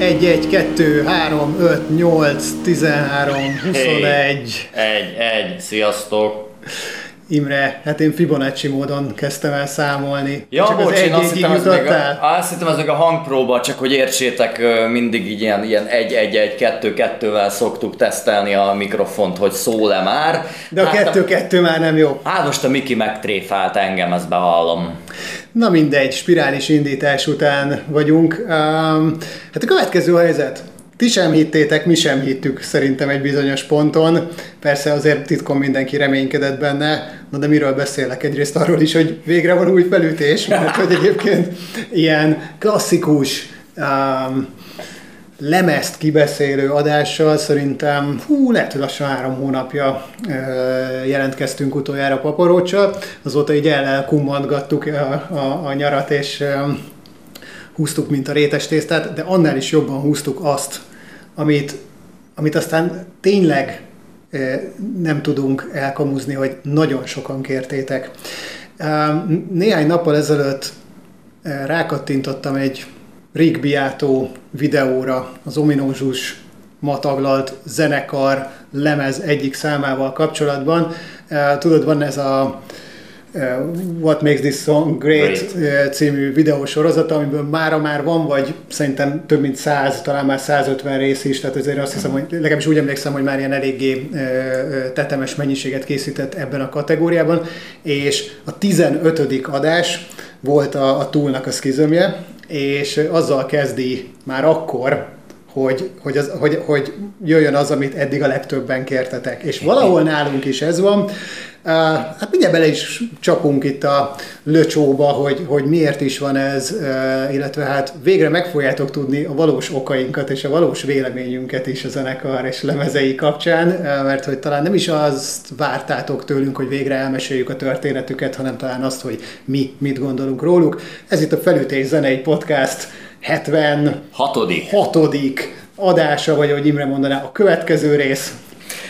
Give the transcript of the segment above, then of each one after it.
1, 1, 2, 3, 5, 8, 13, 21. Egy, egy, sziasztok! Imre, hát én Fibonacci módon kezdtem el számolni. Ja, Csak bocs, az én azt hittem, ez még a, á, azt hittem, ez még a hangpróba, csak hogy értsétek, mindig így ilyen, ilyen egy, egy, egy, kettő, kettővel szoktuk tesztelni a mikrofont, hogy szól-e már. De a Hát kettő-kettő már nem jó. Hát most a Miki megtréfált engem, ezt bevallom. Na mindegy, spirális indítás után vagyunk. Hát a következő helyzet. Ti sem hittétek, mi sem hittük szerintem egy bizonyos ponton. Persze azért titkon mindenki reménykedett benne. Na de miről beszélek? Egyrészt arról is, hogy végre van új felütés, mert hogy egyébként ilyen klasszikus um, lemezt kibeszélő adással szerintem, hú, lehet, hogy lassan három hónapja ö, jelentkeztünk utoljára paparóccsal. Azóta így el- elkummantgattuk a, a, a nyarat, és ö, húztuk, mint a rétes tésztát, de annál is jobban húztuk azt, amit, amit aztán tényleg ö, nem tudunk elkamuzni, hogy nagyon sokan kértétek. Néhány nappal ezelőtt rákattintottam egy Rick Beato videóra az ominózus ma taglalt zenekar lemez egyik számával kapcsolatban. Eh, Tudod, van ez a eh, What Makes This Song Great, Great. eh, című videósorozata, amiből mára már van, vagy szerintem több mint 100, talán már 150 rész is, tehát azért azt hiszem, hogy legalábbis úgy emlékszem, hogy már ilyen eléggé tetemes mennyiséget készített ebben a kategóriában, és a 15. adás volt a, a túlnak a szkizomje, és azzal kezdi már akkor, hogy, hogy, az, hogy, hogy jöjjön az, amit eddig a legtöbben kértetek. És valahol nálunk is ez van. Hát mindjárt bele is csapunk itt a löcsóba, hogy, hogy miért is van ez, illetve hát végre meg fogjátok tudni a valós okainkat és a valós véleményünket is a zenekar és lemezei kapcsán, mert hogy talán nem is azt vártátok tőlünk, hogy végre elmeséljük a történetüket, hanem talán azt, hogy mi mit gondolunk róluk. Ez itt a Felütés Zenei Podcast 76. Hatodik. adása, vagy ahogy Imre mondaná, a következő rész.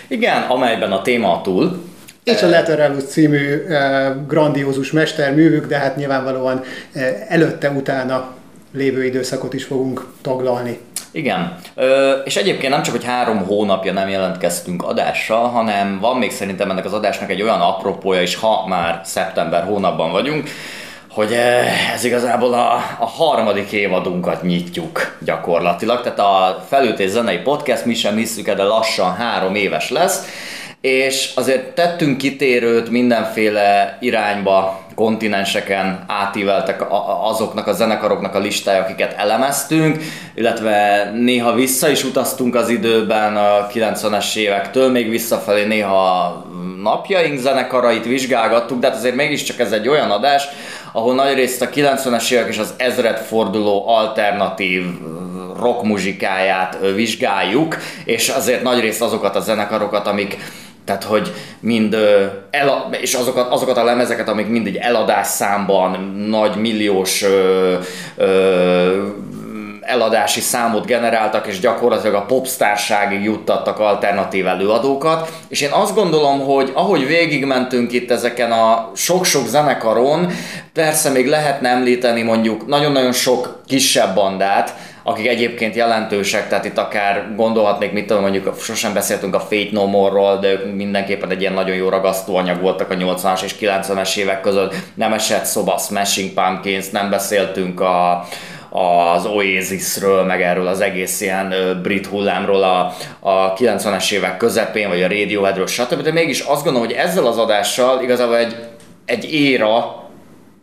Igen, amelyben a téma a túl. És a Lateralus című eh, grandiózus mesterművük, de hát nyilvánvalóan eh, előtte-utána lévő időszakot is fogunk taglalni. Igen, Ö, és egyébként nem csak, hogy három hónapja nem jelentkeztünk adással, hanem van még szerintem ennek az adásnak egy olyan apropója is, ha már szeptember hónapban vagyunk, hogy eh, ez igazából a, a harmadik évadunkat nyitjuk gyakorlatilag, tehát a Felültés Zenei Podcast, mi sem hiszük de lassan három éves lesz, és azért tettünk kitérőt mindenféle irányba, kontinenseken átíveltek azoknak a zenekaroknak a listája, akiket elemeztünk, illetve néha vissza is utaztunk az időben a 90-es évektől, még visszafelé néha napjaink zenekarait vizsgálgattuk, de hát azért mégiscsak ez egy olyan adás, ahol nagyrészt a 90-es évek és az ezredforduló alternatív rock muzsikáját vizsgáljuk, és azért nagyrészt azokat a zenekarokat, amik tehát, hogy mind, el, és azokat, azokat a lemezeket, amik mind egy eladás számban nagy milliós ö, ö, eladási számot generáltak, és gyakorlatilag a popstárságig juttattak alternatív előadókat. És én azt gondolom, hogy ahogy végigmentünk itt ezeken a sok-sok zenekaron, persze még lehetne említeni mondjuk nagyon-nagyon sok kisebb bandát, akik egyébként jelentősek, tehát itt akár gondolhatnék, mit tudom, mondjuk sosem beszéltünk a Fate No More-ról, de ők mindenképpen egy ilyen nagyon jó ragasztóanyag voltak a 80-as és 90-es évek között. Nem esett szoba Smashing Pumpkins, nem beszéltünk a, az Oasisről, meg erről az egész ilyen brit hullámról a, a 90-es évek közepén, vagy a Radioheadről, stb. De mégis azt gondolom, hogy ezzel az adással igazából egy, egy éra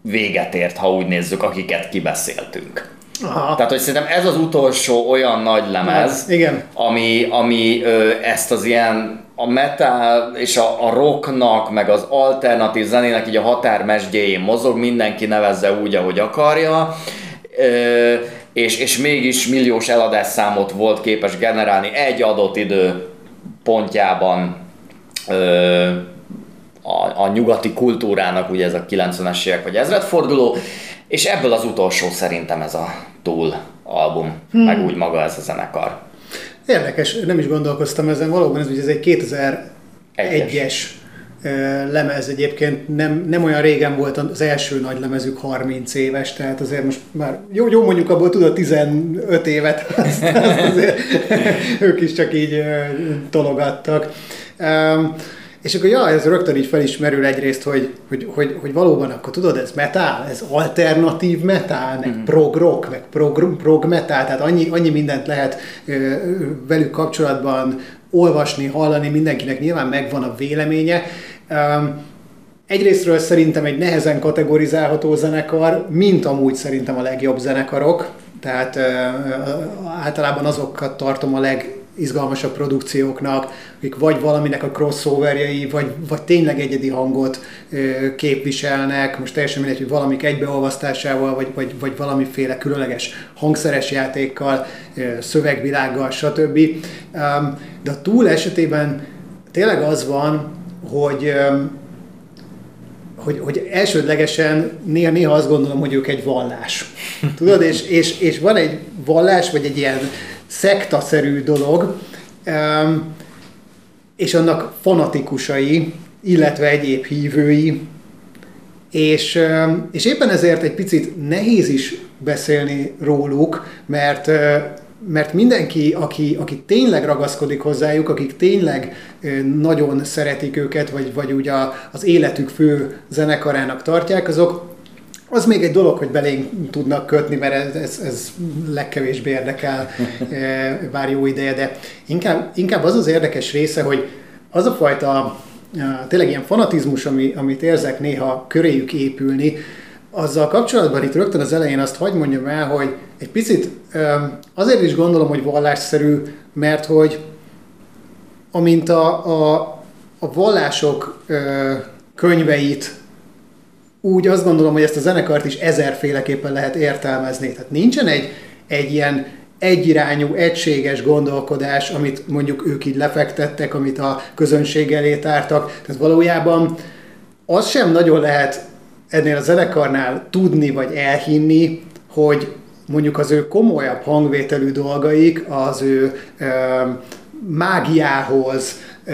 véget ért, ha úgy nézzük, akiket kibeszéltünk. Aha. Tehát, hogy szerintem ez az utolsó olyan nagy lemez, Igen. ami, ami ö, ezt az ilyen a metal és a, a rocknak, meg az alternatív zenének így a határmesdjéjén mozog, mindenki nevezze úgy, ahogy akarja, ö, és, és mégis milliós eladásszámot volt képes generálni egy adott idő pontjában ö, a, a nyugati kultúrának, ugye ez a 90-es évek vagy ezredforduló, és ebből az utolsó szerintem ez a túl album, hmm. meg úgy maga ez a zenekar. Érdekes, nem is gondolkoztam ezen, valóban ez, ugye ez egy 2001-es lemez egyébként nem, nem olyan régen volt az első nagy lemezük 30 éves, tehát azért most már jó, jó mondjuk abból tudod 15 évet, azt, azt azért ők is csak így tologattak. És akkor ja, ez rögtön így felismerül egyrészt, hogy, hogy, hogy, hogy valóban akkor tudod, ez metal, ez alternatív metal, meg mm. prog rock, meg prog, prog metal, tehát annyi, annyi mindent lehet velük kapcsolatban olvasni, hallani, mindenkinek nyilván megvan a véleménye. Egyrésztről szerintem egy nehezen kategorizálható zenekar, mint amúgy szerintem a legjobb zenekarok, tehát általában azokat tartom a leg izgalmasabb produkcióknak, akik vagy valaminek a crossoverjei, vagy, vagy tényleg egyedi hangot ö, képviselnek, most teljesen mindegy, hogy valamik egybeolvasztásával, vagy, vagy, vagy valamiféle különleges hangszeres játékkal, ö, szövegvilággal, stb. De a túl esetében tényleg az van, hogy hogy, hogy elsődlegesen néha, néha azt gondolom, hogy ők egy vallás. Tudod, és, és, és van egy vallás, vagy egy ilyen szektaszerű dolog, és annak fanatikusai, illetve egyéb hívői, és, és éppen ezért egy picit nehéz is beszélni róluk, mert mert mindenki, aki, aki tényleg ragaszkodik hozzájuk, akik tényleg nagyon szeretik őket, vagy, vagy ugye az életük fő zenekarának tartják, azok az még egy dolog, hogy belénk tudnak kötni, mert ez, ez, ez legkevésbé érdekel bár jó ideje, de inkább, inkább az az érdekes része, hogy az a fajta tényleg ilyen fanatizmus, ami, amit érzek néha köréjük épülni, azzal kapcsolatban itt rögtön az elején azt hagyd mondjam el, hogy egy picit azért is gondolom, hogy vallásszerű, mert hogy amint a, a, a vallások könyveit úgy azt gondolom, hogy ezt a zenekart is ezerféleképpen lehet értelmezni. Tehát nincsen egy, egy ilyen egyirányú, egységes gondolkodás, amit mondjuk ők így lefektettek, amit a közönség elé tártak. Tehát valójában az sem nagyon lehet ennél a zenekarnál tudni vagy elhinni, hogy mondjuk az ő komolyabb hangvételű dolgaik az ő ö, mágiához, ö,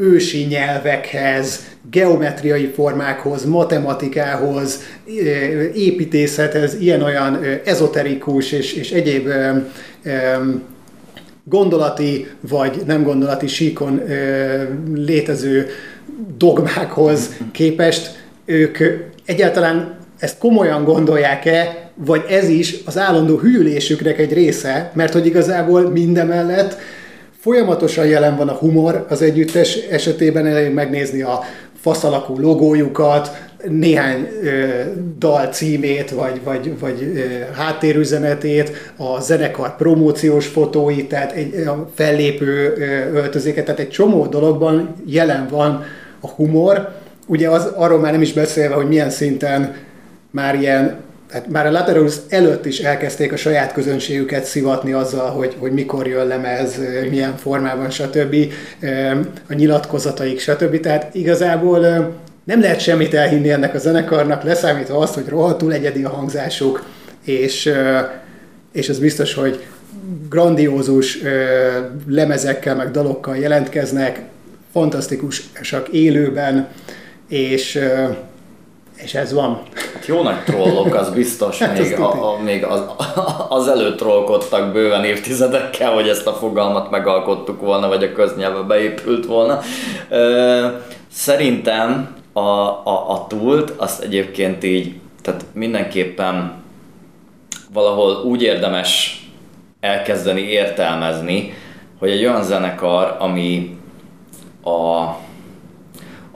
ősi nyelvekhez, geometriai formákhoz, matematikához, építészethez, ilyen-olyan ezoterikus és, és egyéb gondolati vagy nem gondolati síkon létező dogmákhoz képest ők egyáltalán ezt komolyan gondolják-e, vagy ez is az állandó hűlésüknek egy része, mert hogy igazából mindemellett folyamatosan jelen van a humor az együttes esetében, elég megnézni a faszalakú logójukat, néhány ö, dal címét, vagy, vagy, vagy ö, háttérüzenetét, a zenekar promóciós fotóit, tehát egy a fellépő ö, öltözéket, tehát egy csomó dologban jelen van a humor. Ugye az, arról már nem is beszélve, hogy milyen szinten már ilyen tehát már a Lateralus előtt is elkezdték a saját közönségüket szivatni azzal, hogy, hogy mikor jön lemez, milyen formában, stb. A nyilatkozataik, stb. Tehát igazából nem lehet semmit elhinni ennek a zenekarnak, leszámítva azt, hogy rohadtul egyedi a hangzásuk, és, és ez biztos, hogy grandiózus lemezekkel, meg dalokkal jelentkeznek, fantasztikusak élőben, és és ez van. Hát jó nagy trollok, az biztos. hát még, a, a, még az, az előtt trollkodtak bőven évtizedekkel, hogy ezt a fogalmat megalkottuk volna, vagy a köznyelve beépült volna. Szerintem a, a, a túlt azt egyébként így, tehát mindenképpen valahol úgy érdemes elkezdeni értelmezni, hogy egy olyan zenekar, ami a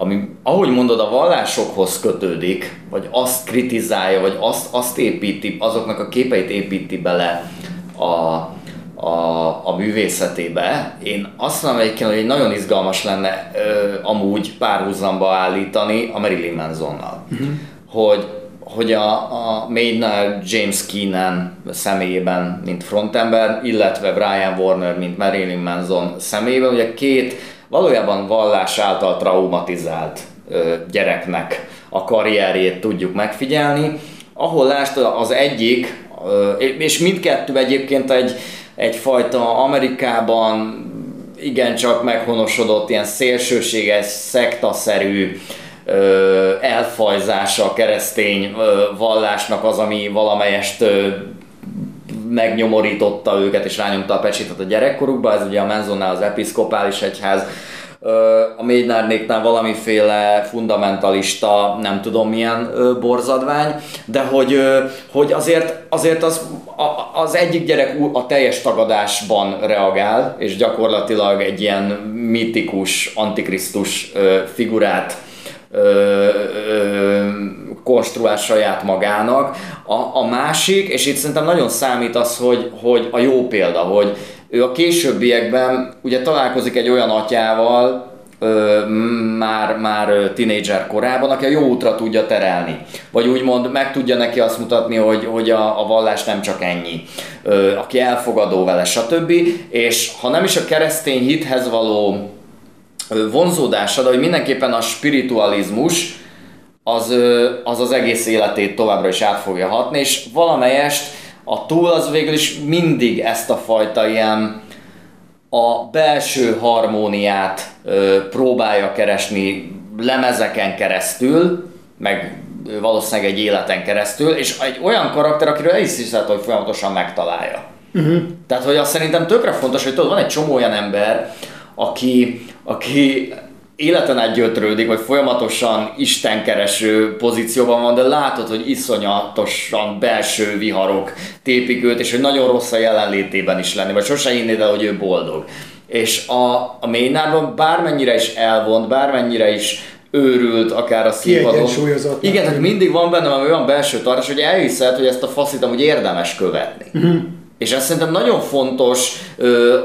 ami, ahogy mondod, a vallásokhoz kötődik, vagy azt kritizálja, vagy azt, azt építi, azoknak a képeit építi bele a, a, a művészetébe. Én azt mondom egyébként, hogy nagyon izgalmas lenne ö, amúgy párhuzamba állítani a Marilyn Mansonnal. Uh-huh. Hogy, hogy a, a Maynard James Keenan személyében, mint frontember, illetve Brian Warner, mint Marilyn Manson személyében, ugye két valójában vallás által traumatizált gyereknek a karrierjét tudjuk megfigyelni, ahol lást az egyik, és mindkettő egyébként egy, egyfajta Amerikában igencsak meghonosodott, ilyen szélsőséges, szektaszerű elfajzása a keresztény vallásnak az, ami valamelyest megnyomorította őket és rányomta a pecsétet a gyerekkorukba, ez ugye a Menzonnál az episzkopális egyház, a Médnárnéknál valamiféle fundamentalista, nem tudom milyen borzadvány, de hogy, hogy azért, azért az, az egyik gyerek a teljes tagadásban reagál, és gyakorlatilag egy ilyen mitikus, antikrisztus figurát konstruál saját magának. A, a másik, és itt szerintem nagyon számít az, hogy, hogy a jó példa, hogy ő a későbbiekben ugye találkozik egy olyan atyával, ö, már, már tinédzser korában, aki a jó útra tudja terelni. Vagy úgymond meg tudja neki azt mutatni, hogy, hogy a, a vallás nem csak ennyi. Ö, aki elfogadó vele, stb. És ha nem is a keresztény hithez való vonzódása, de hogy mindenképpen a spiritualizmus az, az az egész életét továbbra is át fogja hatni, és valamelyest a túl az végül is mindig ezt a fajta ilyen a belső harmóniát ö, próbálja keresni lemezeken keresztül, meg valószínűleg egy életen keresztül, és egy olyan karakter, akiről el is hiszed, hogy folyamatosan megtalálja. Uh-huh. Tehát, hogy azt szerintem tökre fontos, hogy tudod, van egy csomó olyan ember, aki, aki életen át gyötrődik, vagy folyamatosan istenkereső pozícióban van, de látod, hogy iszonyatosan belső viharok tépik őt, és hogy nagyon rossz a jelenlétében is lenni, vagy sose hinnéd el, hogy ő boldog. És a, a Maynardban bármennyire is elvont, bármennyire is őrült, akár a színpadon. Igen, tehát mindig van benne olyan belső tartás, hogy elhiszed, hogy ezt a faszit amúgy érdemes követni. Uh-huh. És ez szerintem nagyon fontos ö,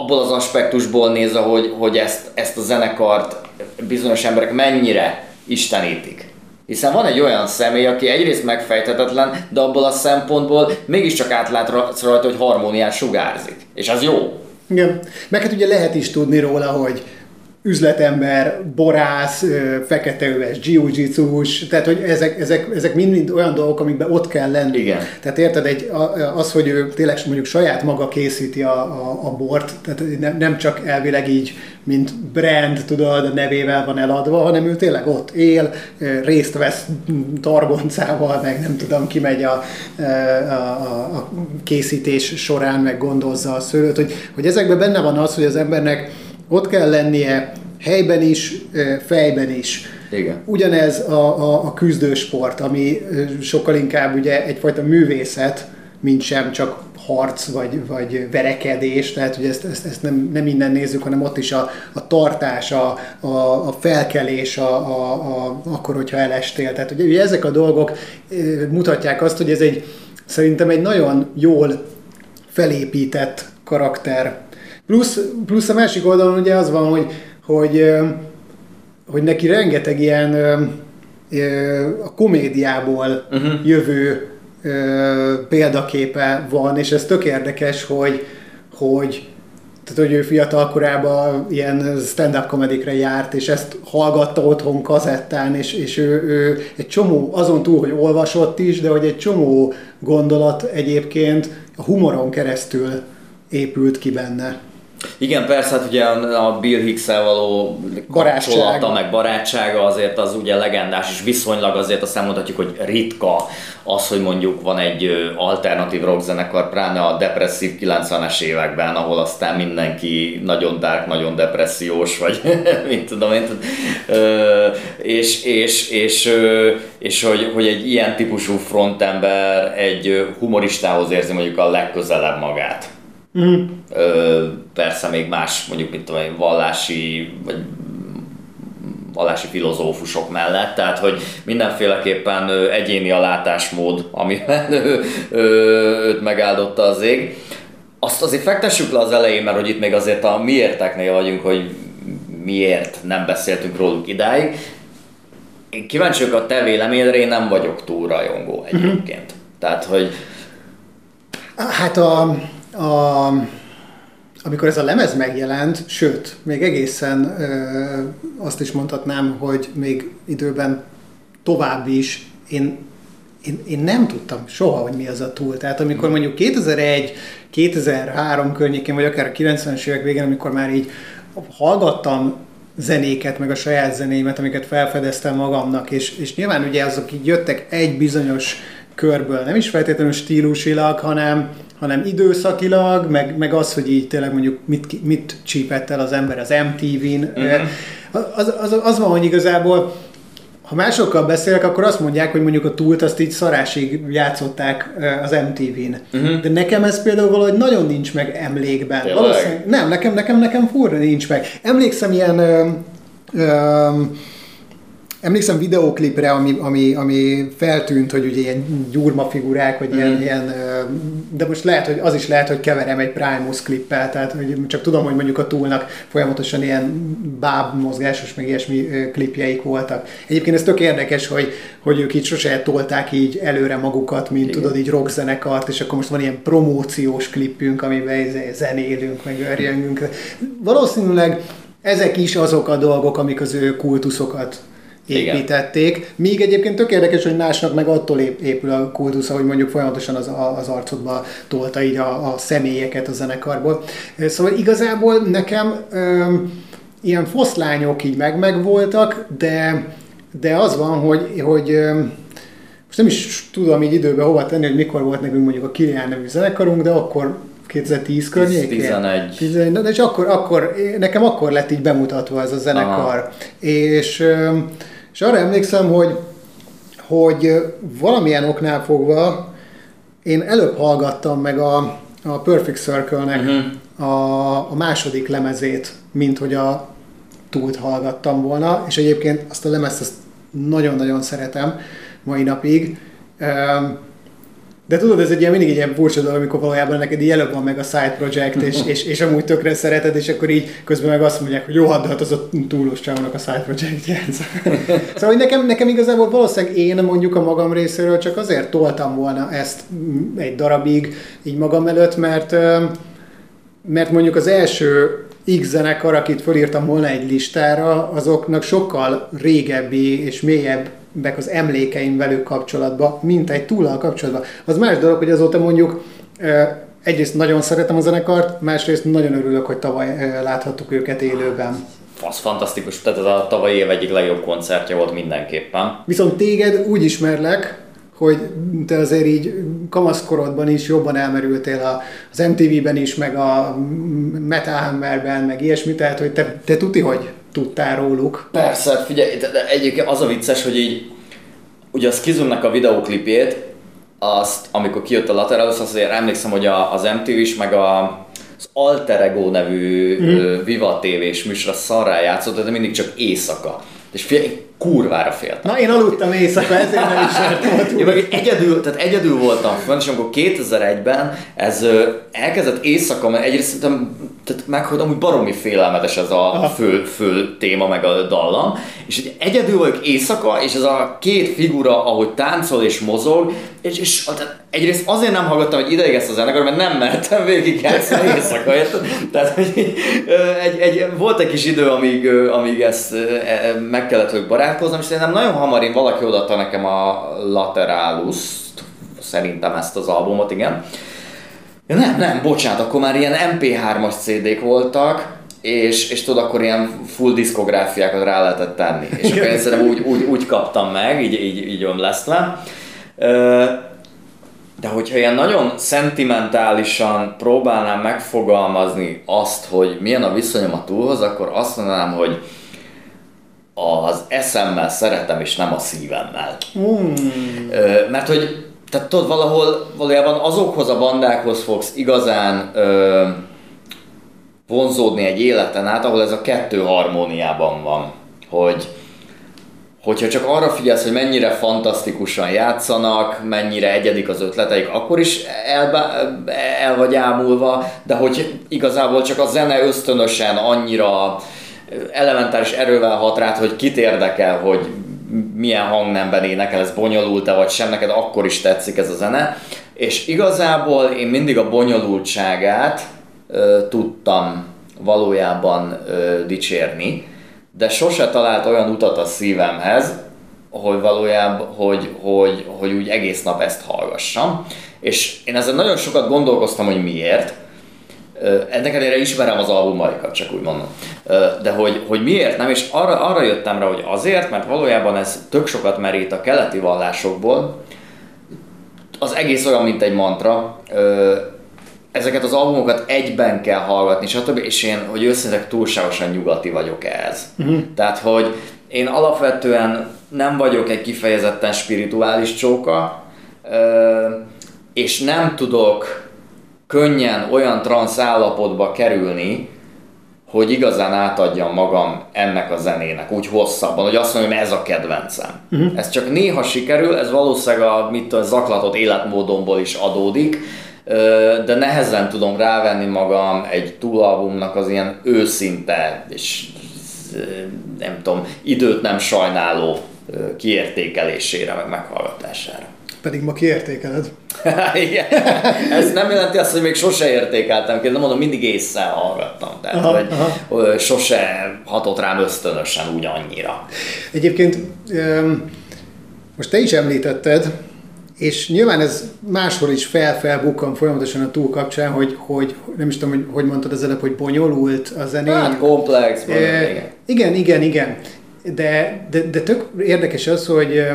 abból az aspektusból nézve, hogy, hogy ezt, ezt a zenekart bizonyos emberek mennyire istenítik. Hiszen van egy olyan személy, aki egyrészt megfejthetetlen, de abból a szempontból mégiscsak átlát rajta, hogy harmóniát sugárzik. És az jó. Igen. Meg hát ugye lehet is tudni róla, hogy üzletember, borász, feketeöves, jiu tehát hogy ezek, ezek, ezek mind, mind olyan dolgok, amikben ott kell lenni. Igen. Tehát érted, egy, az, hogy ő tényleg mondjuk saját maga készíti a, a, a bort, tehát nem, nem csak elvileg így, mint brand, tudod, a nevével van eladva, hanem ő tényleg ott él, részt vesz targoncával, meg nem tudom, kimegy a, a, a, a készítés során, meg gondozza a szőlőt, hogy, hogy ezekben benne van az, hogy az embernek ott kell lennie helyben is, fejben is. Igen. Ugyanez a, a, a küzdősport, ami sokkal inkább ugye egyfajta művészet, mint sem csak harc vagy, vagy verekedés, tehát hogy ezt, ezt, ezt nem, nem innen nézzük, hanem ott is a, a tartás, a, a, a felkelés, a, a, a, akkor, hogyha elestél. Tehát ugye, ugye ezek a dolgok mutatják azt, hogy ez egy szerintem egy nagyon jól felépített karakter Plusz, plusz a másik oldalon ugye az van, hogy, hogy, hogy neki rengeteg ilyen a komédiából uh-huh. jövő példaképe van, és ez tök érdekes, hogy, hogy tehát, hogy ő fiatal korában ilyen stand-up komedikre járt, és ezt hallgatta otthon kazettán, és, és ő, ő egy csomó, azon túl, hogy olvasott is, de hogy egy csomó gondolat egyébként a humoron keresztül épült ki benne. Igen, persze, hát ugye a Bill hicks való kapcsolata, meg barátsága azért az ugye legendás, és viszonylag azért azt elmondhatjuk, hogy ritka az, hogy mondjuk van egy alternatív rockzenekar, pláne a depresszív 90-es években, ahol aztán mindenki nagyon dark, nagyon depressziós, vagy mint tudom én, és, és, és, és hogy, hogy egy ilyen típusú frontember egy humoristához érzi mondjuk a legközelebb magát. Mm. Ö, persze még más, mondjuk mint tudom vallási, vagy vallási filozófusok mellett, tehát hogy mindenféleképpen egyéni a látásmód, amiben ő, ő, őt megáldotta az ég. Azt azért fektessük le az elején, mert hogy itt még azért a miérteknél vagyunk, hogy miért nem beszéltünk róluk idáig. Én kíváncsi vagyok a te véleményedre, én nem vagyok túl rajongó egyébként. Mm-hmm. Tehát, hogy... Hát a, a, amikor ez a lemez megjelent, sőt, még egészen ö, azt is mondhatnám, hogy még időben tovább is én, én, én nem tudtam soha, hogy mi az a túl. Tehát amikor mondjuk 2001, 2003 környékén, vagy akár a 90-es évek végén, amikor már így hallgattam zenéket, meg a saját zenéimet, amiket felfedeztem magamnak, és, és nyilván ugye azok így jöttek egy bizonyos körből, nem is feltétlenül stílusilag, hanem, hanem időszakilag, meg, meg az, hogy így tényleg mondjuk mit, mit csípett el az ember az MTV-n. Uh-huh. Az, az, az van, hogy igazából ha másokkal beszélek, akkor azt mondják, hogy mondjuk a túlt azt így szarásig játszották az MTV-n. Uh-huh. Mhm. De nekem ez például valahogy nagyon nincs meg emlékben. Tényleg? Valószínűleg, nem, nekem, nekem, nekem furra nincs meg. Emlékszem ilyen ö, ö, Emlékszem videóklipre, ami, ami, ami feltűnt, hogy ugye ilyen gyurma figurák, vagy ilyen, mm. ilyen, de most lehet, hogy az is lehet, hogy keverem egy Primus klippel, tehát hogy csak tudom, hogy mondjuk a túlnak folyamatosan ilyen báb mozgásos, meg ilyesmi klipjeik voltak. Egyébként ez tök érdekes, hogy, hogy ők így sose tolták így előre magukat, mint Igen. tudod, így rockzenekart, és akkor most van ilyen promóciós klippünk, amiben zenélünk, meg örjengünk. Valószínűleg ezek is azok a dolgok, amik az ő kultuszokat építették. Igen. Míg egyébként tök érdekes, hogy másnak meg attól épül a kultusza, hogy mondjuk folyamatosan az, az arcodba tolta így a, a személyeket a zenekarból. Szóval igazából nekem öm, ilyen foszlányok így meg voltak, de, de az van, hogy, hogy öm, most nem is tudom így időben hova tenni, hogy mikor volt nekünk mondjuk a Kilián nevű zenekarunk, de akkor 2010 környékén? 11. 11. Na, és akkor, akkor, nekem akkor lett így bemutatva ez a zenekar. Aha. És öm, és arra emlékszem, hogy, hogy valamilyen oknál fogva én előbb hallgattam meg a, a Perfect Circle-nek uh-huh. a, a második lemezét, mint hogy a túlt hallgattam volna, és egyébként azt a lemezt azt nagyon-nagyon szeretem mai napig. De tudod, ez egy ilyen, mindig egy ilyen furcsa dolog, amikor valójában neked így előbb van meg a side project, és, és, és amúgy tökre szereted, és akkor így közben meg azt mondják, hogy jó, hát az a túlós csávónak a side project szóval hogy nekem, nekem igazából valószínűleg én mondjuk a magam részéről csak azért toltam volna ezt egy darabig így magam előtt, mert, mert mondjuk az első X zenekar, akit felírtam volna egy listára, azoknak sokkal régebbi és mélyebb az emlékeim velük kapcsolatban, mint egy túlal kapcsolatban. Az más dolog, hogy azóta mondjuk egyrészt nagyon szeretem a zenekart, másrészt nagyon örülök, hogy tavaly láthattuk őket élőben. Az fantasztikus, tehát ez a tavalyi év egyik legjobb koncertje volt mindenképpen. Viszont téged úgy ismerlek, hogy te azért így kamaszkorodban is jobban elmerültél az MTV-ben is, meg a Metal Hammerben, meg ilyesmi, tehát hogy te, te tuti, hogy tudtál róluk. Persze, figyelj, de, egyébként az a vicces, hogy így ugye a Skizumnak a videóklipjét, azt, amikor kijött a Lateralus, azért emlékszem, hogy a, az MTV is, meg a, az Alter Ego nevű mm. Viva TV-s műsor szarrá játszott, de mindig csak éjszaka. És figyelj, kurvára féltem. Na, én aludtam éjszaka, ezért nem is Én meg egyedül, tehát egyedül voltam fönn, és amikor 2001-ben ez elkezdett éjszaka, mert egyrészt szerintem tehát meg, hogy amúgy baromi félelmetes ez a fő, fő téma, meg a dallam, és egy egyedül vagyok éjszaka, és ez a két figura, ahogy táncol és mozog, és, és egyrészt azért nem hallgattam, hogy ideig ezt a zenekar, mert nem mertem végig játszani éjszaka? Tehát, hogy egy, egy, volt egy kis idő, amíg, amíg ezt e, meg kellett, hogy barátkoznom, és szerintem nagyon hamar én valaki odaadta nekem a Lateralus, szerintem ezt az albumot, igen. Ja, nem, nem, bocsánat, akkor már ilyen MP3-as CD-k voltak, és, és tudod, akkor ilyen full diszkográfiákat rá lehetett tenni. És akkor én szerintem úgy, úgy, úgy kaptam meg, így, így, így ömlesztve. De hogyha ilyen nagyon szentimentálisan próbálnám megfogalmazni azt, hogy milyen a viszonyom a túlhoz, akkor azt mondanám, hogy az eszemmel szeretem, és nem a szívemmel. Mm. Mert hogy tehát tudod, valahol valójában azokhoz a bandákhoz fogsz igazán ö, vonzódni egy életen át, ahol ez a kettő harmóniában van. Hogy hogyha csak arra figyelsz, hogy mennyire fantasztikusan játszanak, mennyire egyedik az ötleteik, akkor is el, el vagy ámulva, de hogy igazából csak a zene ösztönösen annyira elementáris erővel hat rád, hogy kit érdekel, hogy milyen hangnemben énekel, ez bonyolult-e vagy sem, neked akkor is tetszik ez a zene. És igazából én mindig a bonyolultságát ö, tudtam valójában ö, dicsérni, de sose talált olyan utat a szívemhez, hogy valójában, hogy, hogy, hogy úgy egész nap ezt hallgassam. És én ezzel nagyon sokat gondolkoztam, hogy miért. Ennek ellenére ismerem az albumaikat, csak úgy mondom. De hogy, hogy miért nem, és arra, arra jöttem rá, hogy azért, mert valójában ez tök sokat merít a keleti vallásokból, az egész olyan, mint egy mantra, ezeket az albumokat egyben kell hallgatni, stb. És én, hogy őszintén túlságosan nyugati vagyok ez. Uh-huh. Tehát, hogy én alapvetően nem vagyok egy kifejezetten spirituális csóka, és nem tudok könnyen olyan transz állapotba kerülni, hogy igazán átadjam magam ennek a zenének, úgy hosszabban, hogy azt mondjam, ez a kedvencem. Uh-huh. Ez csak néha sikerül, ez valószínűleg a, mit a zaklatott életmódomból is adódik, de nehezen tudom rávenni magam egy túlalbumnak az ilyen őszinte és nem tudom, időt nem sajnáló kiértékelésére, meg meghallgatására. Pedig ma kiértékeled. Igen. Ez nem jelenti azt, hogy még sose értékeltem de mondom, mindig észre hallgattam. Tehát, aha, hogy aha. sose hatott rám ösztönösen úgy annyira. Egyébként most te is említetted, és nyilván ez máshol is fel-felbukkan folyamatosan a túl kapcsán, hogy, hogy nem is tudom, hogy, hogy mondtad az előbb, hogy bonyolult a zené. Hát komplex. E, igen. igen, igen, igen. De, de, de tök érdekes az, hogy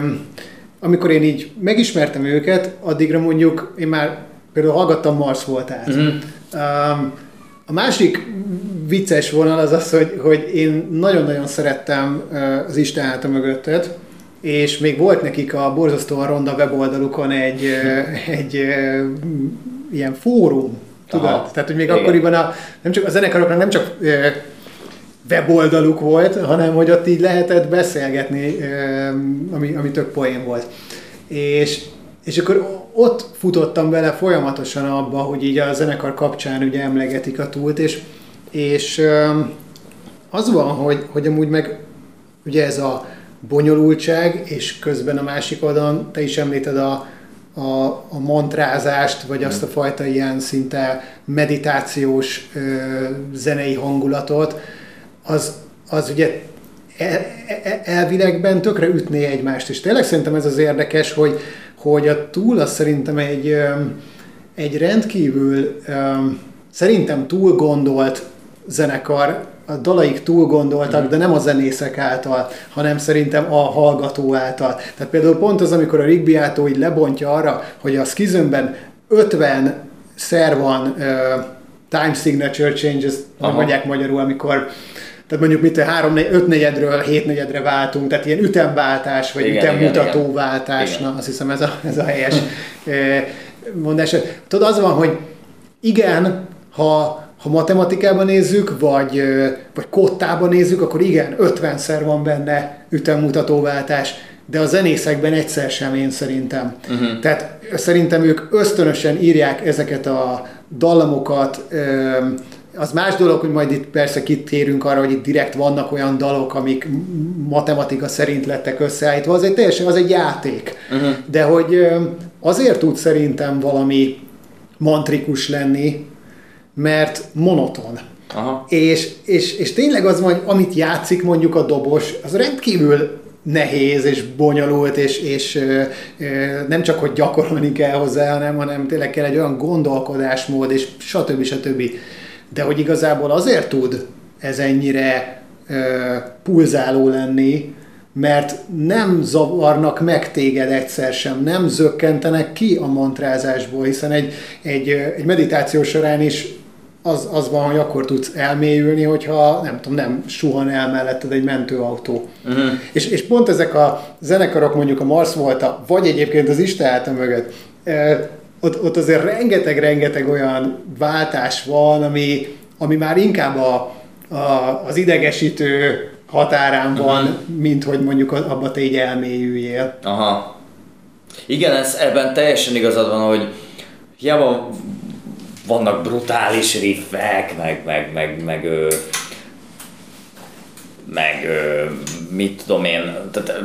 amikor én így megismertem őket, addigra mondjuk én már például hallgattam Mars voltát. Uh-huh. Um, a másik vicces vonal az az, hogy, hogy én nagyon-nagyon szerettem az Isten által mögöttet, és még volt nekik a borzasztóan ronda weboldalukon egy, egy ilyen fórum, tudod? Aha. Tehát, hogy még Igen. akkoriban a, nem csak a zenekaroknak nem csak weboldaluk volt, hanem hogy ott így lehetett beszélgetni, ami, ami tök poén volt. És, és akkor ott futottam bele folyamatosan abba, hogy így a zenekar kapcsán ugye emlegetik a túlt, és, és az van, hogy, hogy amúgy meg ugye ez a bonyolultság, és közben a másik oldalon te is említed a, a, a mantrázást, vagy azt a mm. fajta ilyen szinte meditációs ö, zenei hangulatot, az, az ugye el, el, elvilegben tökre ütné egymást. És tényleg szerintem ez az érdekes, hogy, hogy a túl az szerintem egy, egy rendkívül szerintem túl gondolt zenekar, a dalaik túl gondoltak, de nem a zenészek által, hanem szerintem a hallgató által. Tehát például pont az, amikor a Rigby Átó így lebontja arra, hogy a skizönben 50 szer van uh, time signature changes, nem mondják magyarul, amikor tehát mondjuk mit, három, öt negyedről hét negyedre váltunk, tehát ilyen ütemváltás, vagy igen, ütemutatóváltás, na azt hiszem ez a, ez a helyes mondás. Tudod, az van, hogy igen, ha ha matematikában nézzük, vagy, vagy kottában nézzük, akkor igen, 50-szer van benne ütemmutatóváltás, de a zenészekben egyszer sem én szerintem. Uh-huh. Tehát szerintem ők ösztönösen írják ezeket a dallamokat, az más dolog, hogy majd itt persze kitérünk arra, hogy itt direkt vannak olyan dalok, amik matematika szerint lettek összeállítva, az egy teljesen az egy játék. Uh-huh. De hogy azért tud szerintem valami mantrikus lenni, mert monoton. Aha. És, és, és tényleg az van, hogy amit játszik mondjuk a dobos, az rendkívül nehéz és bonyolult, és, és ö, ö, nem csak, hogy gyakorolni kell hozzá, hanem, hanem tényleg kell egy olyan gondolkodásmód, és stb. stb. De hogy igazából azért tud ez ennyire ö, pulzáló lenni, mert nem zavarnak meg téged egyszer sem, nem zökkentenek ki a mantrázásból, hiszen egy, egy, egy meditáció során is az, az van, hogy akkor tudsz elmélyülni, hogyha nem tudom, nem suhan el melletted egy mentőautó. Uh-huh. És, és pont ezek a zenekarok, mondjuk a Mars volt, vagy egyébként az Isten mögött, ott, ott azért rengeteg-rengeteg olyan váltás van, ami, ami már inkább a, a, az idegesítő határán van, uh-huh. mint hogy mondjuk abba te így elmélyüljél. Aha. Igen, ez, ebben teljesen igazad van, hogy hiába vannak brutális riffek, meg, meg, meg, meg, ö, meg ö, mit tudom én, tehát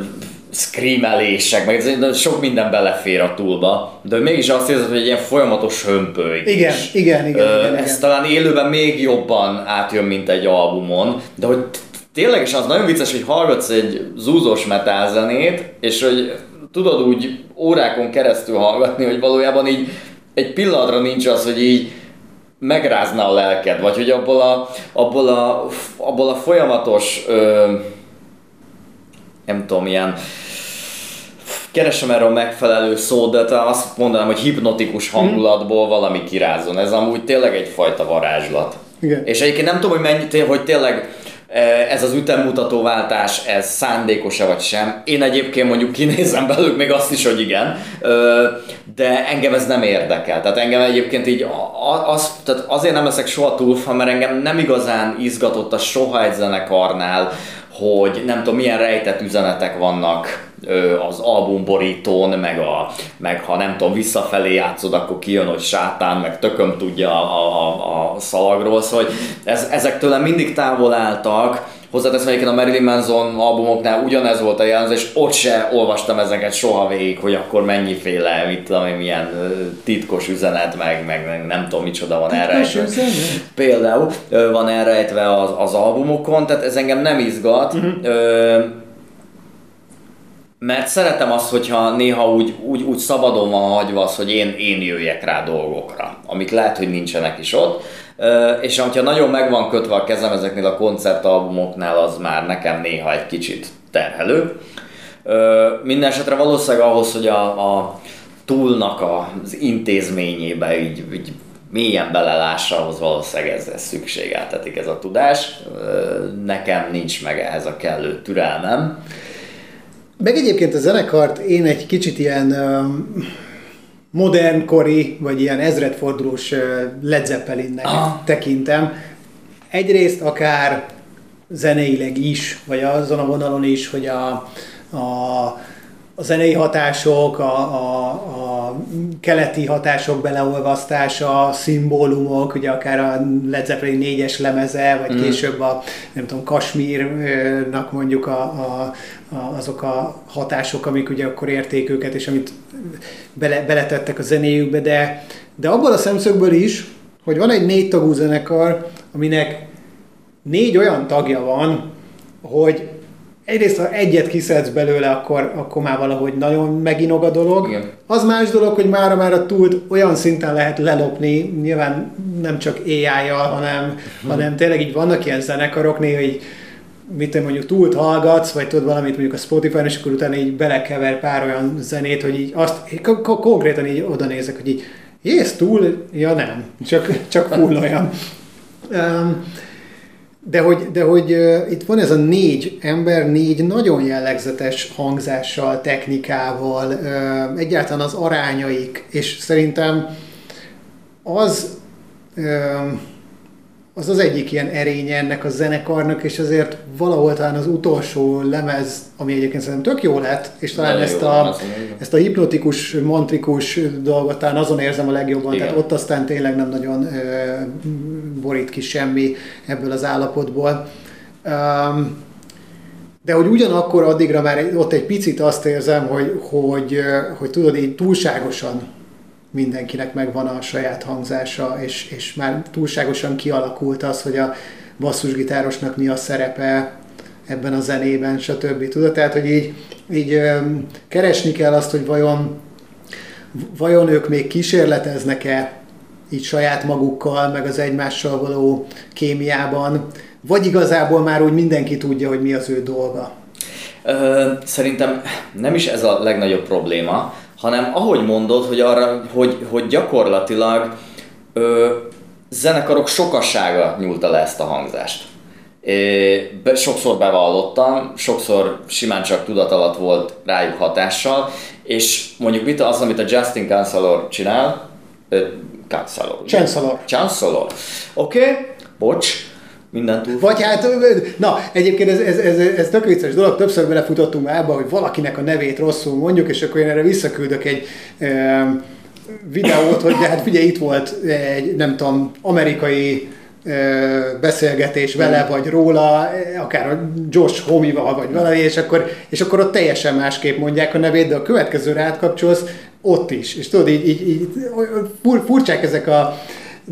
screamelések, meg sok minden belefér a túlba, de mégis azt érzed, hogy egy ilyen folyamatos hömpöly. Igen, is. igen, igen, Ö, igen, Ez igen. talán élőben még jobban átjön, mint egy albumon, de hogy tényleg, és az nagyon vicces, hogy hallgatsz egy zúzós metal zenét, és hogy tudod úgy órákon keresztül hallgatni, hogy valójában így egy pillanatra nincs az, hogy így megrázna a lelked, vagy hogy abból a, abból a, abból a folyamatos, ö, nem tudom, ilyen keresem erre a megfelelő szót, de azt mondanám, hogy hipnotikus mhm. hangulatból valami kirázon. Ez amúgy tényleg egyfajta varázslat. Igen. És egyébként nem tudom, hogy mennyit, hogy tényleg ez az ütemmutatóváltás, ez szándékos-e vagy sem. Én egyébként mondjuk kinézem belőlük még azt is, hogy igen, de engem ez nem érdekel. Tehát engem egyébként így az, tehát azért nem leszek soha túl mert engem nem igazán izgatott a soha egy zenekarnál, hogy nem tudom milyen rejtett üzenetek vannak az albumborítón, meg, a, meg ha nem tudom, visszafelé játszod, akkor kijön, hogy sátán, meg tököm tudja a, a, a szalagról, szóval hogy ez, ezek tőlem mindig távol álltak, Hozzáteszem egyébként a Marilyn Manson albumoknál ugyanez volt a jelenzés, ott se olvastam ezeket soha végig, hogy akkor mennyiféle, mit tudom én, milyen titkos üzenet, meg, meg, meg nem tudom micsoda van erre. Például van elrejtve az, az albumokon, tehát ez engem nem izgat. Uh-huh. Ö, mert szeretem azt, hogyha néha úgy, úgy, úgy szabadon van hagyva az, hogy én, én jöjjek rá dolgokra, amik lehet, hogy nincsenek is ott. És ha nagyon meg van kötve a kezem ezeknél a koncertalbumoknál, az már nekem néha egy kicsit terhelő. Minden esetre valószínűleg ahhoz, hogy a, a túlnak az intézményébe így, így mélyen belelássa, ahhoz valószínűleg ez, ez szükségeltetik ez a tudás. Nekem nincs meg ehhez a kellő türelmem. Meg egyébként a zenekart én egy kicsit ilyen modernkori, vagy ilyen ezredfordulós Led Zeppelinnek ah. tekintem. Egyrészt akár zeneileg is, vagy azon a vonalon is, hogy a, a a zenei hatások, a, a, a keleti hatások beleolvasztása, szimbólumok, ugye akár a Led Zeppelin négyes lemeze, vagy mm. később a, nem tudom, Kasmírnak mondjuk a, a, a, azok a hatások, amik ugye akkor érték őket, és amit bele, beletettek a zenéjükbe, de, de abból a szemszögből is, hogy van egy négy tagú zenekar, aminek négy olyan tagja van, hogy egyrészt, ha egyet kiszedsz belőle, akkor, akkor már valahogy nagyon meginog a dolog. Igen. Az más dolog, hogy mára már a túlt olyan szinten lehet lelopni, nyilván nem csak AI-jal, hanem, hmm. hanem tényleg így vannak ilyen zenekarok néha így mit te mondjuk túlt hallgatsz, vagy tudod valamit mondjuk a Spotify-on, és akkor utána így belekever pár olyan zenét, hogy így azt konkrétan így oda nézek, hogy így jész túl, ja nem, csak, csak full olyan. Um, de hogy, de hogy uh, itt van ez a négy ember, négy nagyon jellegzetes hangzással, technikával, uh, egyáltalán az arányaik, és szerintem az uh, az az egyik ilyen erénye ennek a zenekarnak, és azért valahol talán az utolsó lemez, ami egyébként szerintem tök jó lett, és talán ezt a, ezt a hipnotikus, mantrikus dolgot talán azon érzem a legjobban, Igen. tehát ott aztán tényleg nem nagyon ö, borít ki semmi ebből az állapotból. Um, de hogy ugyanakkor addigra már ott egy picit azt érzem, hogy, hogy, hogy tudod, így túlságosan mindenkinek megvan a saját hangzása, és, és már túlságosan kialakult az, hogy a basszusgitárosnak mi a szerepe ebben a zenében, stb. Tudod? Tehát, hogy így, így keresni kell azt, hogy vajon, vajon ők még kísérleteznek-e így saját magukkal, meg az egymással való kémiában, vagy igazából már úgy mindenki tudja, hogy mi az ő dolga? Ö, szerintem nem is ez a legnagyobb probléma, hanem ahogy mondod, hogy, arra, hogy, hogy gyakorlatilag ö, zenekarok sokassága nyúlta le ezt a hangzást. É, be, sokszor bevallottam, sokszor simán csak tudat alatt volt rájuk hatással, és mondjuk mit az, amit a Justin Chancellor csinál, Chancellor. Chancellor. Chancellor. Oké, okay, bocs, minden túl. Vagy hát, na, egyébként ez, ez, ez, ez tök vicces dolog, többször belefutottunk már abba, hogy valakinek a nevét rosszul mondjuk, és akkor én erre visszaküldök egy e, videót, hogy de hát figyelj, itt volt egy, nem tudom, amerikai beszélgetés vele, mm. vagy róla, akár a Josh Homival, vagy valami, és akkor, és akkor ott teljesen másképp mondják a nevét, de a következőre átkapcsolsz, ott is. És tudod, így, így, így fur, furcsák ezek a,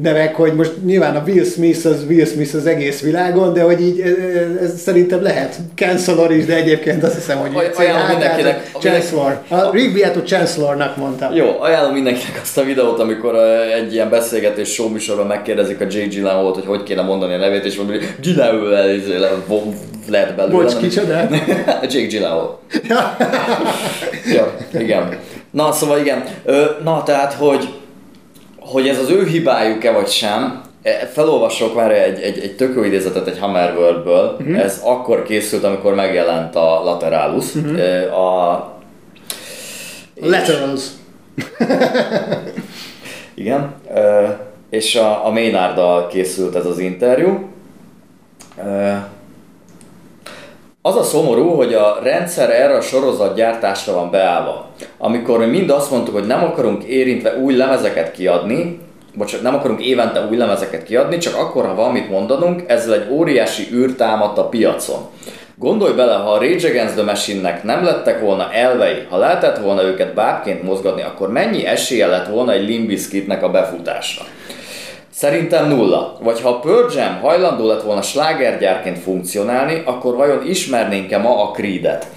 nevek, hogy most nyilván a Will Smith az Will Smith az egész világon, de hogy így ez, ez szerintem lehet Chancellor is, de egyébként azt hiszem, hogy Aj- ajánlom mindenkinek. Chancellor. A Rigbyát a Chancellornak mondtam. Jó, ajánlom mindenkinek azt a videót, amikor uh, egy ilyen beszélgetés show műsorban megkérdezik a J. Gyllenhaal-t, hogy hogy kéne mondani a nevét, és mondja, hogy Gyllenhaal izé, lett belőle. Bocs, kicsoda? Jake Gyllenhaal. ja, igen. Na, szóval igen. Na, tehát, hogy, hogy ez az ő hibájuk-e vagy sem, e, felolvasok már egy, egy, egy tök jó idézetet egy Hammerworldből. Uh-huh. Ez akkor készült, amikor megjelent a Lateralus. Uh-huh. A, Laterals. Igen, ö, és a, a Maynarddal készült ez az interjú. Az a szomorú, hogy a rendszer erre a sorozatgyártásra van beállva. Amikor mi mind azt mondtuk, hogy nem akarunk érintve új lemezeket kiadni, bocsánat, nem akarunk évente új lemezeket kiadni, csak akkor, ha valamit mondanunk, ezzel egy óriási űr a piacon. Gondolj bele, ha a Rage Against the Machine-nek nem lettek volna elvei, ha lehetett volna őket bábként mozgatni, akkor mennyi esélye lett volna egy Limbiskitnek a befutásra? Szerintem nulla. Vagy ha a Pearl Jam hajlandó lett volna slágergyárként funkcionálni, akkor vajon ismernénk-e ma a Creed-et?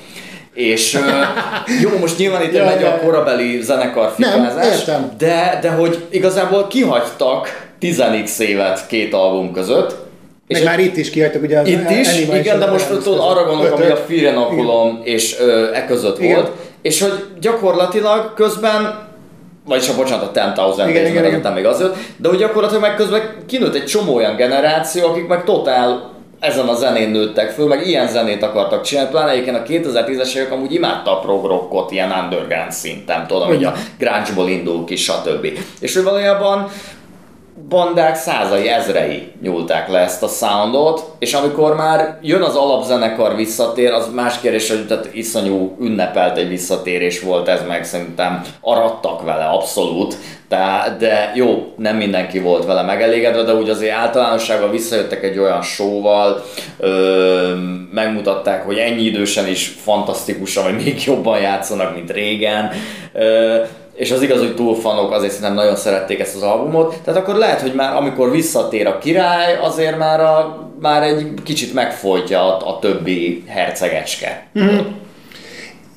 És jó, most nyilván itt Ja, megy ja, a korabeli zenekar fikázás, de, de hogy igazából kihagytak 10 évet két album között, Meg és már itt is kihagytak ugye az itt is, igen, de most tudod, arra gondolok, ami a. Firenokulom és ö, e között Igen. volt, és hogy gyakorlatilag közben vagyis a bocsánat, a 10,000 Igen, igen, igen. még az jött, de hogy gyakorlatilag meg közben kinőtt egy csomó olyan generáció, akik meg totál ezen a zenén nőttek föl, meg ilyen zenét akartak csinálni, pláne egyébként a 2010-es évek amúgy imádta a prog rockot ilyen underground szinten, tudom, hogy a grunge-ból indul ki, stb. És hogy valójában bandák százai, ezrei nyúlták le ezt a soundot, és amikor már jön az alapzenekar visszatér, az más kérdés, hogy tehát iszonyú ünnepelt egy visszatérés volt ez, meg szerintem arattak vele abszolút, de, de jó, nem mindenki volt vele megelégedve, de úgy azért általánosságban visszajöttek egy olyan showval, ö, megmutatták, hogy ennyi idősen is fantasztikusan, vagy még jobban játszanak, mint régen. Ö, és az igaz, hogy túlfanok azért szerintem nagyon szerették ezt az albumot, tehát akkor lehet, hogy már amikor visszatér a király, azért már, a, már egy kicsit megfolytja a, a többi hercegecske.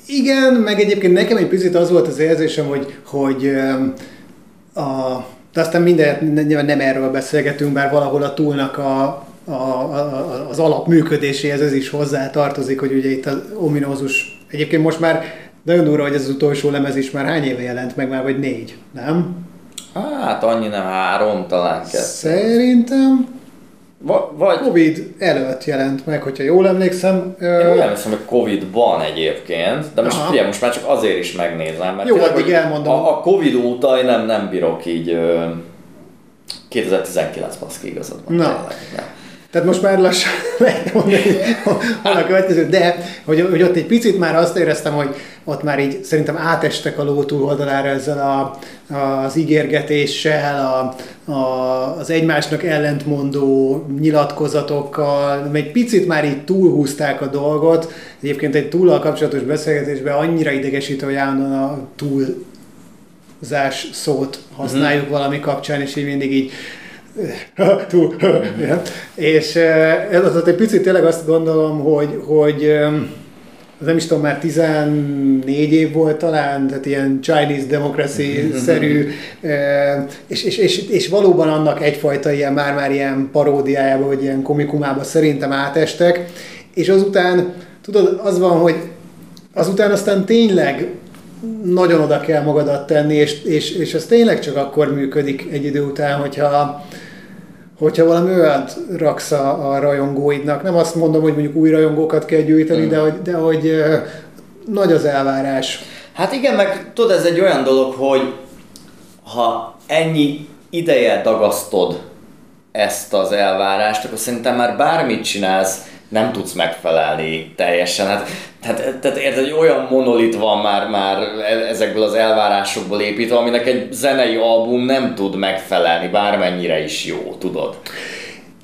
Igen, meg egyébként nekem egy picit az volt az érzésem, hogy, hogy a, de aztán minden, nem erről beszélgetünk, bár valahol a túlnak a, a, a, az alapműködéséhez ez is hozzá tartozik, hogy ugye itt az ominózus, egyébként most már nagyon durva, hogy ez az utolsó lemez is már hány éve jelent meg már, vagy négy, nem? Hát annyi nem, három talán kettő. Szerintem Va- vagy Covid előtt jelent meg, hogyha jól emlékszem. Én Ö, úgy emlékszem, hogy Covid-ban egyébként, de most Aha. figyelj, most már csak azért is megnézem, mert Jó, tényleg, addig elmondom. A, a Covid óta én nem, nem bírok így ö, 2019 baszki igazad van. Na. tényleg, nem. Tehát most már lassan lehet mondani, hol a következő, de hogy, hogy ott egy picit már azt éreztem, hogy ott már így szerintem átestek a ló túloldalára ezzel a, az ígérgetéssel, a, a, az egymásnak ellentmondó nyilatkozatokkal, egy picit már így túlhúzták a dolgot. Egyébként egy túllal kapcsolatos beszélgetésben annyira idegesítő, hogy állandóan a túlzás szót használjuk Mhm. valami kapcsán, és így mindig így túl. És ez az egy picit tényleg azt gondolom, hogy, hogy nem is tudom, már 14 év volt talán, tehát ilyen Chinese democracy-szerű, eh, és, és, és, és valóban annak egyfajta ilyen már-már ilyen paródiájába, vagy ilyen komikumába szerintem átestek, és azután, tudod, az van, hogy azután aztán tényleg nagyon oda kell magadat tenni, és, és, és ez tényleg csak akkor működik egy idő után, hogyha, hogyha valami olyat raksz a, a rajongóidnak. Nem azt mondom, hogy mondjuk új rajongókat kell gyűjteni, Mm. de hogy, de hogy nagy az elvárás. Hát igen, meg tudod, ez egy olyan dolog, hogy ha ennyi ideje dagasztod ezt az elvárást, akkor szerintem már bármit csinálsz, nem tudsz megfelelni teljesen. Hát, tehát, tehát érted, egy olyan monolit van már, már e- ezekből az elvárásokból építve, aminek egy zenei album nem tud megfelelni, bármennyire is jó, tudod.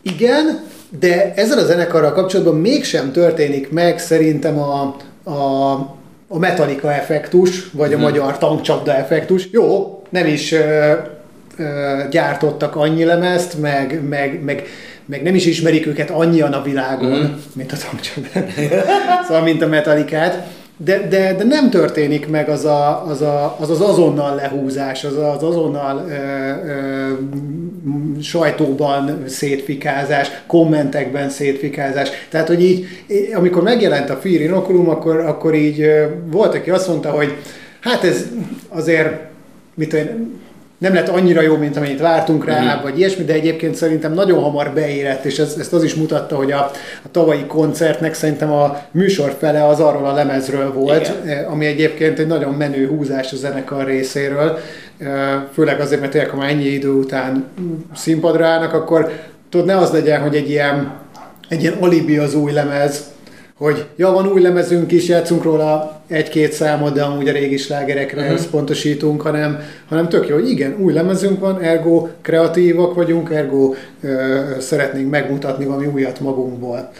Igen, de ezzel a zenekarral kapcsolatban mégsem történik meg szerintem a, a, a Metallica effektus, vagy a magyar tankcsapda effektus. Jó, nem is ö, gyártottak annyi lemezt, meg, meg, meg, meg nem is ismerik őket annyian a világon, mm. mint a Tom szóval, mint a Metallicát de, de, de nem történik meg az a, az, a, az, az azonnal lehúzás, az az azonnal ö, ö, sajtóban szétfikázás, kommentekben szétfikázás. Tehát, hogy így, amikor megjelent a Fear Inoculum, akkor, akkor így volt, aki azt mondta, hogy hát ez azért, mit tudom, nem lett annyira jó, mint amennyit vártunk rá, uh-huh. vagy ilyesmi, de egyébként szerintem nagyon hamar beérett, és ez, ezt az is mutatta, hogy a, a tavalyi koncertnek szerintem a műsor fele az arról a lemezről volt, Igen. Eh, ami egyébként egy nagyon menő húzás a zenekar részéről, eh, főleg azért, mert tényleg, ha már ennyi idő után színpadra állnak, akkor tudod, ne az legyen, hogy egy ilyen, egy ilyen alibi az új lemez, hogy ja, van új lemezünk is, játszunk róla egy-két számot, de amúgy a régi slágerekre uh-huh. pontosítunk, hanem, hanem tök jó, hogy igen, új lemezünk van, ergo kreatívak vagyunk, ergo ö, szeretnénk megmutatni valami újat magunkból.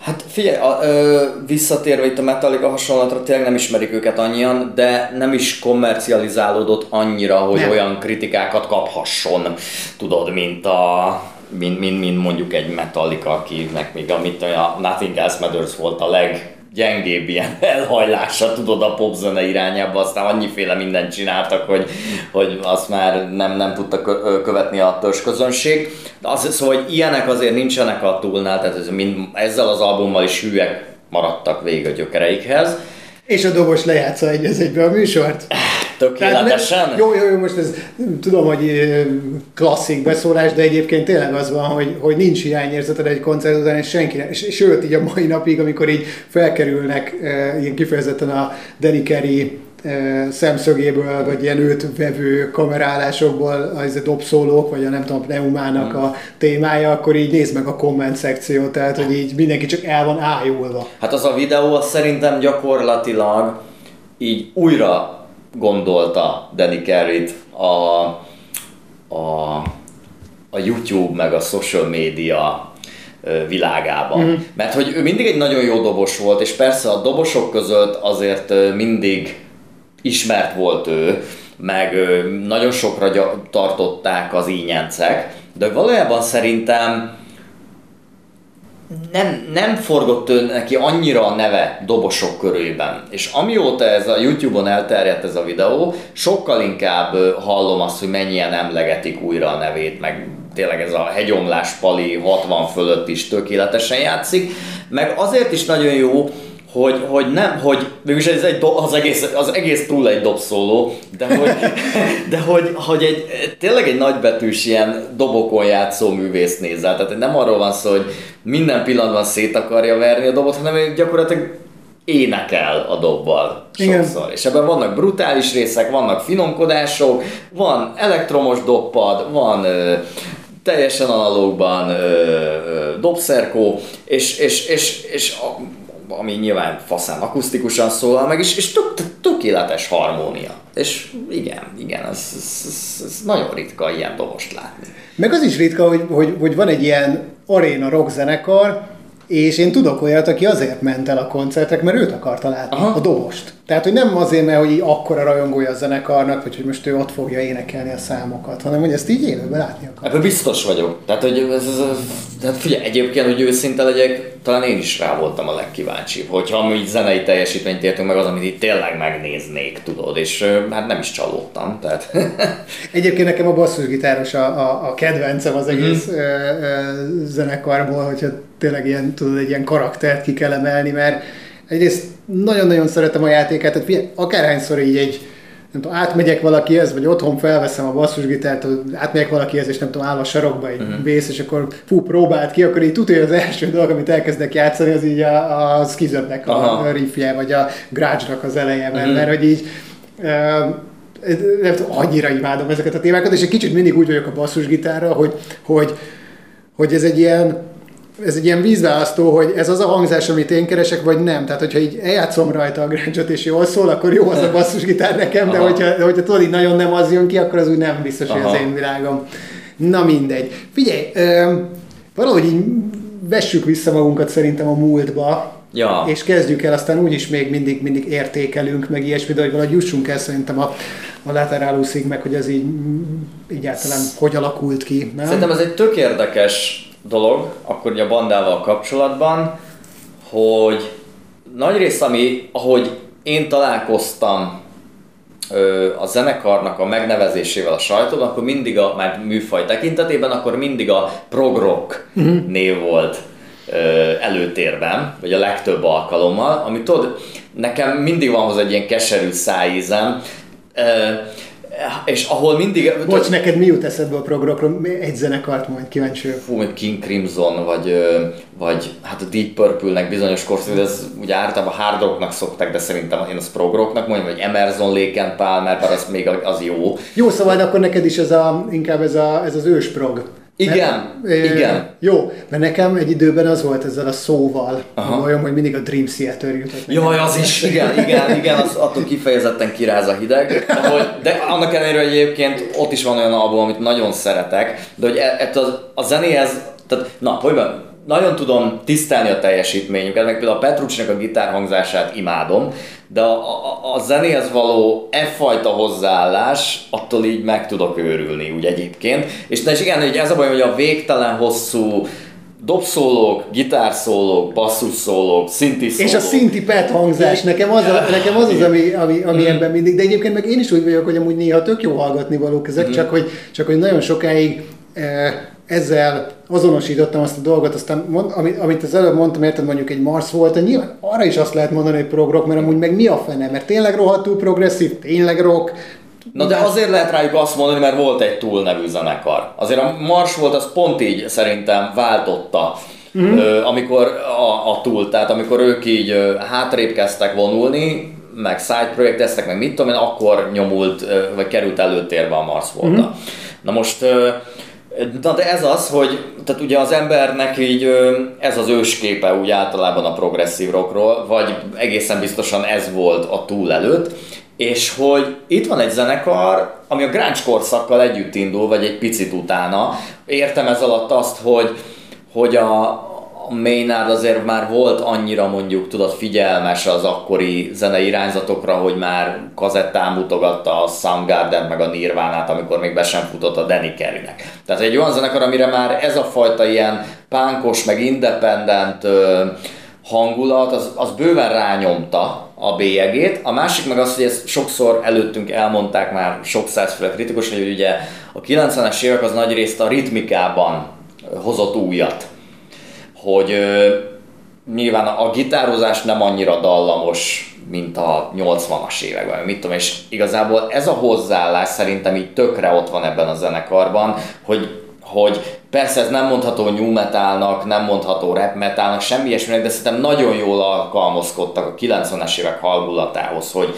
Hát figyelj, a, ö, visszatérve itt a Metallica hasonlatra, tényleg nem ismerik őket annyian, de nem is kommercializálódott annyira, hogy nem. olyan kritikákat kaphasson, tudod, mint a mint, mint, mint mondjuk egy Metallica, akinek még amit a Nothing Else Matters volt a leggyengébb ilyen elhajlása, tudod, a popzene irányába, aztán annyiféle mindent csináltak, hogy, hogy azt már nem, nem tudta követni a közönség. De az, szóval, hogy ilyenek azért nincsenek a túlnál, tehát ez mind, ezzel az albummal is hűek maradtak végig a gyökereikhez. És a dobos lejátsza egy az egybe a műsort. Tökéletesen? Nem, jó, jó, jó, most ez tudom, hogy klasszik beszólás, de egyébként tényleg az van, hogy, hogy nincs hiányérzeted egy koncert után, és senki sőt, így a mai napig, amikor így felkerülnek ilyen kifejezetten a Danny Carey szemszögéből, vagy ilyen őt vevő kamerálásokból az a dobszólók, vagy a nem tudom, pneumának a témája, akkor így nézd meg a komment szekciót, tehát hogy így mindenki csak el van ájulva. Hát az a videó az szerintem gyakorlatilag így újra gondolta Danny Carey-t a, a, a YouTube meg a social media világában. Mm. Mert hogy ő mindig egy nagyon jó dobos volt, és persze a dobosok között azért mindig ismert volt ő, meg nagyon sokra tartották az ínyencek, de valójában szerintem nem, nem forgott neki annyira a neve dobosok körében. És amióta ez a YouTube-on elterjedt ez a videó, sokkal inkább hallom azt, hogy mennyien emlegetik újra a nevét, meg tényleg ez a hegyomlás pali 60 fölött is tökéletesen játszik, meg azért is nagyon jó, hogy, hogy nem, hogy mégis ez egy do, az, egész, az egész túl egy dobszóló, de hogy, de hogy, hogy egy, tényleg egy nagybetűs ilyen dobokon játszó művész nézzel. Tehát nem arról van szó, hogy minden pillanatban szét akarja verni a dobot, hanem gyakorlatilag énekel a dobbal sokszor. Igen. És ebben vannak brutális részek, vannak finomkodások, van elektromos doppad, van ö, teljesen analógban ö, ö, dobszerkó, és, és, és, és a, ami nyilván faszán akusztikusan szólal meg, és, és tök, tökéletes harmónia. És igen, igen, ez, ez, ez, ez nagyon ritka ilyen dobost látni. Meg az is ritka, hogy, hogy, hogy van egy ilyen aréna rock zenekar, és én tudok olyat, aki azért ment el a koncertek, mert őt akarta látni, Aha. a dobost. Tehát, hogy nem azért, mert hogy akkora rajongója a zenekarnak, vagy hogy most ő ott fogja énekelni a számokat, hanem hogy ezt így élőben látni akar. Ebben biztos vagyok. Tehát, hogy ez, ez, ez, tehát figyelj, egyébként, hogy őszinte legyek, talán én is rá voltam a legkíváncsibb, hogyha mi zenei teljesítményt értünk meg az, amit itt tényleg megnéznék, tudod, és hát nem is csalódtam. Tehát. Egyébként nekem a basszusgitáros a, a, a kedvencem az egész mm-hmm. ö, ö, zenekarból, hogyha tényleg ilyen, tudod, egy ilyen karaktert ki kell emelni, mert egyrészt nagyon-nagyon szeretem a játékát, tehát figyelj, akárhányszor így egy, nem tudom, átmegyek valakihez, vagy otthon felveszem a basszusgitárt, átmegyek valakihez, és nem tudom, áll a sarokba egy uh-huh. vész, és akkor fú, próbált ki, akkor így tudja, az első dolog, amit elkezdek játszani, az így a, a skizernek a riffje, vagy a grudge az eleje, mert, uh-huh. mert hogy így uh, nem tudom, annyira imádom ezeket a témákat, és egy kicsit mindig úgy vagyok a basszusgitárra, hogy, hogy, hogy ez egy ilyen ez egy ilyen vízválasztó, hogy ez az a hangzás, amit én keresek, vagy nem. Tehát, hogyha így eljátszom rajta a grunge és jól szól, akkor jó az a basszusgitár nekem, de hogyha, de hogyha tudod, így nagyon nem az jön ki, akkor az úgy nem biztos, Aha. hogy az én világom. Na mindegy. Figyelj, ö, valahogy így vessük vissza magunkat szerintem a múltba, Ja. És kezdjük el, aztán úgyis még mindig, mindig értékelünk, meg ilyesmi, de hogy valahogy jussunk el szerintem a, a laterálúszig, meg hogy ez így mm, egyáltalán hogy alakult ki. Nem? Szerintem ez egy tök érdekes dolog, akkor ugye a bandával kapcsolatban, hogy nagy rész, ami, ahogy én találkoztam a zenekarnak a megnevezésével a sajtóban, akkor mindig a, már műfaj tekintetében, akkor mindig a prog-rock uh-huh. név volt előtérben, vagy a legtöbb alkalommal, ami tudod, nekem mindig van hozzá egy ilyen keserű szájízem, és ahol mindig... Bocs, t- neked mi jut eszedbe a progrokról? Egy zenekart majd kíváncsi Fú, King Crimson, vagy, vagy hát a Deep Purple-nek bizonyos korszak, ez ugye általában hard rocknak szokták, de szerintem én az progroknak mondjam, vagy Emerson, Lake and Palmer, bár az még az jó. Jó, szóval de akkor neked is ez a, inkább ez, a, ez az ős prog. Igen, mert, igen. Jó, mert nekem egy időben az volt ezzel a szóval, olyan, hogy mindig a Dream Theater jutott. Jaj, az is, igen, igen, igen, az attól kifejezetten kiráz a hideg. De, hogy, de annak ellenére, egyébként ott is van olyan album, amit nagyon szeretek, de hogy e, a, a zenéhez, tehát, na, hogy van, nagyon tudom tisztelni a teljesítményüket, meg például a Petrucsinak a gitárhangzását imádom, de a, a, a zenéhez való e fajta hozzáállás, attól így meg tudok őrülni úgy egyébként. És, és igen, hogy ez a baj, hogy a végtelen hosszú dobszólók, gitárszólók, basszusszólók, szinti szólók. És a szinti pet hangzás, nekem az, a, nekem az az, ami, ami, ami mm. ebben mindig, de egyébként meg én is úgy vagyok, hogy amúgy néha tök jó hallgatni valók ezek, mm. csak, hogy, csak hogy nagyon sokáig eh, ezzel azonosítottam azt a dolgot, aztán mond, amit, amit az előbb mondtam, érted, mondjuk egy Mars volt, nyilván arra is azt lehet mondani, hogy prog rock, mert amúgy meg mi a fene, mert tényleg rohadtul progresszív, tényleg rock, Na de azért lehet rájuk azt mondani, mert volt egy túl nevű zenekar. Azért a Mars volt, az pont így szerintem váltotta, mm-hmm. amikor a, a túl, tehát amikor ők így hátrébb kezdtek vonulni, meg side projekteztek, meg mit tudom én, akkor nyomult, vagy került előtérbe a Mars volt. Mm-hmm. Na most Na de ez az, hogy tehát ugye az embernek így ez az ősképe úgy általában a progresszív rockról, vagy egészen biztosan ez volt a túl előtt, és hogy itt van egy zenekar, ami a grunge korszakkal együtt indul, vagy egy picit utána. Értem ez alatt azt, hogy, hogy a, Maynard azért már volt annyira mondjuk, tudod, figyelmes az akkori zenei irányzatokra, hogy már kazettán mutogatta a Soundgarden meg a Nirvánát, amikor még be sem futott a Danny Carey-nek. Tehát egy olyan zenekar, amire már ez a fajta ilyen pánkos, meg independent ö, hangulat, az, az bőven rányomta a bélyegét. A másik meg az, hogy ezt sokszor előttünk elmondták már sok százféle kritikus, hogy ugye a 90-es évek az nagy részt a ritmikában hozott újat hogy nyilván a gitározás nem annyira dallamos, mint a 80-as években, mit tudom, és igazából ez a hozzáállás szerintem így tökre ott van ebben a zenekarban, hogy, hogy persze ez nem mondható new metalnak, nem mondható rap metalnak, semmi ilyesminek, de szerintem nagyon jól alkalmazkodtak a 90-es évek hangulatához, hogy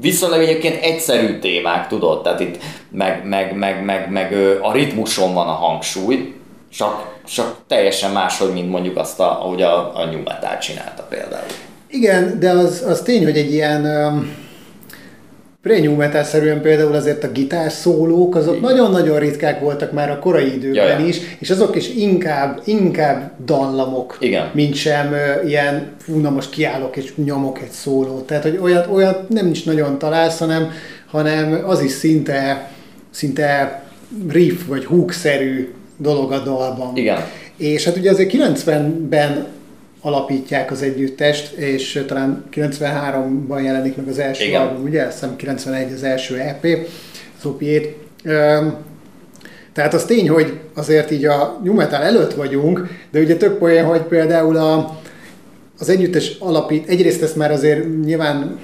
viszonylag egyébként egyszerű témák, tudod, tehát itt meg, meg, meg, meg, meg a ritmuson van a hangsúly, csak csak teljesen máshogy, mint mondjuk azt, a, ahogy a, a New Metal csinálta például. Igen, de az, az tény, hogy egy ilyen um, pre-new metal-szerűen például azért a gitárszólók, azok nagyon-nagyon ritkák voltak már a korai időben Jaja. is, és azok is inkább, inkább dallamok, Igen. mint sem uh, ilyen, fú, na most kiállok és nyomok egy szólót. Tehát, hogy olyat, olyat nem is nagyon találsz, hanem, hanem az is szinte, szinte riff vagy hook-szerű dolog a dalban. Igen. És hát ugye azért 90-ben alapítják az együttest, és talán 93-ban jelenik meg az első Igen. album, ugye? Azt hiszem 91 az első EP, az op tehát az tény, hogy azért így a New Metal előtt vagyunk, de ugye több olyan, hogy például a, az együttes alapít, egyrészt ezt már azért nyilván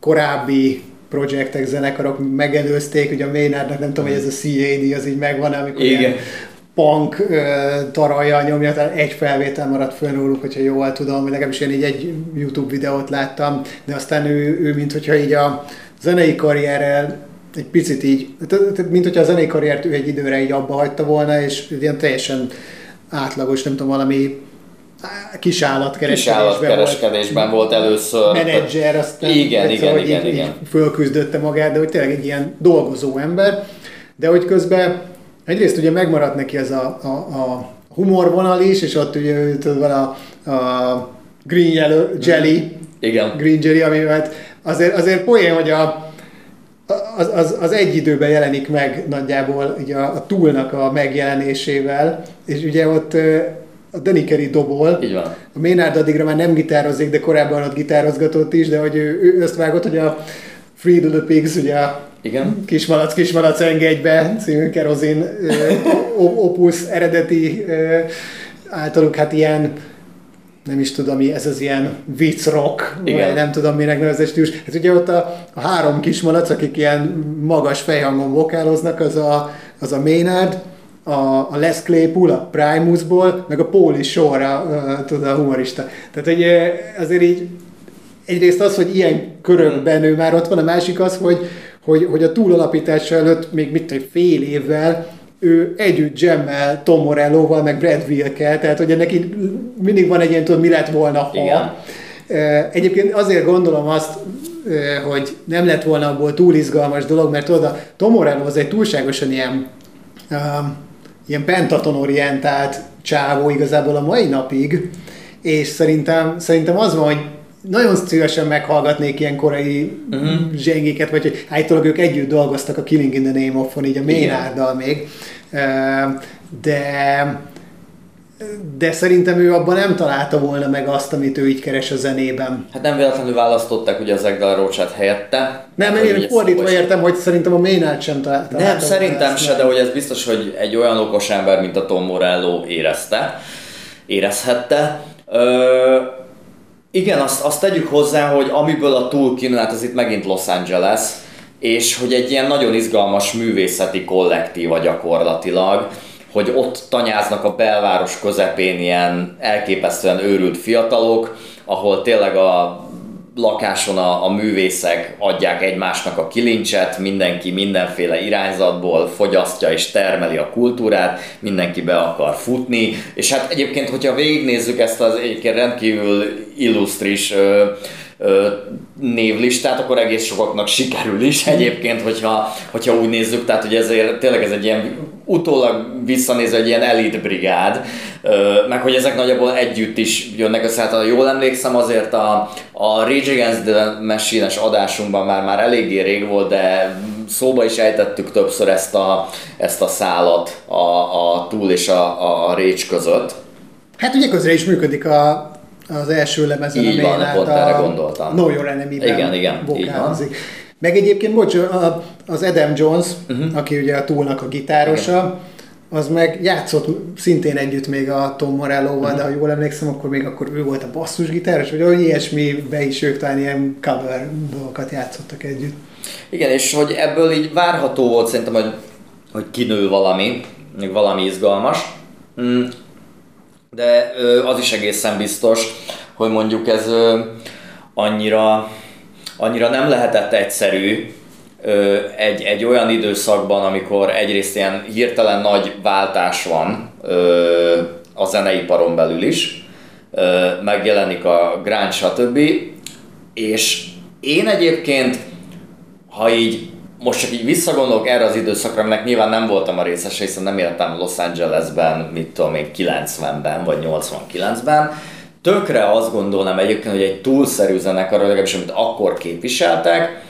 korábbi projektek, zenekarok megelőzték, ugye a Maynardnak nem tudom, hogy ez a CAD az így megvan, amikor Igen. ilyen punk taralja nyomja, tehát egy felvétel maradt fönn róluk, hogyha jól tudom, vagy legalábbis én így egy YouTube videót láttam, de aztán ő, ő mint hogyha így a zenei karrierrel egy picit így, mint hogyha a zenei karriert ő egy időre így abba hagyta volna, és ilyen teljesen átlagos, nem tudom, valami kis állatkereskedésben volt, volt először. Menedzser, aztán igen, igen, szóval igen, így, igen. Így fölküzdötte magát, de hogy tényleg egy ilyen dolgozó ember, de hogy közben egyrészt ugye megmaradt neki ez a, a, a humorvonal is, és ott ugye tudod, van a, a green yellow jelly, Igen. green jelly, ami hát azért, azért poén, hogy a, az, az, az egy időben jelenik meg nagyjából ugye a, a túlnak a megjelenésével, és ugye ott a Denikeri dobol. Így van. A Maynard addigra már nem gitározik, de korábban ott gitározgatott is, de hogy ő, ő azt vágott, hogy a Free the Pigs, ugye a Igen. Kismalac, Kismalac engedj be című kerozin opus eredeti általuk hát ilyen nem is tudom mi, ez az ilyen vicc rock, Igen. vagy nem tudom minek nevezett stílus. Hát ugye ott a, a három kismalac, akik ilyen magas fejhangon vokáloznak, az a, az a Maynard, a, a Les Claypool, a Primusból, meg a Pauli Shore, tudod, a humorista. Tehát hogy azért így egyrészt az, hogy ilyen körökben ő már ott van, a másik az, hogy, hogy, hogy a túlalapítása előtt még mit egy fél évvel ő együtt jammel Tom Morello-val, meg Brad Wilkel, tehát hogy neki mindig van egy ilyen, tudod, mi lett volna, ha. Igen. Egyébként azért gondolom azt, hogy nem lett volna abból túl izgalmas dolog, mert tudod, a Tom Morello az egy túlságosan ilyen um, ilyen pentaton-orientált csávó igazából a mai napig, és szerintem, szerintem az van, hogy nagyon szívesen meghallgatnék ilyen korai uh-huh. zsengéket, vagy hogy állítólag ők együtt dolgoztak a Killing in the Name of-on, így a Maynarddal még, de de szerintem ő abban nem találta volna meg azt, amit ő így keres a zenében. Hát nem véletlenül választották ugye az Egdal Rocsát helyette. Nem, én fordítva szóval értem, hogy szerintem a Maynard sem találta. Nem, szerintem se, de hogy ez biztos, hogy egy olyan okos ember, mint a Tom Morello érezte, érezhette. Ö, igen, azt, azt tegyük hozzá, hogy amiből a túl kínált, az itt megint Los Angeles, és hogy egy ilyen nagyon izgalmas művészeti kollektíva gyakorlatilag, hogy ott tanyáznak a belváros közepén ilyen elképesztően őrült fiatalok, ahol tényleg a lakáson a, a művészek adják egymásnak a kilincset, mindenki mindenféle irányzatból fogyasztja és termeli a kultúrát, mindenki be akar futni, és hát egyébként, hogyha végignézzük ezt az egyébként rendkívül illusztris ö, névlistát, akkor egész sokaknak sikerül is egyébként, hogyha, hogyha úgy nézzük, tehát hogy ezért tényleg ez egy ilyen utólag visszanéz egy ilyen elit brigád, meg hogy ezek nagyjából együtt is jönnek össze. Hát, ha jól emlékszem, azért a, a Rage Against the Machine-es adásunkban már, már eléggé rég volt, de szóba is ejtettük többször ezt a, ezt a szálat a, a Tool és a, a Rage között. Hát ugye közre is működik a, az első lemezen, Így van, pont erre gondoltam. Know Your enemy Igen, igen, így van. Meg egyébként, bocs, az Adam Jones, uh-huh. aki ugye a túlnak a gitárosa, igen. az meg játszott szintén együtt még a Tom Morello-val, uh-huh. de ha jól emlékszem, akkor még akkor ő volt a basszusgitáros, vagy olyan ilyesmibe is ők talán ilyen cover dolgokat játszottak együtt. Igen, és hogy ebből így várható volt szerintem, hogy, hogy kinő valami, még valami izgalmas. Mm, de az is egészen biztos, hogy mondjuk ez annyira, annyira nem lehetett egyszerű egy, egy olyan időszakban, amikor egyrészt ilyen hirtelen nagy váltás van a zeneiparon belül is, megjelenik a grunge, stb. És én egyébként, ha így most csak így visszagondolok erre az időszakra, aminek nyilván nem voltam a részese, hiszen nem éltem Los Angelesben, mit tudom én, 90-ben vagy 89-ben. Tökre azt gondolnám egyébként, hogy egy túlszerű zenekar, legalábbis amit akkor képviseltek,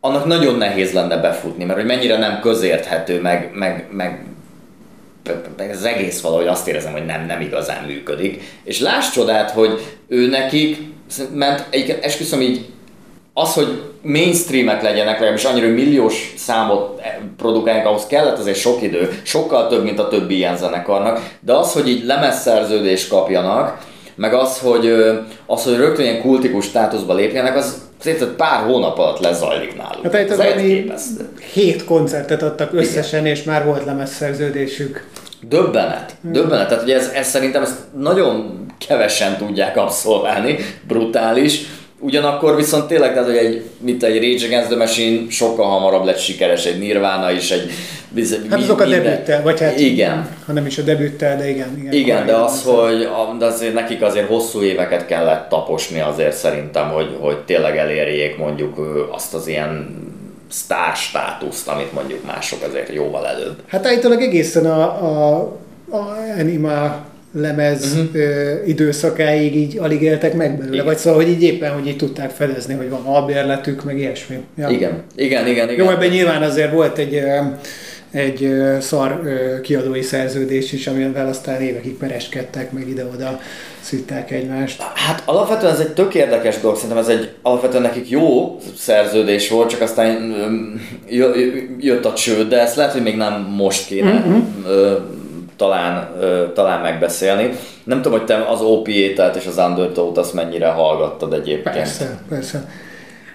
annak nagyon nehéz lenne befutni, mert hogy mennyire nem közérthető, meg, meg, meg meg az egész valahogy azt érezem, hogy nem, nem igazán működik. És láss csodát, hogy ő nekik, mert egyébként esküszöm így az, hogy mainstreamek legyenek, legalábbis annyira milliós számot produkálják, ahhoz kellett azért sok idő, sokkal több, mint a többi ilyen zenekarnak, de az, hogy így lemezszerződést kapjanak, meg az, hogy, az, hogy rögtön ilyen kultikus státuszba lépjenek, az szinte pár hónap alatt lezajlik náluk. Hát ez elképesztő. Hét koncertet adtak összesen, Igen. és már volt lemezszerződésük. Döbbenet. Hmm. Döbbenet. Tehát ugye ez, ez szerintem ezt nagyon kevesen tudják abszolválni, brutális Ugyanakkor viszont tényleg, tehát, hogy egy, mint egy Rage Against the Machine sokkal hamarabb lett sikeres, egy Nirvana is, egy... Hát azok a debüttel, vagy hát... Igen. Ha nem is a debüttel, de igen. Igen, igen de az, hogy de azért nekik azért hosszú éveket kellett taposni azért szerintem, hogy, hogy tényleg elérjék mondjuk azt az ilyen sztár státuszt, amit mondjuk mások azért jóval előbb. Hát állítólag egészen a, a, a Anima lemez uh-huh. ö, időszakáig így alig éltek meg belőle, igen. vagy szóval, hogy így éppen, hogy így tudták fedezni, hogy van albérletük, meg ilyesmi. Ja. Igen, igen, igen. igen. Jó, ebben nyilván azért volt egy egy szar kiadói szerződés is, amivel aztán évekig pereskedtek, meg ide-oda szitták egymást. Hát alapvetően ez egy tök érdekes dolog, szerintem ez egy alapvetően nekik jó szerződés volt, csak aztán jött a csőd, de ezt lehet, hogy még nem most kéne mm-hmm. Talán, talán megbeszélni. Nem tudom, hogy te az OPA-telt és az Undertow-t azt mennyire hallgattad egyébként. Persze, persze.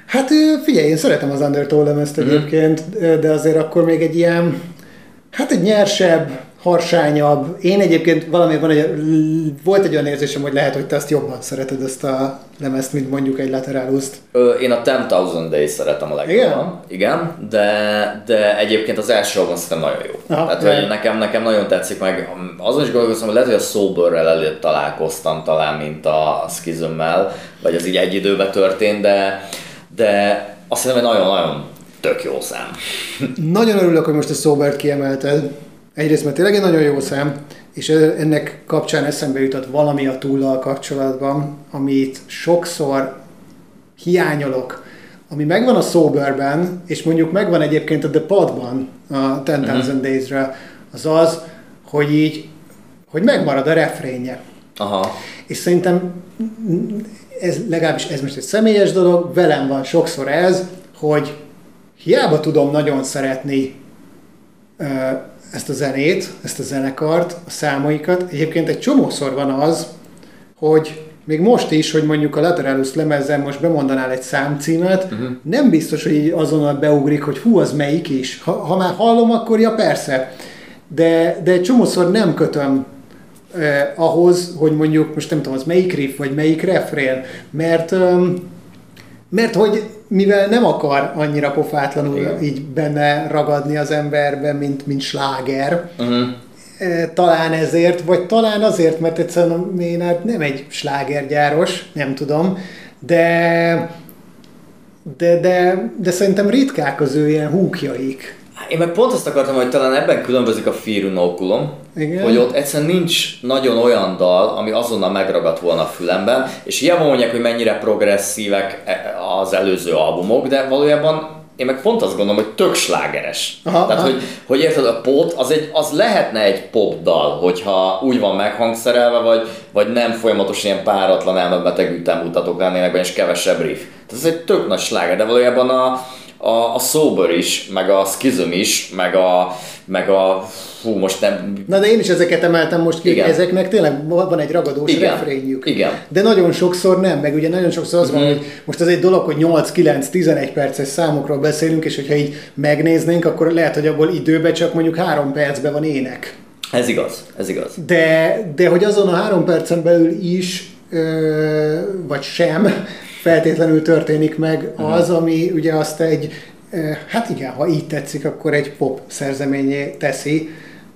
Hát figyelj, én szeretem az Undertow lemezt mm-hmm. egyébként, de azért akkor még egy ilyen, hát egy nyersebb, harsányabb. Én egyébként valami van, egy, volt egy olyan érzésem, hogy lehet, hogy te azt jobban szereted ezt a lemezt, mint mondjuk egy laterálust. Én a 10,000 Days szeretem a legjobban. Igen? Igen, de, de egyébként az első album szerintem nagyon jó. Aha, Tehát, hogy nekem, nekem nagyon tetszik, meg azon is gondolkozom, hogy lehet, hogy a Soberrel előtt találkoztam talán, mint a Schismmel, vagy az így egy időben történt, de de azt hiszem, hogy nagyon-nagyon tök jó szám. Nagyon örülök, hogy most a Sobert kiemelted. Egyrészt, mert tényleg egy nagyon jó szám, és ennek kapcsán eszembe jutott valami a túllal kapcsolatban, amit sokszor hiányolok, ami megvan a Soberben, és mondjuk megvan egyébként a The Podban, a 10,000 uh-huh. Days-re, az az, hogy így, hogy megmarad a refrénje. Aha. És szerintem ez legalábbis ez most egy személyes dolog, velem van sokszor ez, hogy hiába tudom nagyon szeretni ezt a zenét, ezt a zenekart, a számaikat. Egyébként egy csomószor van az, hogy még most is, hogy mondjuk a Lateralus lemezzen most bemondanál egy számcímet, uh-huh. nem biztos, hogy így azonnal beugrik, hogy hú, az melyik is. Ha, ha már hallom, akkor ja persze. De, de egy csomószor nem kötöm eh, ahhoz, hogy mondjuk, most nem tudom, az melyik riff, vagy melyik refrén, mert, um, mert hogy mivel nem akar annyira pofátlanul Igen. így benne ragadni az emberben, mint, mint sláger, uh-huh. talán ezért, vagy talán azért, mert egyszerűen a Maynard nem egy slágergyáros, nem tudom, de de, de, de szerintem ritkák az ő ilyen húkjaik. Én meg pont azt akartam, hogy talán ebben különbözik a Firunokulum, Igen. hogy ott egyszerűen nincs nagyon olyan dal, ami azonnal megragadt volna a fülemben, és hiába mondják, hogy mennyire progresszívek e, az előző albumok, de valójában én meg pont azt gondolom, hogy tök slágeres. Aha, Tehát, aha. Hogy, hogy érted, a pop az, egy, az lehetne egy pop dal, hogyha úgy van meghangszerelve, vagy, vagy nem folyamatosan ilyen páratlan elmebeteg ütemmutatók lennének benne, és kevesebb riff. Tehát ez egy tök nagy sláger, de valójában a, a, a Sober is, meg a Schism is, meg a, meg a fú, most nem... Na de én is ezeket emeltem most ki, Igen. ezeknek tényleg van egy ragadós Igen. refrényük. Igen. De nagyon sokszor nem, meg ugye nagyon sokszor az mm. van, mhm. hogy most az egy dolog, hogy 8-9-11 perces számokról beszélünk, és hogyha így megnéznénk, akkor lehet, hogy abból időben csak mondjuk 3 percben van ének. Ez igaz, ez igaz. De, de hogy azon a három percen belül is, ö, vagy sem, feltétlenül történik meg az, ami ugye azt egy, hát igen, ha így tetszik, akkor egy pop szerzeményé teszi,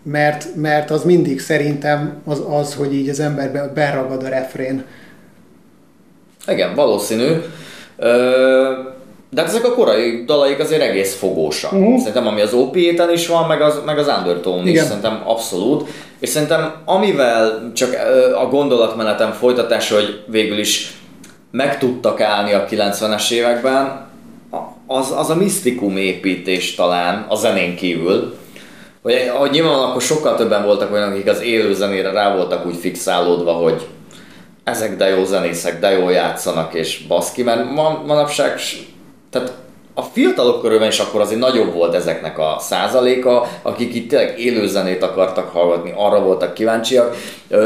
mert, mert az mindig szerintem az, az, hogy így az emberbe beragad a refrén. Igen, valószínű. de hát ezek a korai dalaik azért egész fogósak. Uh-huh. Szerintem ami az op is van, meg az, meg az Undertone is, szerintem abszolút. És szerintem amivel csak a gondolatmenetem folytatás, hogy végül is meg tudtak állni a 90-es években, az, az a misztikum építés talán a zenén kívül, hogy, hogy nyilván akkor sokkal többen voltak olyanok, akik az élő zenére rá voltak úgy fixálódva, hogy ezek de jó zenészek, de jól játszanak és baszki, mert man, manapság, tehát a fiatalok körülben is akkor azért nagyobb volt ezeknek a százaléka, akik itt tényleg élőzenét akartak hallgatni, arra voltak kíváncsiak.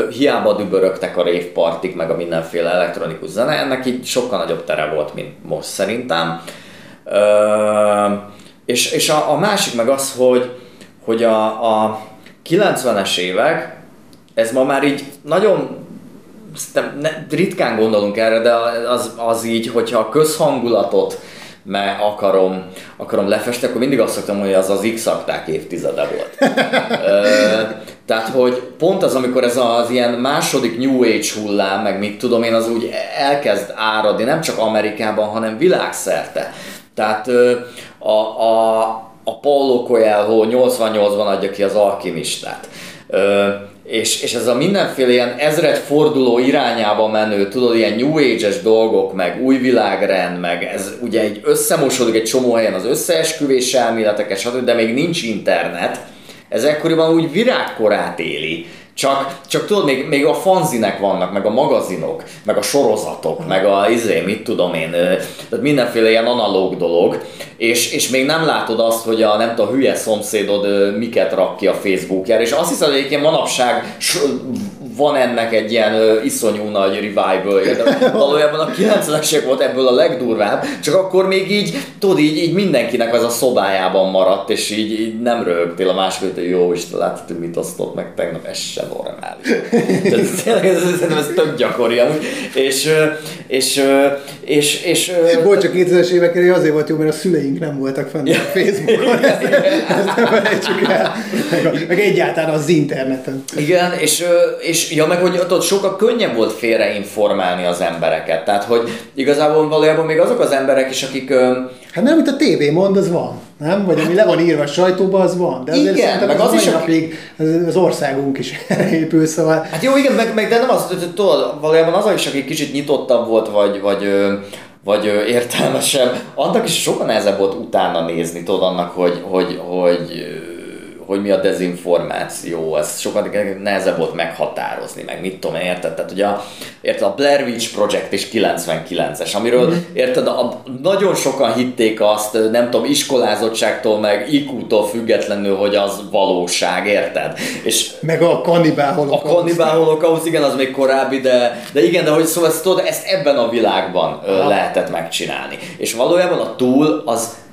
Hiába dübörögtek a révpartik, meg a mindenféle elektronikus zene, ennek így sokkal nagyobb tere volt, mint most szerintem. És, és a, a másik meg az, hogy, hogy a, a 90-es évek, ez ma már így nagyon ne, ritkán gondolunk erre, de az, az így, hogyha a közhangulatot mert akarom, akarom lefesteni, akkor mindig azt szoktam, hogy az az x évtizede volt. tehát, hogy pont az, amikor ez az ilyen második New Age hullám, meg mit tudom én, az úgy elkezd áradni, nem csak Amerikában, hanem világszerte. Tehát a, a, a Paulo Coelho 88-ban adja ki az alkimistát. És, és ez a mindenféle ilyen ezred forduló irányába menő, tudod, ilyen New Age-es dolgok, meg új világrend, meg ez ugye egy összemosódik egy csomó helyen az összeesküvés elméleteket, stb., de még nincs internet, ez ekkoriban úgy virágkorát éli. Csak, csak tudod, még, még a fanzinek vannak, meg a magazinok, meg a sorozatok, meg a izé, mit tudom én, tehát mindenféle ilyen analóg dolog, és, és még nem látod azt, hogy a nem tudom, hülye szomszédod miket rak ki a Facebookjára, és azt hiszem, hogy egyébként manapság van ennek egy ilyen ö, iszonyú nagy revival de valójában a 90-esek volt ebből a legdurvább, csak akkor még így, tudod, így, így mindenkinek az a szobájában maradt, és így, így nem rögtél a másik, hogy jó Isten, látod, hogy mit osztott meg tegnap, ez sem normális. Tehát tényleg ez, ez, ez, ez tök gyakori amúgy. És, és, és, és, Volt csak 2000-es évek azért volt jó, mert a szüleink nem voltak fenn a Facebookon, ezt, ezt nem felejtsük el. Meg, meg egyáltalán az interneten. Igen, és, és ja, meg hogy ott sokkal könnyebb volt félreinformálni az embereket. Tehát, hogy igazából valójában még azok az emberek is, akik... Hát nem, amit a tévé mond, az van. Nem? Vagy ami le van írva a sajtóba, az van. De azért igen, meg az, az is napig az országunk is épül, szóval... Hát jó, igen, meg, meg de nem az, tudod, valójában az is, aki kicsit nyitottabb volt, vagy, vagy vagy értelmesebb, annak is sokkal nehezebb volt utána nézni, tudod, annak, hogy, hogy, hogy hogy mi a dezinformáció, ez sokkal nehezebb volt meghatározni, meg mit tudom érted? Tehát ugye a, érted, a Blair Witch Project is 99-es, amiről mm. érted, a, nagyon sokan hitték azt, nem tudom, iskolázottságtól, meg IQ-tól függetlenül, hogy az valóság, érted? És meg a kannibál holokausz. A kannibál holokausz, igen, az még korábbi, de, de igen, de hogy szóval ezt, tudod, ezt ebben a világban Aha. lehetett megcsinálni. És valójában a túl az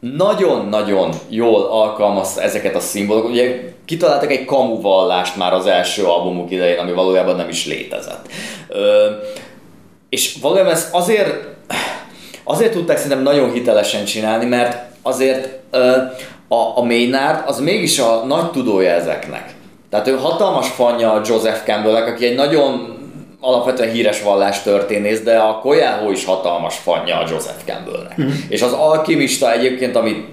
nagyon-nagyon jól alkalmazta ezeket a szimbolokat. Ugye kitaláltak egy kamu vallást már az első albumuk idején, ami valójában nem is létezett. Ö, és valójában ezt azért, azért tudták szerintem nagyon hitelesen csinálni, mert azért ö, a, a Maynard az mégis a nagy tudója ezeknek. Tehát ő hatalmas fanya Joseph Campbellnek, aki egy nagyon alapvetően híres vallás történész, de a Koyáho is hatalmas fanya a Joseph Campbellnek. Mm. És az alkimista egyébként, amit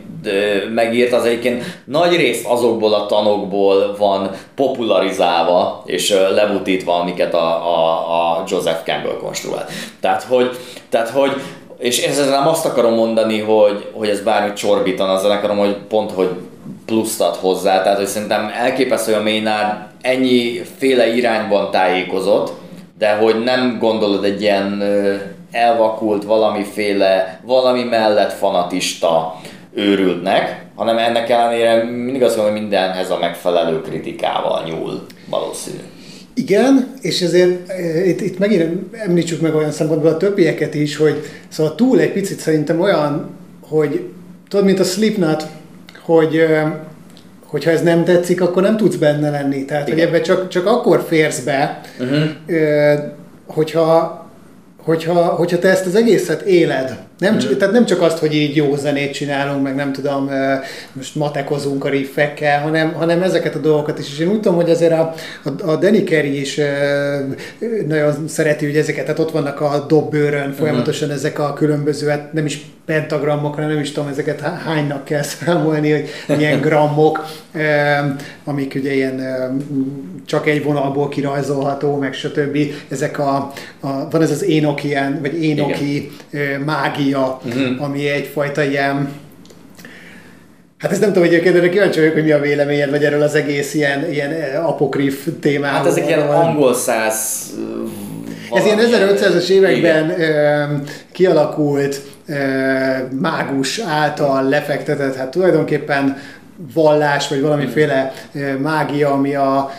megírt, az egyébként nagy részt azokból a tanokból van popularizálva és lebutítva, amiket a, a, a Joseph Campbell konstruált. Tehát, hogy, tehát, hogy és ezzel nem azt akarom mondani, hogy, hogy ez bármit csorbítan, azzal akarom, hogy pont, hogy pluszt ad hozzá, tehát hogy szerintem elképesztő, hogy a Maynard ennyi féle irányban tájékozott, de hogy nem gondolod egy ilyen elvakult valamiféle, valami mellett fanatista őrültnek, hanem ennek ellenére mindig azt mondom, hogy mindenhez a megfelelő kritikával nyúl valószínű. Igen, és ezért itt, itt megint említsük meg olyan szempontból a többieket is, hogy szóval túl egy picit szerintem olyan, hogy tudod, mint a Slipknot, hogy hogyha ez nem tetszik, akkor nem tudsz benne lenni. Tehát, Igen. hogy ebbe csak, csak akkor férsz be, uh-huh. hogyha, hogyha, hogyha te ezt az egészet éled. Nem, uh-huh. Tehát nem csak azt, hogy így jó zenét csinálunk, meg nem tudom, most matekozunk a riffekkel, hanem, hanem ezeket a dolgokat is. És én úgy tudom, hogy azért a, a, a Danny Carey is nagyon szereti, hogy ezeket, tehát ott vannak a dobbőrön folyamatosan uh-huh. ezek a különböző, hát nem is pentagramok, hanem nem is tudom, ezeket hánynak kell számolni, hogy milyen grammok, amik ugye ilyen csak egy vonalból kirajzolható, meg stb. Ezek a, a van ez az énokian, vagy énoki Igen. Mágia, uh-huh. ami egyfajta ilyen Hát ezt nem tudom, egyébként erre kíváncsi vagyok, hogy mi a véleményed, vagy erről az egész ilyen, ilyen apokrif témáról. Hát ezek ilyen angol száz ez ilyen 1500-as években Igen. kialakult mágus által lefektetett, hát tulajdonképpen vallás, vagy valamiféle mágia, ami a,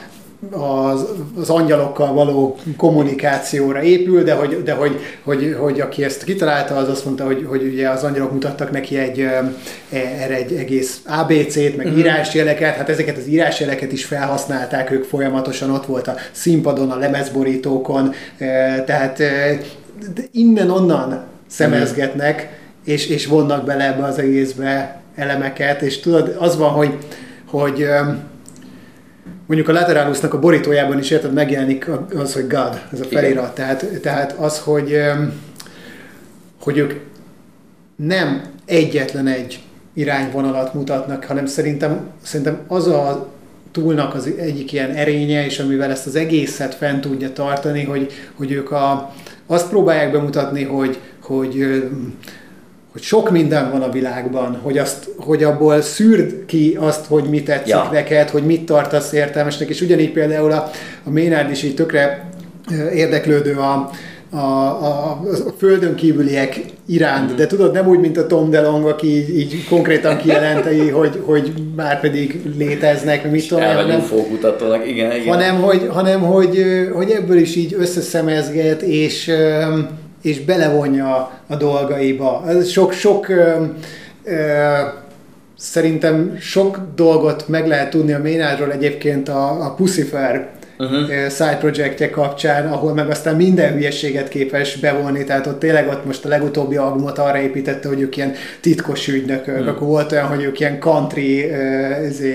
az, az angyalokkal való kommunikációra épül, de hogy, de hogy, hogy, hogy aki ezt kitalálta, az azt mondta, hogy, hogy ugye az angyalok mutattak neki egy, e, erre egy egész ABC-t, meg uh-huh. írásjeleket, hát ezeket az írásjeleket is felhasználták, ők folyamatosan ott volt a színpadon, a lemezborítókon, tehát innen-onnan szemezgetnek, és, és vonnak bele ebbe az egészbe elemeket, és tudod, az van, hogy, hogy mondjuk a Lateralusnak a borítójában is érted, megjelenik az, hogy God, ez a felirat. Tehát, tehát az, hogy, hogy ők nem egyetlen egy irányvonalat mutatnak, hanem szerintem, szerintem az a túlnak az egyik ilyen erénye, és amivel ezt az egészet fent tudja tartani, hogy, hogy ők a, azt próbálják bemutatni, hogy, hogy hogy sok minden van a világban, hogy, azt, hogy abból szűrd ki azt, hogy mit tetszik ja. neked, hogy mit tartasz értelmesnek, és ugyanígy például a, a Maynard is így tökre érdeklődő a, a, a, a földön kívüliek iránt, de tudod, nem úgy, mint a Tom DeLong, aki így, így konkrétan kijelentei, hogy, hogy már pedig léteznek, mit tudom, hanem, igen, igen. hanem, hogy, hanem hogy, hogy ebből is így összeszemezget, és, és belevonja a dolgaiba. Ez sok, sok szerintem sok dolgot meg lehet tudni a Maynardról egyébként a, a Pucifer uh-huh. side projektje kapcsán, ahol meg aztán minden hülyeséget képes bevonni, tehát ott tényleg ott most a legutóbbi albumot arra építette, hogy ők ilyen titkos ügynökök, uh-huh. akkor volt olyan, hogy ők ilyen country uh,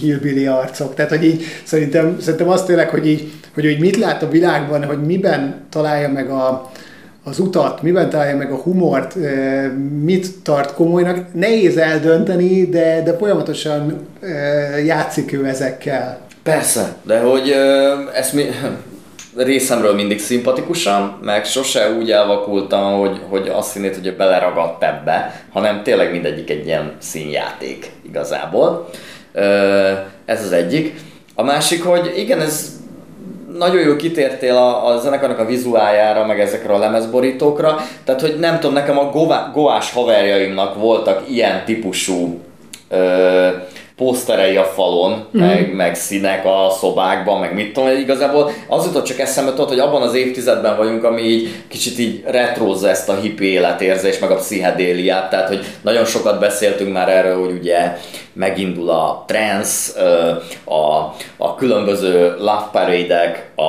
hillbilly arcok, tehát hogy így szerintem, szerintem azt tényleg, hogy így, hogy, hogy mit lát a világban, hogy miben találja meg a, az utat, miben találja meg a humort, mit tart komolynak. Nehéz eldönteni, de, de folyamatosan játszik ő ezekkel. Persze, de hogy ezt mi, részemről mindig szimpatikusan, meg sose úgy elvakultam, hogy, hogy azt hinnéd, hogy beleragadt ebbe, hanem tényleg mindegyik egy ilyen színjáték igazából. Ez az egyik. A másik, hogy igen, ez nagyon jó kitértél a, a zenekarnak a vizuáljára, meg ezekre a lemezborítókra, tehát hogy nem tudom, nekem a goás haverjaimnak voltak ilyen típusú ö, poszterei a falon, mm. meg, meg színek a szobákban, meg mit tudom, igazából az jutott csak eszembe tudod, hogy abban az évtizedben vagyunk, ami így kicsit így retrózza ezt a hippi életérzés, meg a pszichedéliát, tehát hogy nagyon sokat beszéltünk már erről, hogy ugye megindul a trance, a, a különböző love parade a,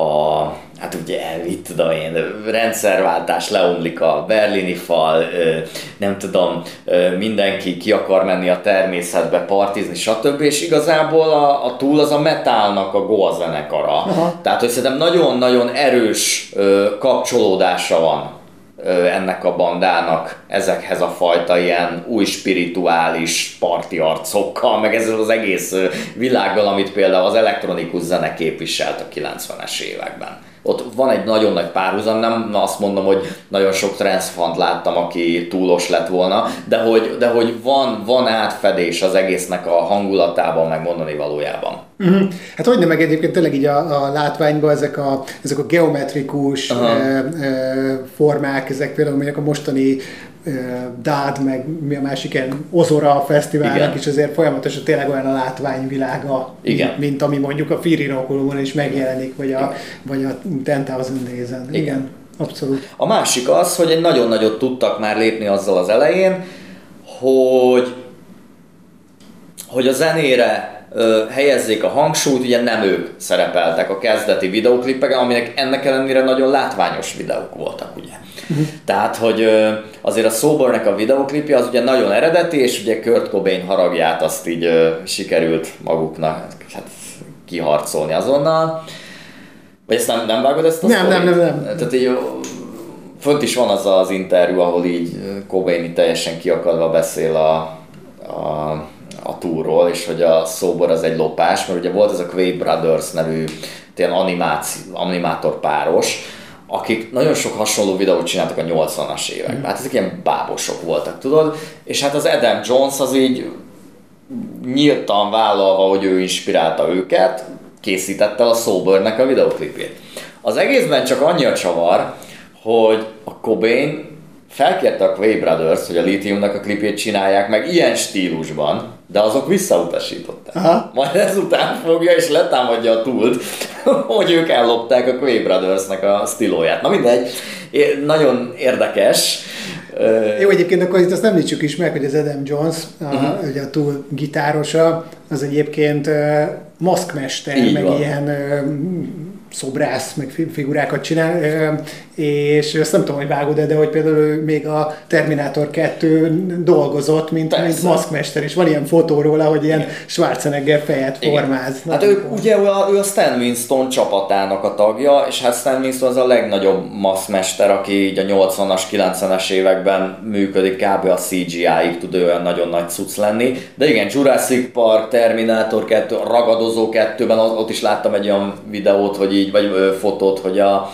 a hát ugye, mit tudom én, rendszerváltás, leomlik a berlini fal, nem tudom, mindenki ki akar menni a természetbe, partizni, stb. És igazából a, a túl az a metálnak a Goa zenekara. Aha. Tehát, hogy szerintem nagyon-nagyon erős kapcsolódása van ennek a bandának ezekhez a fajta ilyen új spirituális parti arcokkal, meg ezzel az egész világgal, amit például az elektronikus zene képviselt a 90-es években ott van egy nagyon nagy párhuzam, nem azt mondom, hogy nagyon sok transzfant láttam, aki túlos lett volna, de hogy, de hogy van, van átfedés az egésznek a hangulatában, meg mondani valójában. Uh-huh. Hát hogy nem meg egyébként tényleg így a, a látványban ezek a, ezek a geometrikus uh-huh. e, e, formák, ezek például mondjuk a mostani Dád, meg mi a másik ilyen Ozora fesztiválnak is azért folyamatosan tényleg olyan a látványvilága, Igen. mint ami mondjuk a Firinokulumon is megjelenik, vagy a, vagy a Ten Thousand Days-en. Igen. Igen. Abszolút. A másik az, hogy egy nagyon nagyot tudtak már lépni azzal az elején, hogy hogy a zenére helyezzék a hangsúlyt, ugye nem ők szerepeltek a kezdeti videoklipeken, aminek ennek ellenére nagyon látványos videók voltak, ugye. Uh-huh. Tehát, hogy azért a Sobernek a videoklipje az ugye nagyon eredeti, és ugye Kurt Cobain haragját azt így sikerült maguknak hát, kiharcolni azonnal. Vagy ezt nem, nem vágod ezt a Nem, nem, nem, nem. Tehát így, fönt is van az az interjú, ahol így Cobain teljesen kiakadva beszél a, a, a túról, és hogy a szóbor az egy lopás, mert ugye volt ez a Quaid Brothers nevű ilyen animáció, animátor páros, akik nagyon sok hasonló videót csináltak a 80-as években. Hát ezek ilyen bábosok voltak, tudod? És hát az Adam Jones az így nyíltan vállalva, hogy ő inspirálta őket, készítette a Sobernek a videoklipjét. Az egészben csak annyi a csavar, hogy a Cobain felkérte a Quay Brothers, hogy a Lithiumnak a klipjét csinálják meg ilyen stílusban, de azok visszautasították. Aha. Majd ezután fogja és letámadja a túlt, hogy ők ellopták a Quay Brothersnek a stílóját. Na mindegy, nagyon érdekes. Jó, egyébként akkor itt azt említsük is meg, hogy az Adam Jones, a, uh-huh. ugye a túl gitárosa, az egyébként maszkmester, Így meg van. ilyen szobrász, meg figurákat csinál, és ezt nem tudom, hogy vágod de hogy például ő még a Terminator 2 dolgozott, mint, mint maszkmester, és van ilyen fotó róla, hogy ilyen Schwarzenegger fejet Igen. formáz. Hát ő, ugye ő a, ő a Stan Winston csapatának a tagja, és hát Stan Winston az a legnagyobb maszkmester, aki így a 80-as, 90-es években működik, kb. a CGI-ig tud olyan nagyon nagy cucc lenni. De igen, Jurassic Park, Terminator 2, Ragadozó 2-ben ott is láttam egy olyan videót, hogy így, vagy ö, fotót, hogy a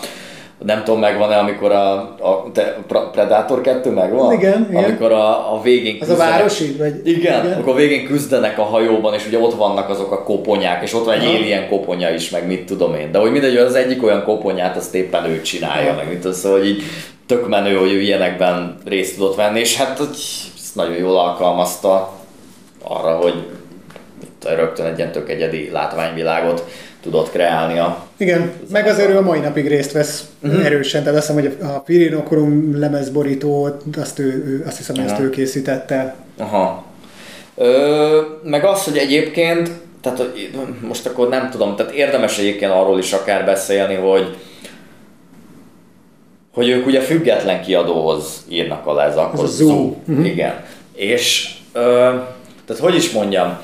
nem tudom, megvan-e, amikor a, a te, Predator 2 megvan? Igen, igen. Amikor a, a végén küzdenek. Az a városi? Vagy... Igen, igen, amikor a végén küzdenek a hajóban, és ugye ott vannak azok a koponyák, és ott van egy Aha. alien koponya is, meg mit tudom én. De hogy mindegy, az egyik olyan koponyát, azt éppen ő csinálja, meg mit tudom, szóval hogy így tök menő, hogy ő ilyenekben részt tudott venni, és hát hogy ezt nagyon jól alkalmazta arra, hogy rögtön egy ilyen tök egyedi látványvilágot tudott kreálni a... Igen, meg azért ő a mai napig részt vesz uh-huh. erősen, tehát azt hiszem, hogy a Pirinokorum lemezborítót, azt, ő, azt hiszem, hogy ezt ő készítette. Aha. Ö, meg az, hogy egyébként, tehát most akkor nem tudom, tehát érdemes egyébként arról is akár beszélni, hogy hogy ők ugye független kiadóhoz írnak alá, ez akkor ez Zoo. Zoo. Uh-huh. Igen. És ö, tehát hogy is mondjam,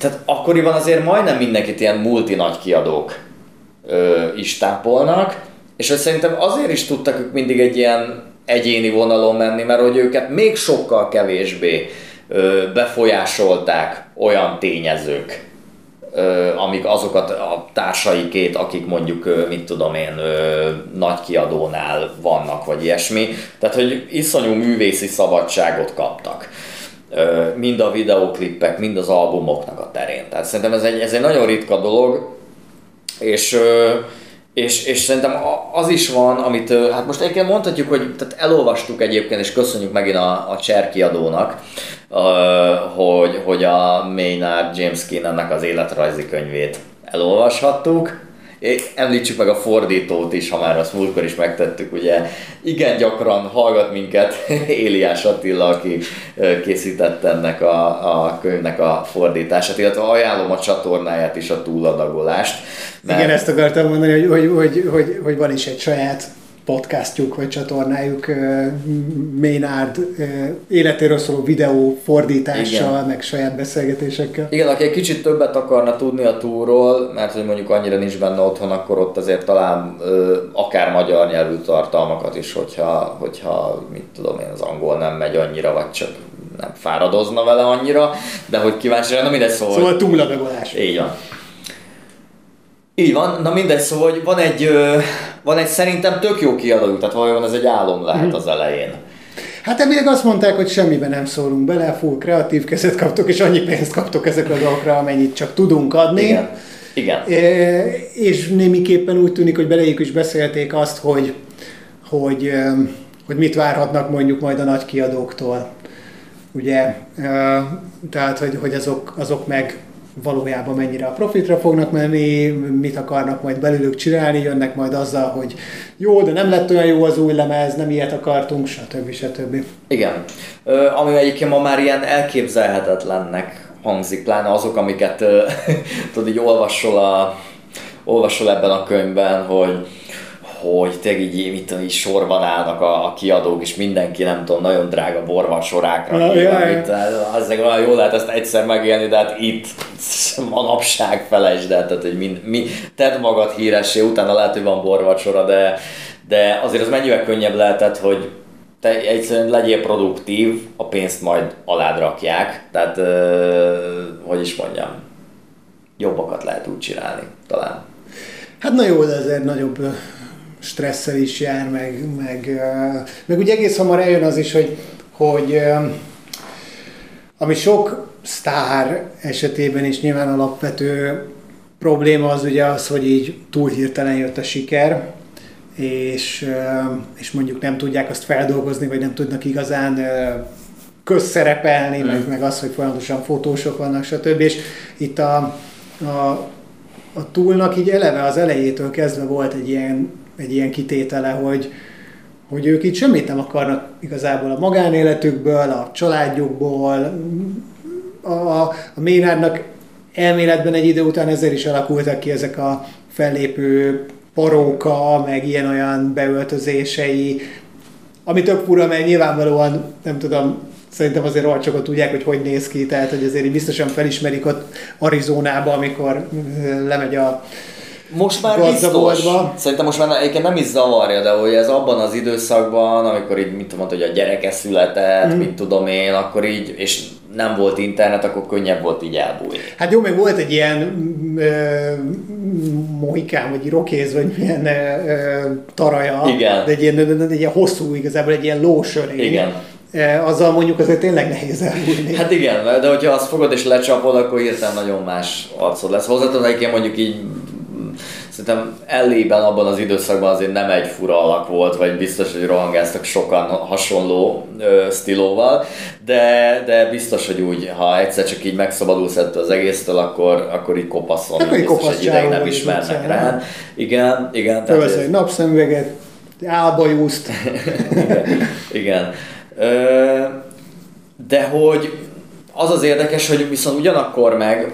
tehát akkoriban azért majdnem mindenkit ilyen multi nagy kiadók ö, is tápolnak, és hogy szerintem azért is tudtak ők mindig egy ilyen egyéni vonalon menni, mert hogy őket még sokkal kevésbé ö, befolyásolták olyan tényezők, ö, amik azokat a társaikét, akik mondjuk, ö, mit tudom én, ö, nagy kiadónál vannak, vagy ilyesmi. Tehát, hogy iszonyú művészi szabadságot kaptak mind a videóklippek, mind az albumoknak a terén. Tehát szerintem ez egy, ez egy nagyon ritka dolog, és, és, és szerintem az is van, amit, hát most egyébként mondhatjuk, hogy tehát elolvastuk egyébként, és köszönjük megint a, a Cser kiadónak, hogy, hogy a Maynard James Keenannek az életrajzi könyvét elolvashattuk, Említsük meg a fordítót is, ha már azt múltkor is megtettük, ugye igen gyakran hallgat minket Éliás Attila, aki készítette ennek a, a könyvnek a fordítását, illetve ajánlom a csatornáját is, a túladagolást. Mert... Igen, ezt akartam mondani, hogy, hogy, hogy, hogy, hogy van is egy saját podcastjuk vagy csatornájuk Maynard életéről szóló videó fordítással, Igen. meg saját beszélgetésekkel. Igen, aki egy kicsit többet akarna tudni a túról, mert hogy mondjuk annyira nincs benne otthon, akkor ott azért talán ö, akár magyar nyelvű tartalmakat is, hogyha, hogyha mit tudom én, az angol nem megy annyira, vagy csak nem fáradozna vele annyira, de hogy kíváncsi lenne, mindegy szóval. Szóval túladagolás. Így van. Így van, na mindegy, szóval hogy van egy, van egy szerintem tök jó kiadó, tehát valójában ez egy álom lehet mhm. az elején. Hát elvileg azt mondták, hogy semmiben nem szólunk bele, full kreatív kezet kaptok, és annyi pénzt kaptok ezekre a dolgokra, amennyit csak tudunk adni. Igen. Igen. E, és némiképpen úgy tűnik, hogy belejük is beszélték azt, hogy, hogy, hogy mit várhatnak mondjuk majd a nagy kiadóktól. Ugye, tehát, hogy, hogy azok, azok meg valójában mennyire a profitra fognak menni, mit akarnak majd belőlük csinálni, jönnek majd azzal, hogy jó, de nem lett olyan jó az új lemez, nem ilyet akartunk, stb. stb. Igen. Ö, ami egyébként ma már ilyen elképzelhetetlennek hangzik, pláne azok, amiket tudod, így olvasol, a, olvasol ebben a könyvben, hogy hogy tényleg így, mit tudom, így sorban állnak a, a kiadók, és mindenki, nem tudom, nagyon drága borvan sorákra. Ja, ja, ja. Az olyan jól lehet ezt egyszer megélni, de hát itt manapság felejtsd el, tehát hogy mind, mi, tedd magad híressé, utána lehet, hogy van borvacsora, de, de azért az mennyivel könnyebb lehetett, hogy te egyszerűen legyél produktív, a pénzt majd alád rakják, tehát hogy is mondjam, jobbakat lehet úgy csinálni talán. Hát na jó, de ezért nagyobb stresszel is jár, meg, meg, meg ugye egész hamar eljön az is, hogy, hogy ami sok sztár esetében is nyilván alapvető probléma az ugye az, hogy így túl hirtelen jött a siker, és, és mondjuk nem tudják azt feldolgozni, vagy nem tudnak igazán közszerepelni, mm. meg, meg az, hogy folyamatosan fotósok vannak, stb. És itt a, a, a túlnak így eleve az elejétől kezdve volt egy ilyen egy ilyen kitétele, hogy, hogy ők itt semmit nem akarnak igazából a magánéletükből, a családjukból, a, a Ménárnak elméletben egy idő után ezért is alakultak ki ezek a fellépő paróka, meg ilyen-olyan beöltözései, ami tök fura, mert nyilvánvalóan, nem tudom, szerintem azért rohadt sokat tudják, hogy hogy néz ki, tehát hogy azért biztosan felismerik ott Arizonába, amikor lemegy a most már biztos. Szerintem most már egyébként nem is zavarja, de hogy ez abban az időszakban, amikor így, mit tudom, hogy a gyereke született, mm. mit tudom én, akkor így, és nem volt internet, akkor könnyebb volt így elbújni. Hát jó, meg volt egy ilyen ö, mohikán, vagy rokéz, vagy milyen ö, taraja. Igen. De egy ilyen, egy ilyen hosszú, igazából egy ilyen lósörény. Igen. Azzal mondjuk azért tényleg nehéz elbújni. Hát igen, de hogyha azt fogod és lecsapod, akkor hirtelen nagyon más arcod lesz. Hozzáteszem, mondjuk így szerintem ellében abban az időszakban azért nem egy fura alak volt, vagy biztos, hogy rohangáztak sokan hasonló ö, stílóval, de, de biztos, hogy úgy, ha egyszer csak így megszabadulsz ettől az egésztől, akkor, akkor így kopaszol, akkor biztos egy ideig nem ismernek rá. Igen, igen. Fölvesz egy napszemüveget, álbajúzt. igen. igen. Ö, de hogy az az érdekes, hogy viszont ugyanakkor meg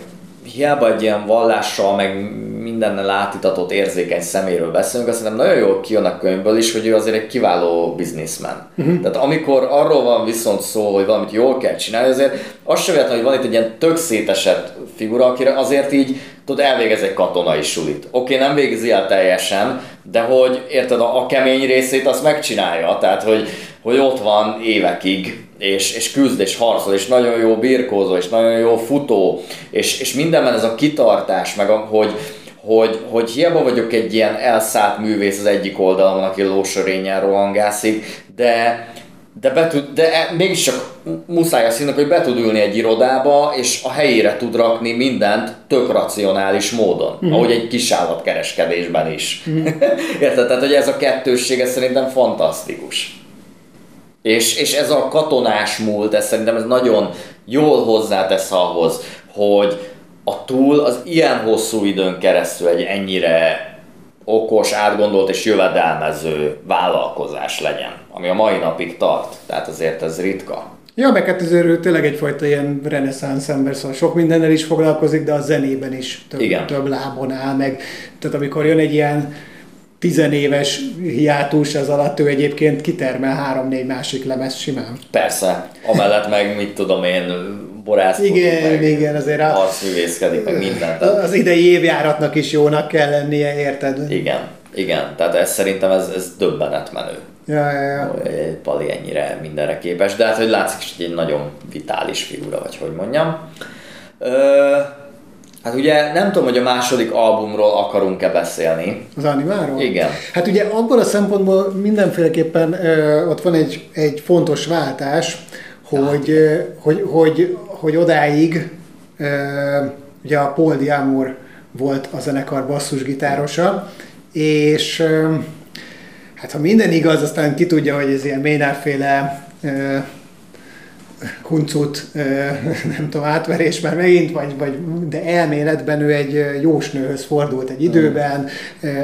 hiába egy ilyen vallással, meg mindennel átitatott érzékeny szeméről beszélünk, azt hiszem nagyon jól kijön a könyvből is, hogy ő azért egy kiváló bizniszmen. Uh-huh. Tehát amikor arról van viszont szó, hogy valamit jól kell csinálni, azért az sem véletlen, hogy van itt egy ilyen tök szétesett figura, akire azért így tudod, elvégez egy katonai sulit. Oké, okay, nem végzi el teljesen, de hogy érted, a, a kemény részét azt megcsinálja, tehát hogy, hogy ott van évekig, és, és küzd, és harcol, és nagyon jó birkózó, és nagyon jó futó, és, és mindenben ez a kitartás, meg a, hogy, hogy, hogy hiába vagyok egy ilyen elszállt művész az egyik oldalon, aki lósörényen rohangászik, de, de, be tud, de e, mégiscsak muszáj azt hogy be tud ülni egy irodába, és a helyére tud rakni mindent tök racionális módon, mm-hmm. ahogy egy kisállatkereskedésben is. Mm-hmm. Érted? Tehát, hogy ez a kettőssége szerintem fantasztikus. És, és ez a katonás múlt, ez szerintem ez nagyon jól hozzátesz ahhoz, hogy a túl az ilyen hosszú időn keresztül egy ennyire okos, átgondolt és jövedelmező vállalkozás legyen, ami a mai napig tart. Tehát azért ez ritka. Ja, meg hát azért ő tényleg egyfajta ilyen reneszánsz ember, szóval sok mindennel is foglalkozik, de a zenében is több, Igen. több lábon áll meg. Tehát amikor jön egy ilyen tizenéves hiátus, az alatt ő egyébként kitermel három-négy másik lemez simán. Persze, amellett meg mit tudom én, borász. Igen, meg igen, azért a, harcművészkedik, meg mindent. Az idei évjáratnak is jónak kell lennie, érted? Igen, igen, tehát ez szerintem ez, ez döbbenet menő. Ja, ja, ja. Pali ennyire mindenre képes, de hát hogy látszik hogy egy nagyon vitális figura, vagy hogy mondjam. Ö- Hát ugye nem tudom, hogy a második albumról akarunk-e beszélni. Az animáról? Igen. Hát ugye abból a szempontból mindenféleképpen ö, ott van egy, egy fontos váltás, hogy, ö, hogy, hogy, hogy odáig ö, ugye a Paul Diamor volt a zenekar basszusgitárosa, és ö, hát ha minden igaz, aztán ki tudja, hogy ez ilyen Maynard-féle huncut, nem tudom, átverés már megint, vagy, vagy, de elméletben ő egy jósnőhöz fordult egy időben,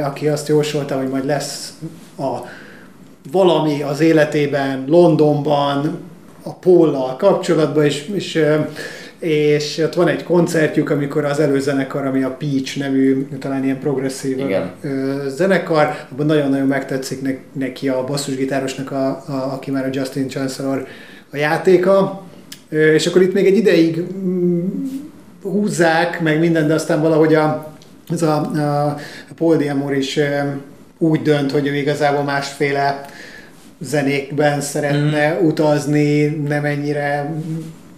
aki azt jósolta, hogy majd lesz a valami az életében, Londonban, a Póllal kapcsolatban, és, és, és ott van egy koncertjük, amikor az előzenekar, ami a Peach nevű, talán ilyen progresszív Igen. zenekar, abban nagyon-nagyon megtetszik neki a basszusgitárosnak, a, a, aki már a Justin Chancellor a játéka, és akkor itt még egy ideig mm, húzzák, meg minden, de aztán valahogy a, ez a, a Paul Diamor is úgy dönt, hogy ő igazából másféle zenékben szeretne mm. utazni, nem ennyire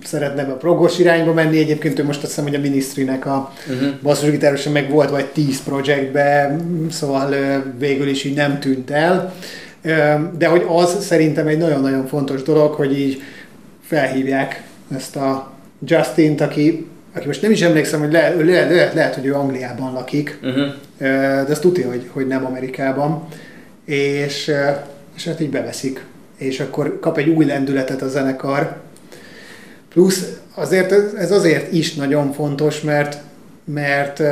szeretne a progos irányba menni. Egyébként ő most azt hiszem, hogy a Ministry-nek a uh-huh. basszusgitárosa meg volt vagy 10 projektbe, szóval végül is így nem tűnt el. De hogy az szerintem egy nagyon-nagyon fontos dolog, hogy így felhívják ezt a Justin-t, aki, aki most nem is emlékszem, hogy le, le, le, lehet, hogy ő Angliában lakik, uh-huh. de azt tudja, hogy, hogy nem Amerikában, és, és hát így beveszik, és akkor kap egy új lendületet a zenekar. Plusz azért ez azért is nagyon fontos, mert, mert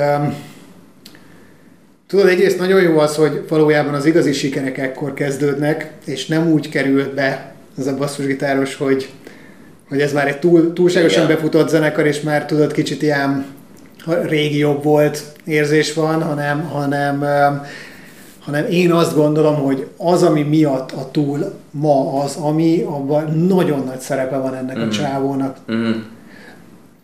Tudod, egyrészt nagyon jó az, hogy valójában az igazi sikerek ekkor kezdődnek, és nem úgy került be ez a basszusgitáros, hogy, hogy ez már egy túl, túlságosan Igen. befutott zenekar, és már tudod, kicsit ilyen régi jobb volt érzés van, hanem, hanem hanem én azt gondolom, hogy az, ami miatt a túl ma az, ami, abban nagyon nagy szerepe van ennek mm. a csávónak. Mm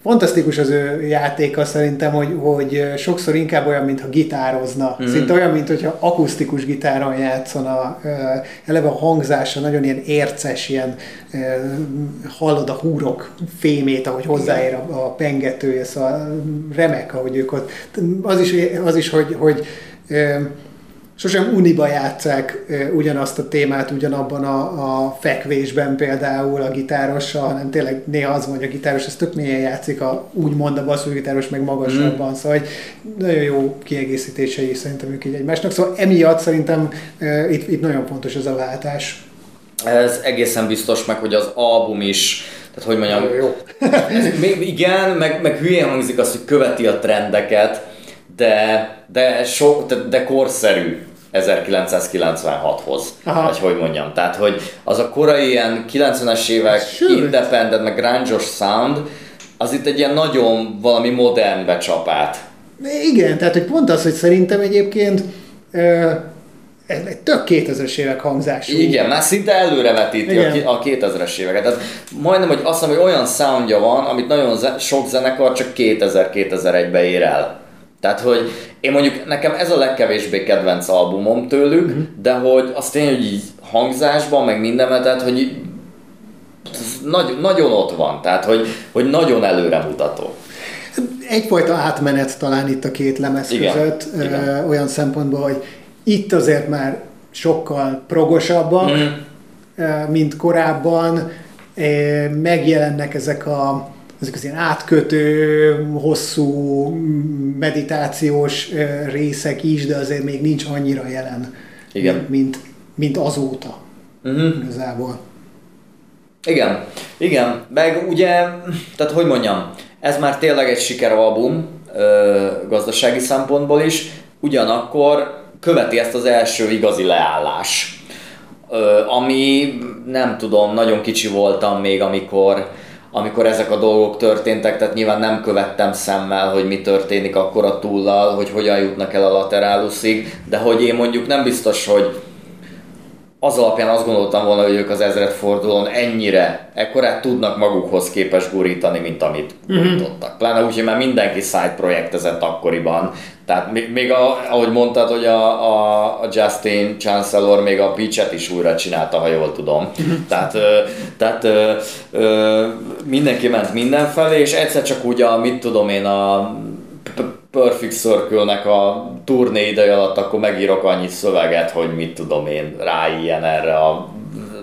fantasztikus az ő játéka szerintem, hogy, hogy sokszor inkább olyan, mintha gitározna. Mm-hmm. Szinte olyan, mintha akusztikus gitáron játszana. Eleve a hangzása nagyon ilyen érces, ilyen hallod a húrok fémét, ahogy hozzáér a, a pengetője, szóval remek, ahogy ők ott. Az is, az is hogy, hogy sosem uniba játszák ugyanazt a témát ugyanabban a, a fekvésben például a gitárossal, hanem tényleg néha az van, hogy a gitáros ez tök mélyen játszik, a, úgymond a basszusgitáros meg magasabban, mm. szóval hogy nagyon jó kiegészítései szerintem ők így egymásnak, szóval emiatt szerintem itt, itt nagyon fontos ez a váltás. Ez egészen biztos meg, hogy az album is, tehát hogy mondjam, jó. ez, még, igen, meg, meg hülyén hangzik az, hogy követi a trendeket, de, de, so, de, de korszerű 1996-hoz, Aha. vagy hogy mondjam. Tehát, hogy az a korai ilyen 90-es évek Sőt. independent, meg grunge sound, az itt egy ilyen nagyon valami modern becsapát. Igen, tehát hogy pont az, hogy szerintem egyébként ö, egy tök 2000-es évek hangzású. Igen, már szinte előrevetíti Igen. a 2000-es éveket. Tehát majdnem, hogy azt mondom, hogy olyan soundja van, amit nagyon sok zenekar csak 2000-2001-ben ér el. Tehát, hogy én mondjuk, nekem ez a legkevésbé kedvenc albumom tőlük, uh-huh. de hogy azt én, hogy így hangzásban, meg mindenben, tehát, hogy nagy, nagyon ott van, tehát, hogy, hogy nagyon előremutató. Egyfajta átmenet talán itt a két lemez Igen. között, Igen. Ö, olyan szempontból, hogy itt azért már sokkal progosabbak, uh-huh. mint korábban, megjelennek ezek a ezek az ilyen átkötő, hosszú meditációs részek is, de azért még nincs annyira jelen, Igen. mint, mint azóta uh-huh. igazából. Igen, igen, meg ugye, tehát hogy mondjam, ez már tényleg egy sikeralbum ö, gazdasági szempontból is, ugyanakkor követi ezt az első igazi leállás, ö, ami nem tudom, nagyon kicsi voltam még, amikor amikor ezek a dolgok történtek, tehát nyilván nem követtem szemmel, hogy mi történik akkor a túllal, hogy hogyan jutnak el a lateráluszig, de hogy én mondjuk nem biztos, hogy az alapján azt gondoltam volna, hogy ők az ezred fordulón ennyire, ekkorát tudnak magukhoz képes gurítani, mint amit uh-huh. gurítottak. Pláne úgy, hogy már mindenki side projektezett akkoriban. Tehát még, még a, ahogy mondtad, hogy a, a, a Justin Chancellor még a Peach-et is újra csinálta, ha jól tudom. Tehát, tehát ö, ö, mindenki ment mindenfelé, és egyszer csak úgy a, mit tudom én, a Perfect Circle-nek a turné ideje alatt, akkor megírok annyi szöveget, hogy mit tudom én, ráilyen erre a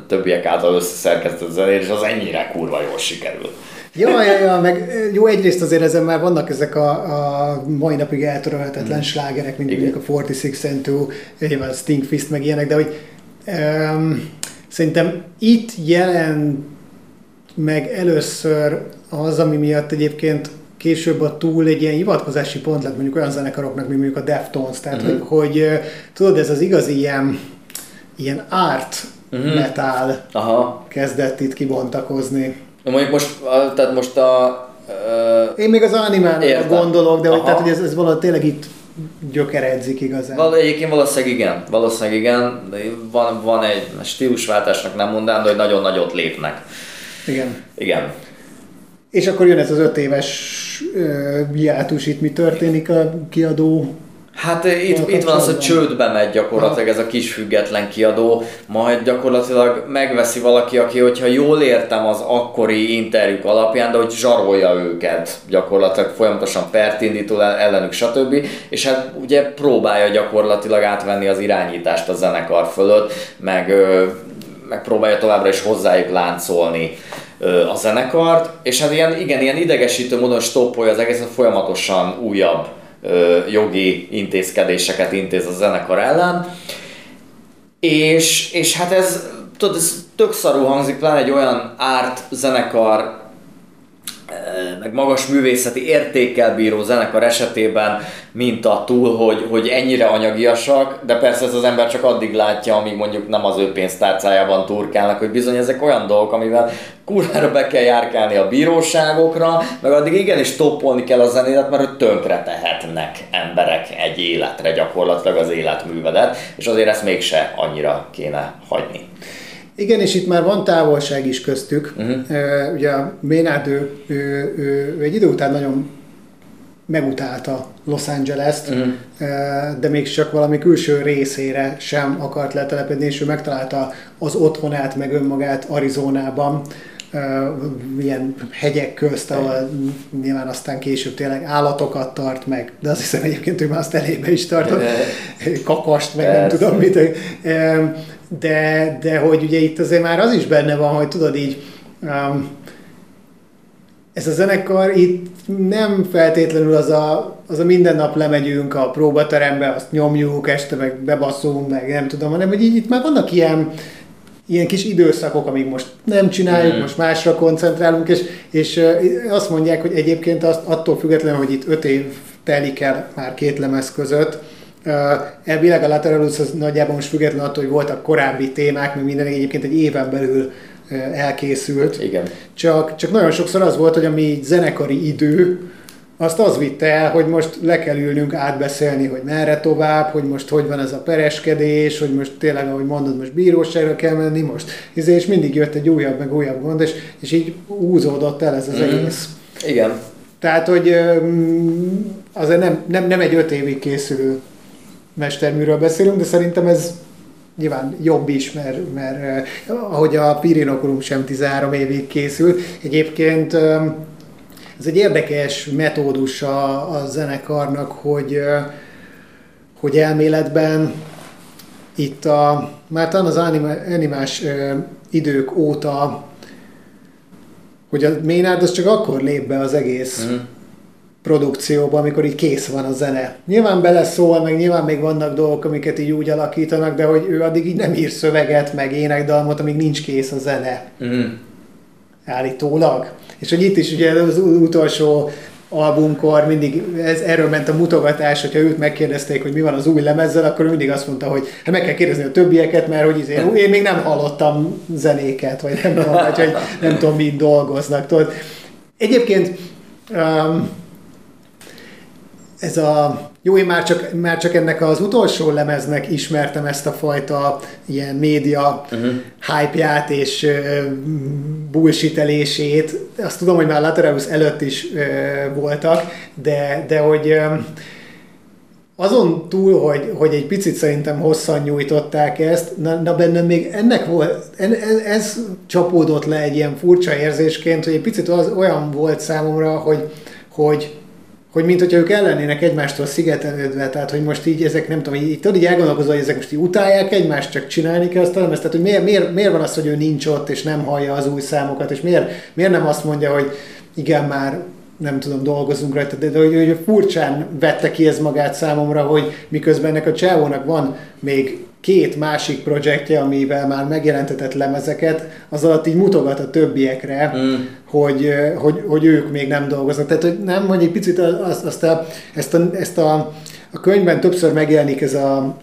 többiek által összeszerkesztett zenére, és az ennyire kurva jól sikerült. Ja, ja, ja, meg jó, egyrészt azért ezen már vannak ezek a, a mai napig eltörölhetetlen mm. slágerek, mint mondjuk a 46 and 2, nyilván Stingfist, meg ilyenek, de hogy um, szerintem itt jelen meg először az, ami miatt egyébként később a túl egy ilyen hivatkozási pont lett mondjuk olyan zenekaroknak, mint mondjuk a Deftones, tehát uh-huh. hogy, hogy tudod, ez az igazi ilyen, ilyen art uh-huh. metal Aha. kezdett itt kibontakozni. Mondjuk most, tehát most a... Uh, Én még az animálra gondolok, de hogy, tehát, hogy ez, ez valahogy tényleg itt gyökeredzik igazán. Val, egyébként valószínűleg igen, valószínűleg igen, de van, van egy stílusváltásnak nem mondám, de hogy nagyon nagyot lépnek. Igen. Igen. És akkor jön ez az öt éves hiátus, itt mi történik a kiadó Hát itt, itt van az, hogy csődbe megy gyakorlatilag ez a kis független kiadó, majd gyakorlatilag megveszi valaki, aki, hogyha jól értem az akkori interjúk alapján, de hogy zsarolja őket gyakorlatilag folyamatosan pert indító ellenük, stb. És hát ugye próbálja gyakorlatilag átvenni az irányítást a zenekar fölött, meg, meg próbálja továbbra is hozzájuk láncolni a zenekart, és hát ilyen, igen, ilyen idegesítő módon stoppolja az egészet, folyamatosan újabb jogi intézkedéseket intéz a zenekar ellen. És, és hát ez, tudod, ez tök szarú hangzik, pláne egy olyan árt zenekar meg magas művészeti értékkel bíró zenekar esetében, mint a túl, hogy, hogy ennyire anyagiasak, de persze ez az ember csak addig látja, amíg mondjuk nem az ő pénztárcájában turkálnak, hogy bizony ezek olyan dolgok, amivel kurvára be kell járkálni a bíróságokra, meg addig igenis toppolni kell a zenélet, mert hogy tönkre tehetnek emberek egy életre gyakorlatilag az életművedet, és azért ezt mégse annyira kéne hagyni. Igen, és itt már van távolság is köztük. Uh-huh. Uh, ugye Maynard, ő, ő, ő, ő egy idő után nagyon megutálta Los Angeles-t, uh-huh. de még csak valami külső részére sem akart letelepedni, és ő megtalálta az otthonát, meg önmagát Arizonában, ilyen hegyek közt, ahol nyilván aztán később tényleg állatokat tart meg, de azt hiszem egyébként ő már azt elébe is tartott, kakast, meg nem tudom mit. De, de hogy ugye itt azért már az is benne van, hogy tudod így, ez a zenekar itt nem feltétlenül az a, az a minden nap lemegyünk a próbaterembe, azt nyomjuk, este meg bebasszunk, meg nem tudom, hanem hogy így itt már vannak ilyen, ilyen kis időszakok, amíg most nem csináljuk, mm. most másra koncentrálunk, és, és azt mondják, hogy egyébként azt, attól függetlenül, hogy itt öt év telik el már két lemez között, elvileg a Lateralus az nagyjából most független attól, hogy voltak korábbi témák, mert minden egyébként egy éven belül elkészült. Igen. Csak, csak nagyon sokszor az volt, hogy ami zenekari idő, azt az vitte el, hogy most le kell ülnünk átbeszélni, hogy merre tovább, hogy most hogy van ez a pereskedés, hogy most tényleg, ahogy mondod, most bíróságra kell menni, most izé, és mindig jött egy újabb, meg újabb gond, és, és így úzódott el ez az mm-hmm. egész. Igen. Tehát, hogy azért nem, nem, nem egy öt évig készülő mesterműről beszélünk, de szerintem ez nyilván jobb is, mert, mert ahogy a Pirinokulum sem 13 évig készült. Egyébként ez egy érdekes metódus a, a zenekarnak, hogy, hogy elméletben itt a, már talán az animás idők óta, hogy a Maynard az csak akkor lép be az egész mm produkcióba, amikor így kész van a zene. Nyilván beleszól, meg nyilván még vannak dolgok, amiket így úgy alakítanak, de hogy ő addig így nem ír szöveget, meg énekdalmot, amíg nincs kész a zene. Mm. Állítólag. És hogy itt is ugye az utolsó albumkor mindig ez, erről ment a mutogatás, hogyha őt megkérdezték, hogy mi van az új lemezzel, akkor mindig azt mondta, hogy hát meg kell kérdezni a többieket, mert hogy izé, én még nem hallottam zenéket, vagy nem vagy, hogy nem tudom, mit dolgoznak. Tudod. Egyébként um, ez a jó, én már csak, már csak ennek az utolsó lemeznek ismertem ezt a fajta ilyen média uh-huh. hype-ját és uh, bullshitelését. Azt tudom, hogy már Lateralus előtt is uh, voltak, de, de hogy uh, azon túl, hogy, hogy egy picit szerintem hosszan nyújtották ezt, na, na bennem még ennek volt, ez, ez csapódott le egy ilyen furcsa érzésként, hogy egy picit az olyan volt számomra, hogy, hogy hogy mint hogyha ők ellennének egymástól szigetelődve, tehát hogy most így ezek nem tudom, így, tudod, így elgondolkozol, hogy ezek most így utálják egymást, csak csinálni kell azt lemezt, tehát hogy miért, miért, miért, van az, hogy ő nincs ott, és nem hallja az új számokat, és miért, miért nem azt mondja, hogy igen, már nem tudom, dolgozunk rajta, de, de hogy, hogy furcsán vette ki ez magát számomra, hogy miközben ennek a csávónak van még két másik projektje, amivel már megjelentetett lemezeket, az alatt így mutogat a többiekre, mm. Hogy, hogy, hogy ők még nem dolgoznak. Tehát, hogy nem, hogy egy picit azt, azt a, ezt, a, ezt a, a könyvben többször megjelenik ez a,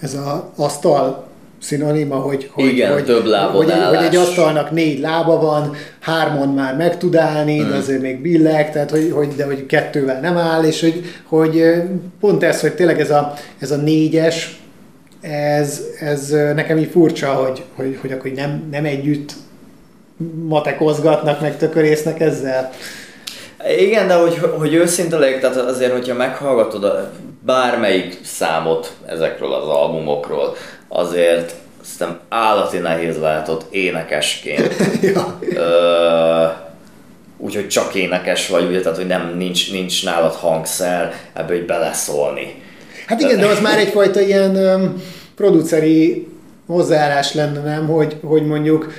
ez a asztal szinonima, hogy, hogy, Igen, hogy, több hogy, hogy egy asztalnak négy lába van, hármon már meg tud állni, mm. de azért még billeg, tehát hogy, hogy, de hogy kettővel nem áll, és hogy, hogy pont ez, hogy tényleg ez a, ez a négyes, ez, ez nekem így furcsa, hogy, hogy, hogy akkor nem, nem együtt matekozgatnak, meg tökörésznek ezzel. Igen, de hogy, hogy őszinte legyek, tehát azért, hogyha meghallgatod a bármelyik számot ezekről az albumokról, azért szerintem állati nehéz lehet ott énekesként. ja. Ö, úgyhogy csak énekes vagy, ugye, tehát hogy nem, nincs, nincs nálad hangszer, ebből hogy beleszólni. Hát igen, de az már egyfajta ilyen um, produceri hozzáállás lenne, nem? Hogy, hogy mondjuk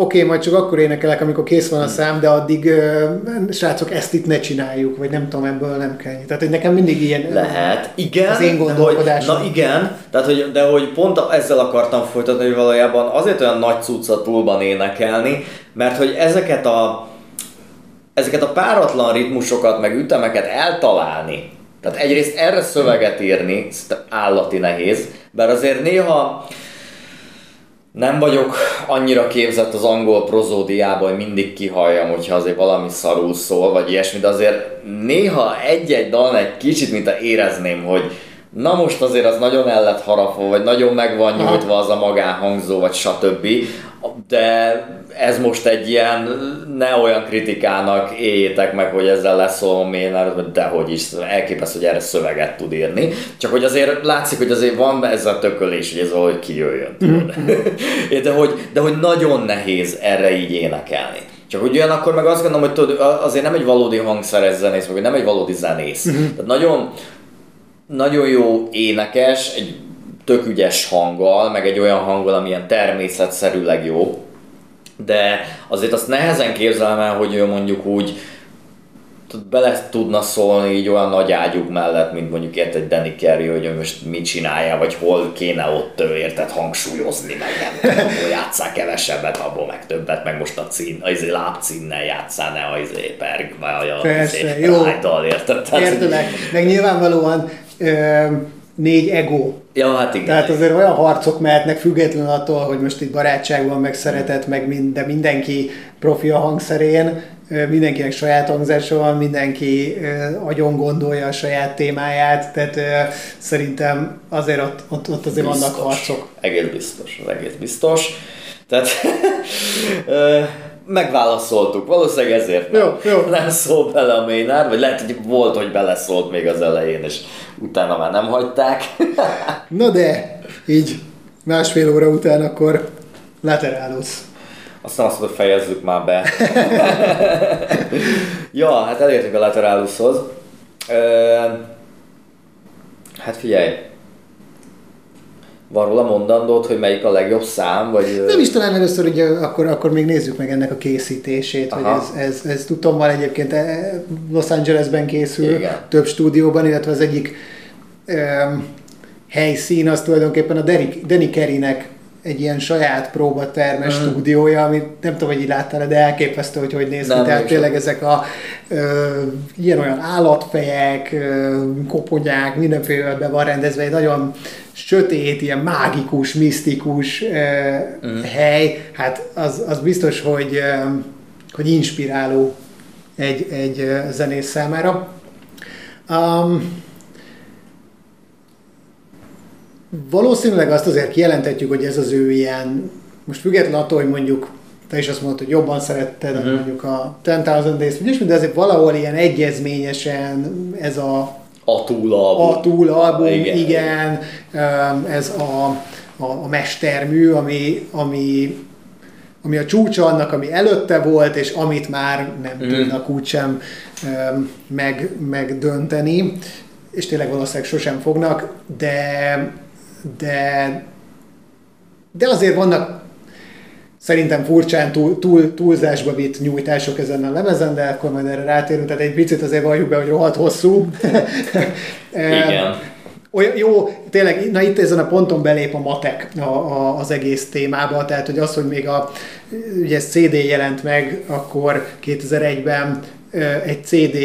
oké, okay, majd csak akkor énekelek, amikor kész van a szám, de addig uh, srácok, ezt itt ne csináljuk, vagy nem tudom, ebből nem kell. Tehát, hogy nekem mindig ilyen Lehet, igen, az én gondolkodásom. Hogy, na igen, tehát, hogy, de hogy pont ezzel akartam folytatni, hogy valójában azért olyan nagy cucca túlban énekelni, mert hogy ezeket a ezeket a páratlan ritmusokat, meg ütemeket eltalálni, tehát egyrészt erre szöveget írni, állati nehéz, bár azért néha nem vagyok annyira képzett az angol prozódiában, hogy mindig kihalljam, hogyha azért valami szarul szól, vagy ilyesmi, de azért néha egy-egy dal egy kicsit, mint a érezném, hogy na most azért az nagyon el lett harapva, vagy nagyon meg van nyújtva az a magánhangzó, vagy stb. De ez most egy ilyen, ne olyan kritikának éljétek meg, hogy ezzel leszólom én, de hogy is, elképesztő, hogy erre szöveget tud írni. Csak hogy azért látszik, hogy azért van ez a tökölés, hogy ez valahogy kijöjjön. Mm-hmm. de, hogy, de hogy nagyon nehéz erre így énekelni. Csak hogy akkor meg azt gondolom, hogy tudod, azért nem egy valódi hangszeres zenész, vagy nem egy valódi zenész. Mm-hmm. Tehát nagyon, nagyon jó énekes, egy tök ügyes hanggal, meg egy olyan hanggal, amilyen természetszerűleg jó de azért azt nehezen képzelem el, hogy ő mondjuk úgy bele tudna szólni így olyan nagy ágyuk mellett, mint mondjuk ért egy Danny Carey, hogy ő most mit csinálja, vagy hol kéne ott érted hangsúlyozni, meg nem tudom, játszál kevesebbet, abból meg többet, meg most a cín, az izé lábcínnel játszál, ne a izé perg, vagy a Persze, izé, jó. érted? Értelek, meg nyilvánvalóan ö- négy ego. Ja, hát igen. Tehát azért olyan harcok mehetnek függetlenül attól, hogy most itt barátságban meg szeretet, meg mind, de mindenki profi a hangszerén, mindenkinek saját hangzása van, mindenki agyon gondolja a saját témáját, tehát szerintem azért ott, ott, ott azért biztos. vannak harcok. Egész biztos, az egész biztos. Tehát megválaszoltuk, valószínűleg ezért nem, jó, jó. nem szól bele a Maynard, vagy lehet, hogy volt, hogy beleszólt még az elején, és utána már nem hagyták. Na de, így másfél óra után akkor laterálusz. Aztán azt mondod, fejezzük már be. ja, hát elértünk a laterálushoz. hát figyelj, van róla mondandót, hogy melyik a legjobb szám? Vagy... Nem is talán először, ugye, akkor, akkor még nézzük meg ennek a készítését, Aha. hogy ez, ez, ez tudtommal egyébként eh, Los Angelesben készül, Igen. több stúdióban, illetve az egyik um, helyszín az tulajdonképpen a Danny Kerrynek egy ilyen saját próbatermes mm. stúdiója, amit nem tudom, hogy így láttál, de elképesztő, hogy hogy néz ki. Tehát tényleg ezek a ö, ilyen-olyan állatfejek, ö, koponyák, mindenféle be van rendezve, egy nagyon sötét, ilyen mágikus, misztikus ö, mm. hely. Hát az, az biztos, hogy, ö, hogy inspiráló egy, egy zenész számára. Um, valószínűleg azt azért kijelentetjük, hogy ez az ő ilyen, most független attól, hogy mondjuk te is azt mondod, hogy jobban szeretted uh-huh. mondjuk a 10,000 Days, de azért valahol ilyen egyezményesen ez a a túlalbum. A túlalbum, igen. igen. Ez a, a, a mestermű, ami, ami, ami a csúcsa annak, ami előtte volt, és amit már nem mm. tudnak úgysem meg, megdönteni, és tényleg valószínűleg sosem fognak, de de, de azért vannak szerintem furcsán túl, túl, túlzásba vitt nyújtások ezen a lemezen, de akkor majd erre rátérünk, tehát egy picit azért valljuk be, hogy rohadt hosszú. Igen. Olyan, jó, tényleg, na itt ezen a ponton belép a matek a, a, az egész témába, tehát hogy az, hogy még a ugye CD jelent meg, akkor 2001-ben egy CD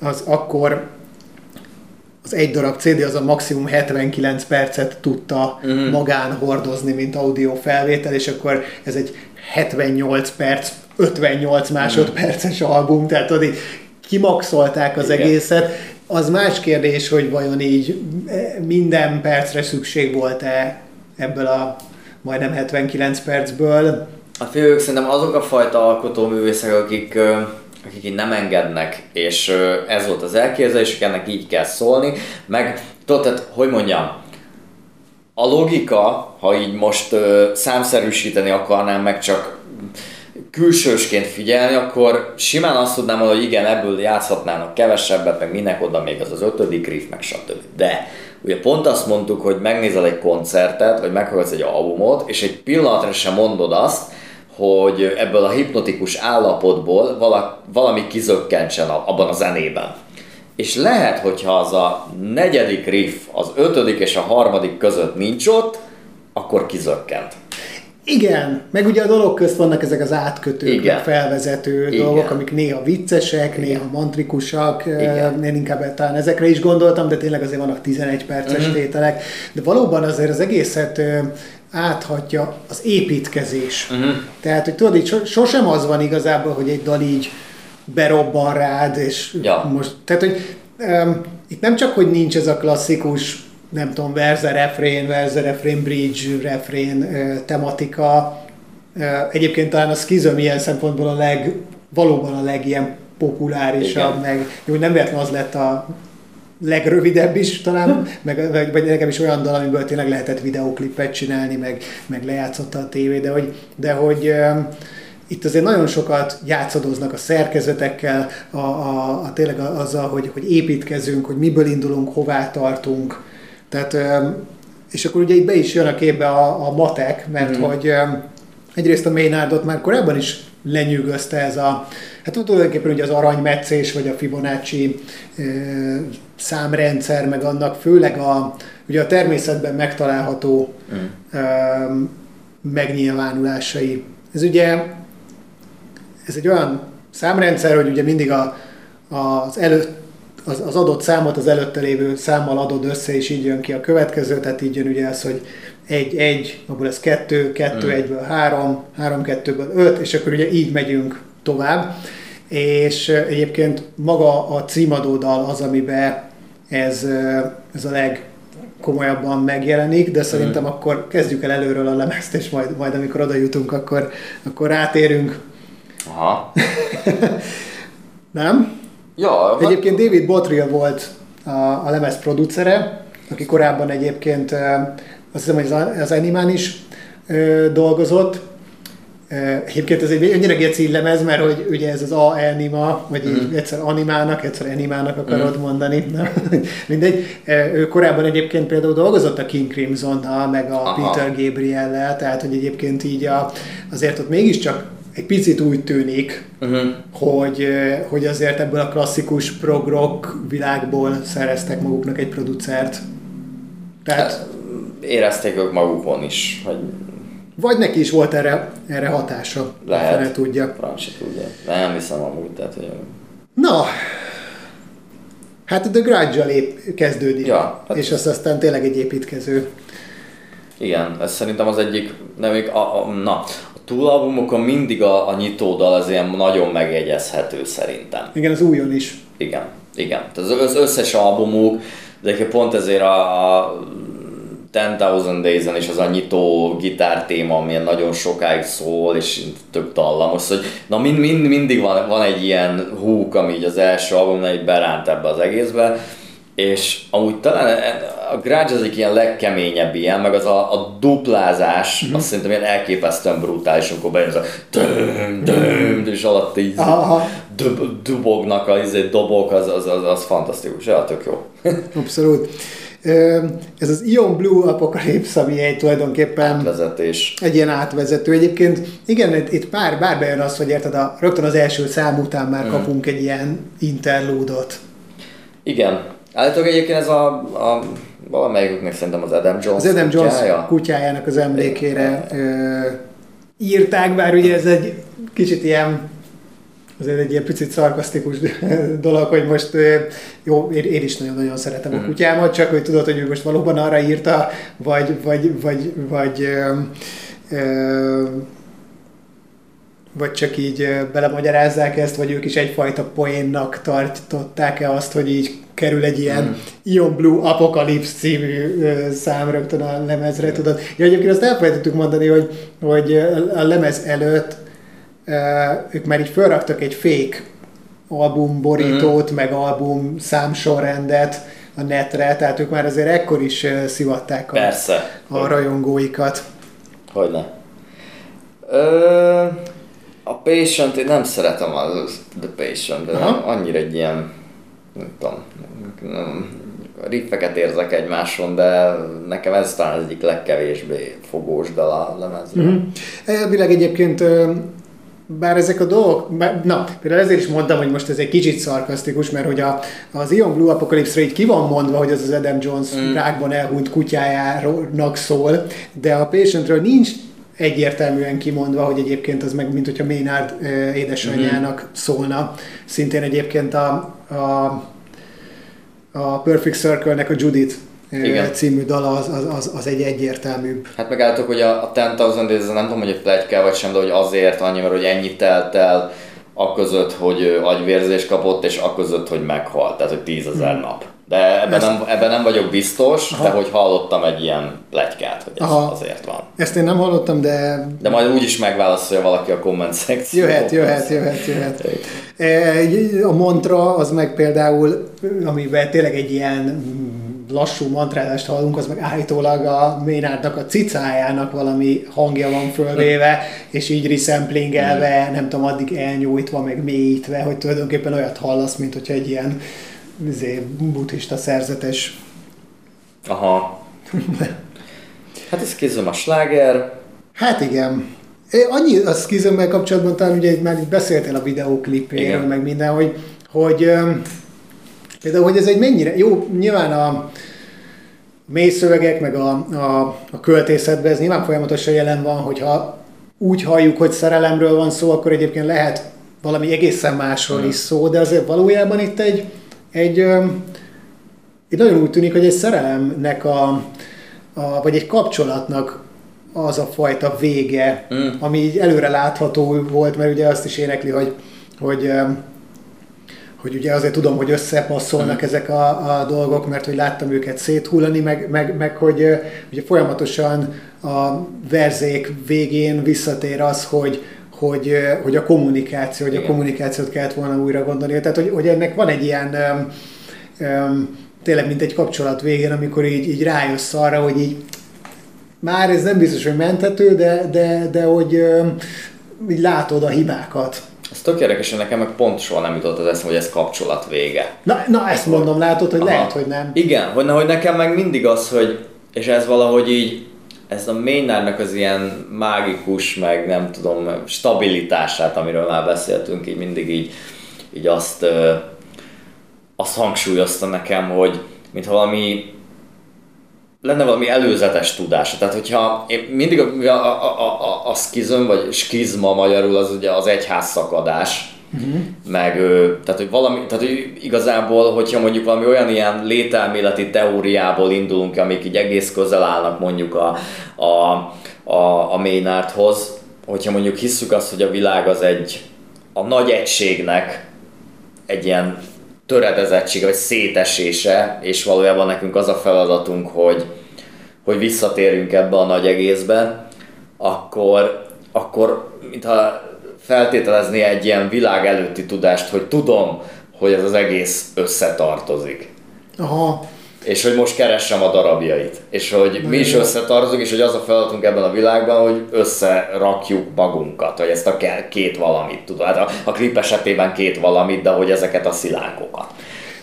az akkor az egy darab CD az a maximum 79 percet tudta uh-huh. magán hordozni, mint audio felvétel, és akkor ez egy 78 perc, 58 másodperces uh-huh. album, tehát ott így kimaxolták az Igen. egészet. Az más kérdés, hogy vajon így eh, minden percre szükség volt-e ebből a majdnem 79 percből. A fők szerintem azok a fajta alkotóművészek, akik akik így nem engednek, és ez volt az elképzelés, ennek így kell szólni, meg tudod, tehát, hogy mondjam, a logika, ha így most ö, számszerűsíteni akarnám, meg csak külsősként figyelni, akkor simán azt tudnám hogy igen, ebből játszhatnának kevesebbet, meg minek oda még az az ötödik riff, meg stb. De ugye pont azt mondtuk, hogy megnézel egy koncertet, vagy meghallgatsz egy albumot, és egy pillanatra sem mondod azt, hogy ebből a hipnotikus állapotból valami kizökkentsen abban a zenében. És lehet, hogyha az a negyedik riff az ötödik és a harmadik között nincs ott, akkor kizökkent. Igen, meg ugye a dolog közt vannak ezek az átkötő, Igen. felvezető Igen. dolgok, amik néha viccesek, néha mantrikusak, Igen. én inkább talán ezekre is gondoltam, de tényleg azért vannak 11 perces Mhm. tételek, de valóban azért az egészet áthatja az építkezés. Uh-huh. Tehát, hogy tudod, így so- sosem az van igazából, hogy egy dal így berobban rád, és Ja. most, tehát, hogy um, itt nem csak, hogy nincs ez a klasszikus, nem tudom, verze, refrén, verze, refrén, bridge, refrén ö, tematika. Ö, Egyébként talán a skizom ilyen szempontból a leg, valóban a legilyen populárisabb, Igen. meg jó, nem véletlenül az lett a legrövidebb is talán, meg, meg, vagy nekem is olyan dal, amiből tényleg lehetett videóklipet csinálni, meg, meg lejátszotta a tévé, de hogy, de hogy itt azért nagyon sokat játszadoznak a szerkezetekkel, a, a, a tényleg azzal, hogy, hogy építkezünk, hogy miből indulunk, hová tartunk. Tehát, és akkor ugye itt be is jön a képbe a, a matek, mert Mhm. hogy egyrészt a Maynardot már korábban is lenyűgözte ez a, hát tulajdonképpen ugye az aranymetszés, vagy a Fibonacci ö, számrendszer, meg annak főleg a, ugye a természetben megtalálható Mm. ö, megnyilvánulásai. Ez ugye, ez egy olyan számrendszer, hogy ugye mindig a, az előtt az, az adott számot az előtte lévő számmal adod össze, és így jön ki a következő, tehát így jön ugye az, hogy egy, egy, abból ez kettő, kettő, Mm. egyből három, három, kettőből öt, és akkor ugye így megyünk tovább. És egyébként maga a címadó dal az, amiben ez, ez a legkomolyabban megjelenik, de szerintem Mm. akkor kezdjük el előről a lemezt, és majd, majd amikor oda jutunk, akkor, akkor rátérünk. Aha. Nem? Ja, Egyébként David Bottrill volt a, a lemez producere, aki korábban egyébként azt hiszem, hogy az, Animán is dolgozott. Ö, Egyébként ez egy annyira geci lemez, mert hogy ugye ez az A Anima, vagy így Mhm. egyszer animának, egyszer animának akarod mondani. Nem? Mindegy. Ö, Ő korábban egyébként például dolgozott a King Crimson-nal, meg a Aha. Peter Gabriel-lel, tehát hogy egyébként így a, azért ott mégiscsak egy picit úgy tűnik, uh-huh. hogy, eh, hogy azért ebből a klasszikus prog-rock világból szereztek maguknak egy producert. Tehát, Hát, érezték ők magukon is, hogy vagy neki is volt erre, erre hatása, Lehet. fele tudja. francia tudja. Nem hiszem amúgy, tehát hogy... Na, hát The grudge lép kezdődik, Ja, hát- és az aztán tényleg egy építkező. Igen, ez szerintem az egyik, nem még a, a, na, a túlalbumokon mindig a, a nyitódal az ilyen nagyon megjegyezhető szerintem. Igen, az újon is. Igen, igen. Tehát az, összes albumuk, de pont ezért a, a 10,000 Days-en is az a nyitó gitár téma, amilyen nagyon sokáig szól, és tök dallamos, hogy na mind, mind, mindig van, van egy ilyen húk, ami így az első albumnál így beránt ebbe az egészbe, és amúgy talán a Grudge az egy ilyen legkeményebb ilyen, meg az a, a duplázás, Mhm. mm-hmm. azt szerintem ilyen elképesztően brutális, amikor bejön az a döm, döm, és alatt így dub, dubognak a izé, dobok, az, az, az, az fantasztikus, ja, tök jó. Abszolút. Ez az Ion Blue Apocalypse, ami egy tulajdonképpen Vezetés. egy ilyen átvezető. Egyébként igen, itt- itt pár, bár bejön az, hogy érted, a, rögtön az első szám után már kapunk egy ilyen interlúdot. Igen. Állítólag egyébként ez a, a valamelyiküknek szerintem az Adam Jones Az Adam Jones kutyája. kutyájának az emlékére ö, írták, bár ugye ez egy kicsit ilyen azért egy ilyen picit szarkasztikus dolog, hogy most jó, én, én is nagyon-nagyon szeretem a kutyámat, csak hogy tudod, hogy ő most valóban arra írta, vagy, vagy, vagy, vagy ö, ö, vagy csak így belemagyarázzák ezt, vagy ők is egyfajta poénnak tartották-e azt, hogy így kerül egy ilyen Mm. Ion Blue Apocalypse című ö, szám rögtön a lemezre, tudod. Ja, egyébként azt elfelejtettük mondani, hogy, hogy a lemez előtt ők már így felraktak egy fake albumborítót, meg album számsorrendet a netre, tehát ők már azért ekkor is szivatták a, Persze. a rajongóikat. Hogyne. Ö, a Patient, én nem szeretem az The Patient, de nem, annyira egy ilyen, nem tudom, nem, riffeket érzek egymáson, de nekem ez talán az egyik legkevésbé fogós dal a lemezről. Mhm. Elvileg egyébként, bár ezek a dolgok, bár, na, például ezért is mondtam, hogy most ez egy kicsit szarkasztikus, mert hogy a, az Ion Blue Apocalypse-re így ki van mondva, hogy az az Adam Jones Mm. rákban elhunyt kutyájának szól, de a Patientről nincs egyértelműen kimondva, hogy egyébként az meg, mint hogyha Maynard édesanyjának szólna. Szintén egyébként a, a, a Perfect Circle-nek a Judith igen. című dala az, az, az, az egy egyértelműbb. Hát megálltok, hogy a, a 10,000 ez nem tudom, hogy egy kell vagy sem, de hogy azért annyi, mert hogy ennyit telt el között, hogy agyvérzés kapott, és között, hogy meghalt, tehát hogy 10 ezer hmm. nap. De ebben, Ezt... nem, ebben nem vagyok biztos, Aha. de hogy hallottam egy ilyen plegykát, hogy ez Aha. azért van. Ezt én nem hallottam, de... De majd úgy is megválaszolja valaki a komment szekcióban. Jöhet, jöhet, jöhet, jöhet. E, a mantra az meg például, amiben tényleg egy ilyen lassú mantrázást hallunk, az meg állítólag a Ménádnak a cicájának valami hangja van fölvéve, és így resamplingelve, nem tudom, addig elnyújtva, meg mélyítve, hogy tulajdonképpen olyat hallasz, mint hogyha egy ilyen izé, buddhista szerzetes. Aha. hát ez kézem a sláger. Hát igen. Annyi a skizemmel kapcsolatban talán ugye már beszéltél a videóklipéről, meg minden, hogy, hogy például, hogy ez egy mennyire, jó, nyilván a mély szövegek, meg a, a, a költészetben ez nyilván folyamatosan jelen van, hogyha úgy halljuk, hogy szerelemről van szó, akkor egyébként lehet valami egészen másról is szó, de azért valójában itt egy, egy, itt nagyon úgy tűnik, hogy egy szerelemnek a, a vagy egy kapcsolatnak az a fajta vége, mm. ami így előre látható volt, mert ugye azt is énekli, hogy, hogy hogy ugye azért tudom, hogy összepasszolnak ezek a, a dolgok, mert hogy láttam őket széthullani, meg, meg, meg hogy ugye folyamatosan a verzék végén visszatér az, hogy, hogy, hogy a kommunikáció, hogy a kommunikációt kellett volna újra gondolni. Tehát, hogy, hogy ennek van egy ilyen um, um, tényleg mint egy kapcsolat végén, amikor így, így rájössz arra, hogy így már ez nem biztos, hogy menthető, de, de, de hogy um, így látod a hibákat. Ez tök érdekes, hogy nekem meg pont soha nem jutott az eszem, hogy ez kapcsolat vége. Na, na ezt mondom, látod, hogy Aha. lehet, hogy nem. Igen, hogy, hogy nekem meg mindig az, hogy, és ez valahogy így, ez a Maynardnak az ilyen mágikus, meg nem tudom, stabilitását, amiről már beszéltünk, így mindig így, így azt, azt hangsúlyozta nekem, hogy mint valami lenne valami előzetes tudása. Tehát, hogyha én mindig a, a, a, a, a skizm, vagy skizma magyarul az ugye az egyház szakadás, Uh-huh. Meg, tehát hogy valami, tehát hogy igazából, hogyha mondjuk valami olyan ilyen lételméleti teóriából indulunk, amik így egész közel állnak mondjuk a, a, a, a Maynardhoz, hogyha mondjuk hisszük azt, hogy a világ az egy a nagy egységnek egy ilyen töredezettsége, vagy szétesése, és valójában nekünk az a feladatunk, hogy, hogy visszatérjünk ebbe a nagy egészbe, akkor, akkor mintha feltételezni egy ilyen világ előtti tudást, hogy tudom, hogy ez az egész összetartozik. Aha. És hogy most keressem a darabjait. És hogy mi is összetartozunk, és hogy az a feladatunk ebben a világban, hogy összerakjuk magunkat, hogy ezt a két valamit tudod. Hát a, a klip esetében két valamit, de hogy ezeket a szilánkokat.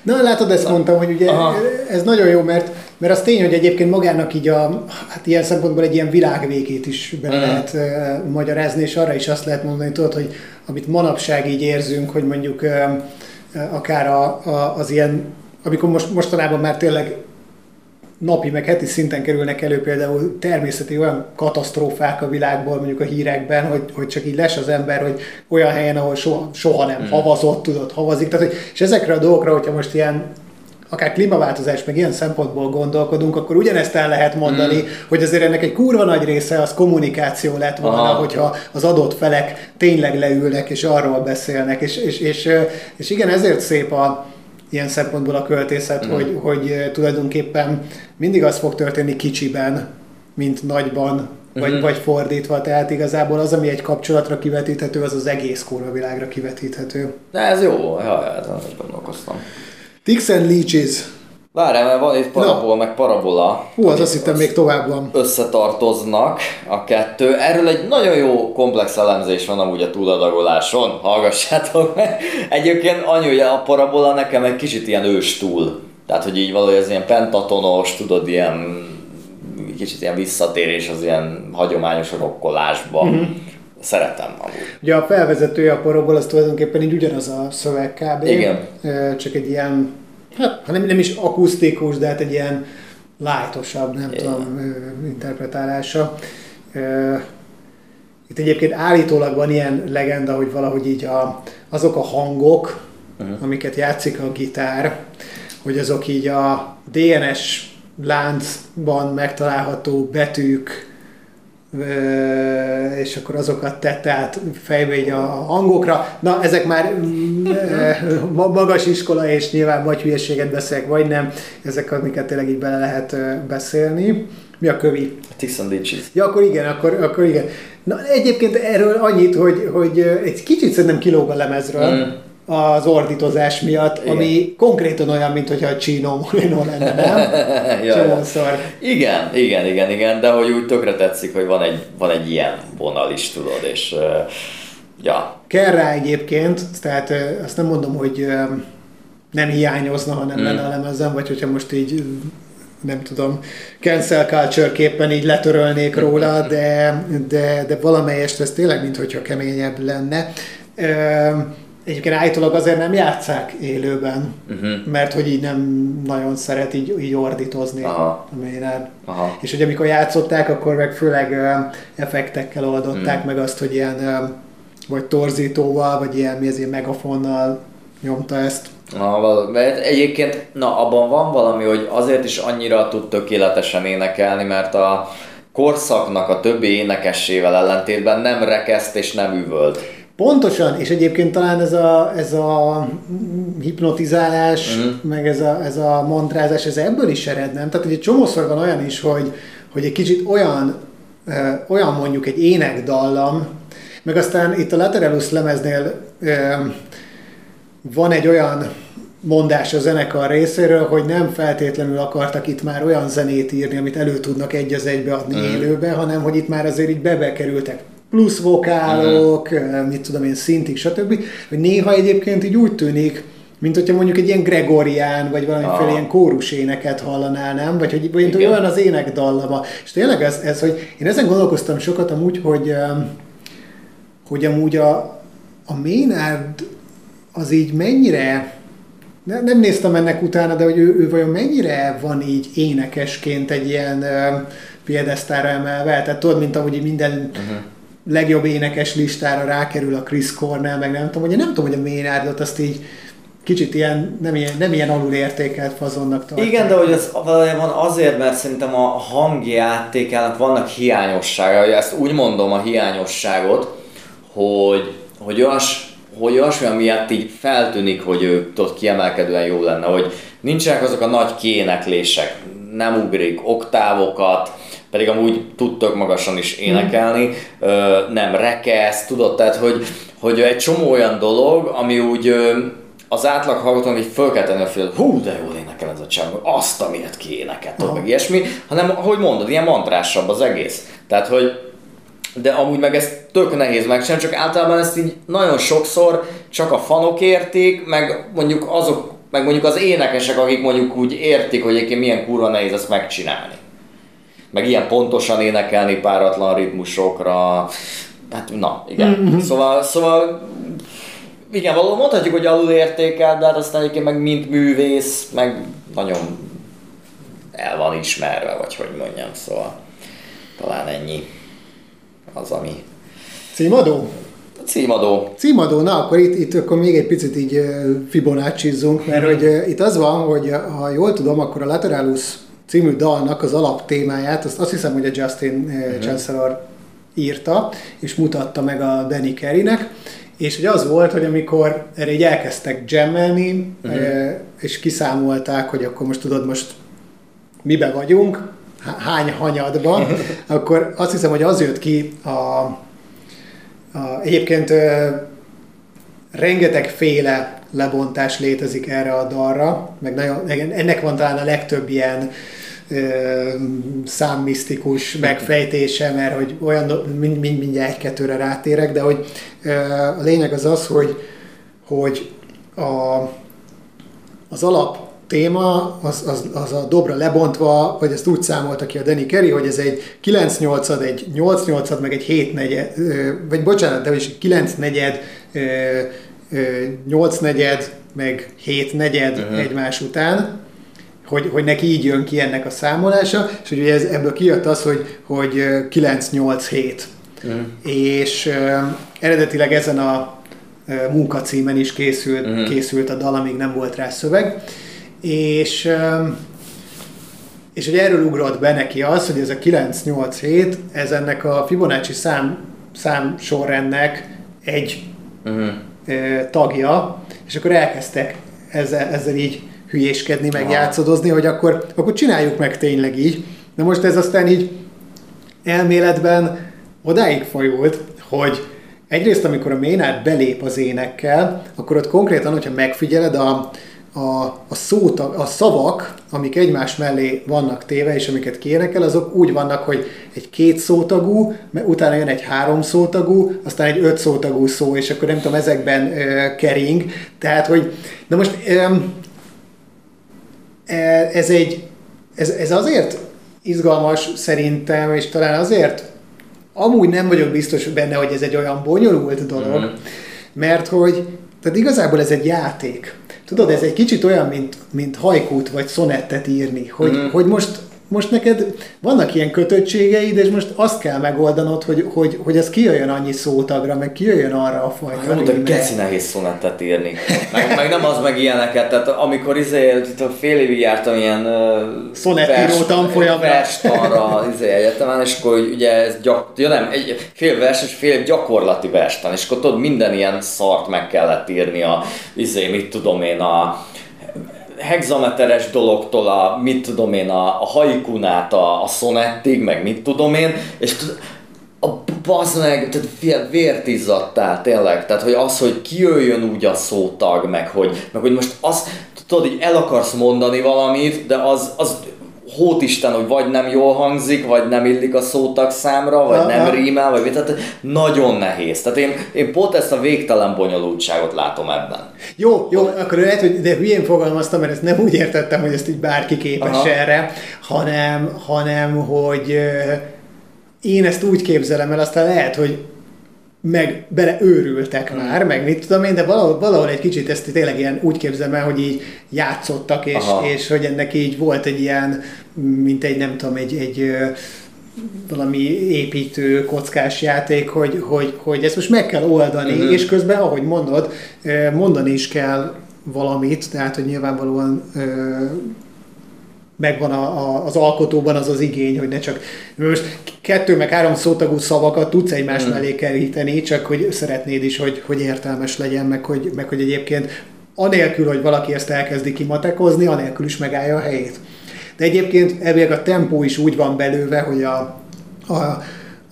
Na látod, ezt mondtam, hogy ugye Aha. ez nagyon jó, mert, mert az tény, hogy egyébként magának így a, hát ilyen szempontból egy ilyen világvégét is be uh lehet uh, magyarázni, és arra is azt lehet mondani, tudod, hogy amit manapság így érzünk, hogy mondjuk uh, akár a, a, az ilyen, amikor most, mostanában már tényleg napi, meg heti szinten kerülnek elő például természeti olyan katasztrófák a világból, mondjuk a hírekben, hogy, hogy csak így les az ember, hogy olyan helyen, ahol soha, soha nem mm. havazott, tudott havazik. Tehát, hogy, és ezekre a dolgokra, hogyha most ilyen akár klímaváltozás, meg ilyen szempontból gondolkodunk, akkor ugyanezt el lehet mondani, mm. hogy azért ennek egy kurva nagy része az kommunikáció lett volna, Aha. hogyha az adott felek tényleg leülnek és arról beszélnek. És, és, és, és igen, ezért szép a, ilyen szempontból a költészet, mm. hogy, hogy tulajdonképpen mindig az fog történni kicsiben, mint nagyban, vagy, mm-hmm. vagy fordítva. Tehát igazából az, ami egy kapcsolatra kivetíthető, az az egész kurva világra kivetíthető. De ez jó, ja, ezen gondolkoztam. Tix and Leeches Várjál, mert van itt parabola, meg parabola. Hú, az azt hittem még tovább van. Összetartoznak a kettő. Erről egy nagyon jó komplex elemzés van amúgy a túladagoláson. Hallgassátok meg. Egyébként annyi, hogy a parabola nekem egy kicsit ilyen ős túl. Tehát, hogy így valahogy ez ilyen pentatonos, tudod, ilyen kicsit ilyen visszatérés az ilyen hagyományos rokkolásba. Mm-hmm. Szeretem amúgy. Ugye a felvezetője a parabola az tulajdonképpen így ugyanaz a szöveg kb. Igen. Csak egy ilyen hát nem, nem is akusztikus, de hát egy ilyen lájtosabb, nem Igen. tudom, interpretálása. itt egyébként állítólag van ilyen legenda, hogy valahogy így a, azok a hangok, uh-huh. amiket játszik a gitár, hogy azok így a DNS láncban megtalálható betűk, és akkor azokat tette át fejbe így a hangokra. Na, ezek már mm, magas iskola, és nyilván vagy hülyeséget beszélek, vagy nem. Ezek, amiket tényleg így bele lehet beszélni. Mi a kövi? Tisztandicsis. Ja, akkor igen, akkor, akkor igen. Na, egyébként erről annyit, hogy, hogy egy kicsit szerintem kilóg a lemezről. Mm az ordítozás miatt, igen. ami konkrétan olyan, mint hogyha a Chino Moreno lenne, nem? Igen, igen, igen, igen, de hogy úgy tökre tetszik, hogy van egy, van egy ilyen vonal is, tudod, és uh, ja. Kell rá egyébként, tehát uh, azt nem mondom, hogy uh, nem hiányozna, ha nem mm. lenne a lemezen, vagy hogyha most így nem tudom, cancel culture képpen így letörölnék róla, de, de, de valamelyest ez tényleg, mintha keményebb lenne. Uh, Egyébként állítólag azért nem játszák élőben, uh-huh. mert hogy így nem nagyon szeret így, így ordítozni Aha. a Maynard. Aha. És hogy amikor játszották, akkor meg főleg uh, effektekkel oldották uh-huh. meg azt, hogy ilyen uh, vagy torzítóval, vagy ilyen, mi ez, ilyen megafonnal nyomta ezt. Na, mert egyébként, na, abban van valami, hogy azért is annyira tud tökéletesen énekelni, mert a korszaknak a többi énekessével ellentétben nem rekeszt és nem üvölt. Pontosan, és egyébként talán ez a, ez a hipnotizálás, uh-huh. meg ez a, ez a mantrázás, ez ebből is ered, nem? Tehát egy csomószor van olyan is, hogy, hogy egy kicsit olyan, olyan mondjuk egy énekdallam, meg aztán itt a Lateralus lemeznél van egy olyan mondás a zenekar részéről, hogy nem feltétlenül akartak itt már olyan zenét írni, amit elő tudnak egy az egybe adni uh-huh. élőbe, hanem hogy itt már azért így bebekerültek plusz vokálok, uh-huh. mit tudom én, szintik, stb. Hogy néha egyébként így úgy tűnik, mint hogyha mondjuk egy ilyen Gregorián, vagy valamiféle ah. ilyen kórus éneket hallanál, nem? Vagy hogy, vagy olyan az ének dallama. És tényleg ez, ez, hogy én ezen gondolkoztam sokat amúgy, hogy, hogy amúgy a, a Maynard az így mennyire, ne, nem néztem ennek utána, de hogy ő, ő vajon mennyire van így énekesként egy ilyen uh, piedesztára emelve, tehát tudod, mint ahogy minden uh-huh legjobb énekes listára rákerül a Chris Cornell, meg nem tudom, hogy nem tudom, hogy a Maynardot azt így kicsit ilyen, nem ilyen, nem ilyen alulértékelt fazonnak tartják. Igen, de hogy az valójában azért, mert szerintem a hangjátékának vannak hiányossága, ezt úgy mondom a hiányosságot, hogy, hogy olyas, hogy olyasmi, miatt így feltűnik, hogy ő ott kiemelkedően jó lenne, hogy nincsenek azok a nagy kéneklések, nem ugrik oktávokat, pedig amúgy tudtok magasan is énekelni, mm. nem rekesz, tudod, tehát hogy, hogy egy csomó olyan dolog, ami úgy az átlag hallgatónak így föl kell tenni a fél, hú, de jól énekel ez a csávó, azt, amiért ki énekelt, meg ilyesmi, hanem, ahogy mondod, ilyen mantrásabb az egész. Tehát, hogy de amúgy meg ez tök nehéz megcsinálni, csak általában ezt így nagyon sokszor csak a fanok értik, meg mondjuk azok, meg mondjuk az énekesek, akik mondjuk úgy értik, hogy egyébként milyen kurva nehéz ezt megcsinálni meg ilyen pontosan énekelni páratlan ritmusokra, hát na, igen. Mm-hmm. Szóval, szóval igen, valóban mondhatjuk, hogy alul értékel, de hát aztán egyébként meg mint művész, meg nagyon el van ismerve, vagy hogy mondjam, szóval talán ennyi az, ami... Címadó? Címadó. Címadó, na akkor itt, itt akkor még egy picit így Fibonacci-zzunk, mert mm-hmm. hogy itt az van, hogy ha jól tudom, akkor a Lateralus című dalnak az alaptémáját, azt, azt hiszem, hogy a Justin uh-huh. Chancellor írta, és mutatta meg a Danny Carey-nek, és hogy az volt, hogy amikor erre így elkezdtek jammelni, uh-huh. és kiszámolták, hogy akkor most tudod, most mibe vagyunk, hány hanyadban, akkor azt hiszem, hogy az jött ki a, a egyébként rengeteg féle lebontás létezik erre a dalra, meg nagyon, ennek van talán a legtöbb ilyen számmisztikus megfejtése, mert hogy olyan, mind, mind, mindjárt egy-kettőre rátérek, de hogy a lényeg az az, hogy, hogy a, az alap téma, az, az, az a dobra lebontva, vagy ezt úgy számolta ki a Danny Kerry, hogy ez egy 9 8 egy 8 8 meg egy 7 negyed, vagy bocsánat, de is 9 negyed, 8 negyed, meg 7 negyed uh-huh. egymás után, hogy, hogy neki így jön ki ennek a számolása, és hogy ez, ebből kijött az, hogy, hogy 9-8-7. mm. és uh, eredetileg ezen a uh, munkacímen is készült, mm. készült a dal, amíg nem volt rá szöveg, és uh, és hogy erről ugrott be neki az, hogy ez a 987, ez ennek a Fibonacci szám, szám sorrendnek egy uh-huh. tagja, és akkor elkezdtek ezzel, ezzel így hülyéskedni, meg játszadozni, hogy akkor, akkor csináljuk meg tényleg így. De most ez aztán így elméletben odáig fajult, hogy egyrészt, amikor a Ménát belép az énekkel, akkor ott konkrétan, hogyha megfigyeled a, a, a, szótag, a szavak, amik egymás mellé vannak téve, és amiket kérnek el, azok úgy vannak, hogy egy két szótagú, utána jön egy három szótagú, aztán egy öt szótagú szó, és akkor nem tudom, ezekben ö, kering. Tehát, hogy na most ö, ez egy, ez, ez azért izgalmas szerintem, és talán azért amúgy nem vagyok biztos benne, hogy ez egy olyan bonyolult dolog, mm-hmm. mert hogy tehát igazából ez egy játék. Tudod, ez egy kicsit olyan, mint, mint hajkút vagy szonettet írni, hogy, mm. hogy most most neked vannak ilyen kötöttségeid, és most azt kell megoldanod, hogy, hogy, hogy ez kijöjjön annyi szótagra, meg kijöjjön arra a fajta. Mondom, hogy geci nehéz szonettet írni. Meg, meg, nem az meg ilyeneket, tehát amikor izé, fél évig jártam ilyen szonetíró tanfolyamra. Verstanra izé, egyetemen, és akkor ugye ez gyak, ja nem, egy fél vers és fél gyakorlati verstan, és akkor tudod, minden ilyen szart meg kellett írni a, izé, mit tudom én, a hexameteres dologtól a, mit tudom én, a, a haikunát a, a szonettig, meg mit tudom én, és a bazd meg, tehát fél vért izzadtál tényleg, tehát hogy az, hogy kijöjjön úgy a szótag, meg hogy, meg hogy most azt, tudod, hogy el akarsz mondani valamit, de az, az hótisten, hogy vagy nem jól hangzik, vagy nem illik a szótag számra, vagy Aha. nem rímel, vagy mit, tehát nagyon nehéz. Tehát én, én pont ezt a végtelen bonyolultságot látom ebben. Jó, jó, akkor lehet, hogy de hülyén fogalmaztam, mert ezt nem úgy értettem, hogy ezt így bárki képes Aha. erre, hanem, hanem hogy én ezt úgy képzelem el, aztán lehet, hogy meg bele őrültek hmm. már, meg mit tudom én, de valahol, valahol egy kicsit ezt tényleg ilyen úgy képzelem el, hogy így játszottak, és, és hogy ennek így volt egy ilyen, mint egy nem tudom, egy, egy valami építő, kockás játék, hogy, hogy, hogy ezt most meg kell oldani, uh-huh. és közben, ahogy mondod, mondani is kell valamit, tehát, hogy nyilvánvalóan megvan a, a, az alkotóban az az igény, hogy ne csak most kettő meg három szótagú szavakat tudsz egymás mm. mellé keríteni, csak hogy szeretnéd is, hogy, hogy értelmes legyen, meg hogy, meg hogy egyébként anélkül, hogy valaki ezt elkezdi kimatekozni, anélkül is megállja a helyét. De egyébként ebben a tempó is úgy van belőve, hogy a, a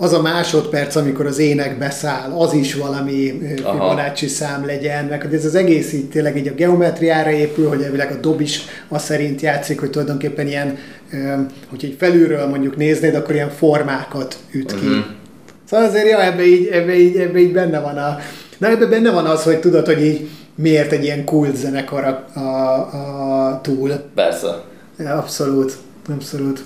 az a másodperc, amikor az ének beszáll, az is valami Fibonacci szám legyen, meg hogy ez az egész így tényleg így a geometriára épül, hogy elvileg a dob is az szerint játszik, hogy tulajdonképpen ilyen, hogy egy felülről mondjuk néznéd, akkor ilyen formákat üt ki. Uh-huh. Szóval azért, ja, ebbe így, ebbe így, ebbe így benne van a... Na ebbe benne van az, hogy tudod, hogy így miért egy ilyen kult zenekar a, a, a túl. Persze. Abszolút, abszolút.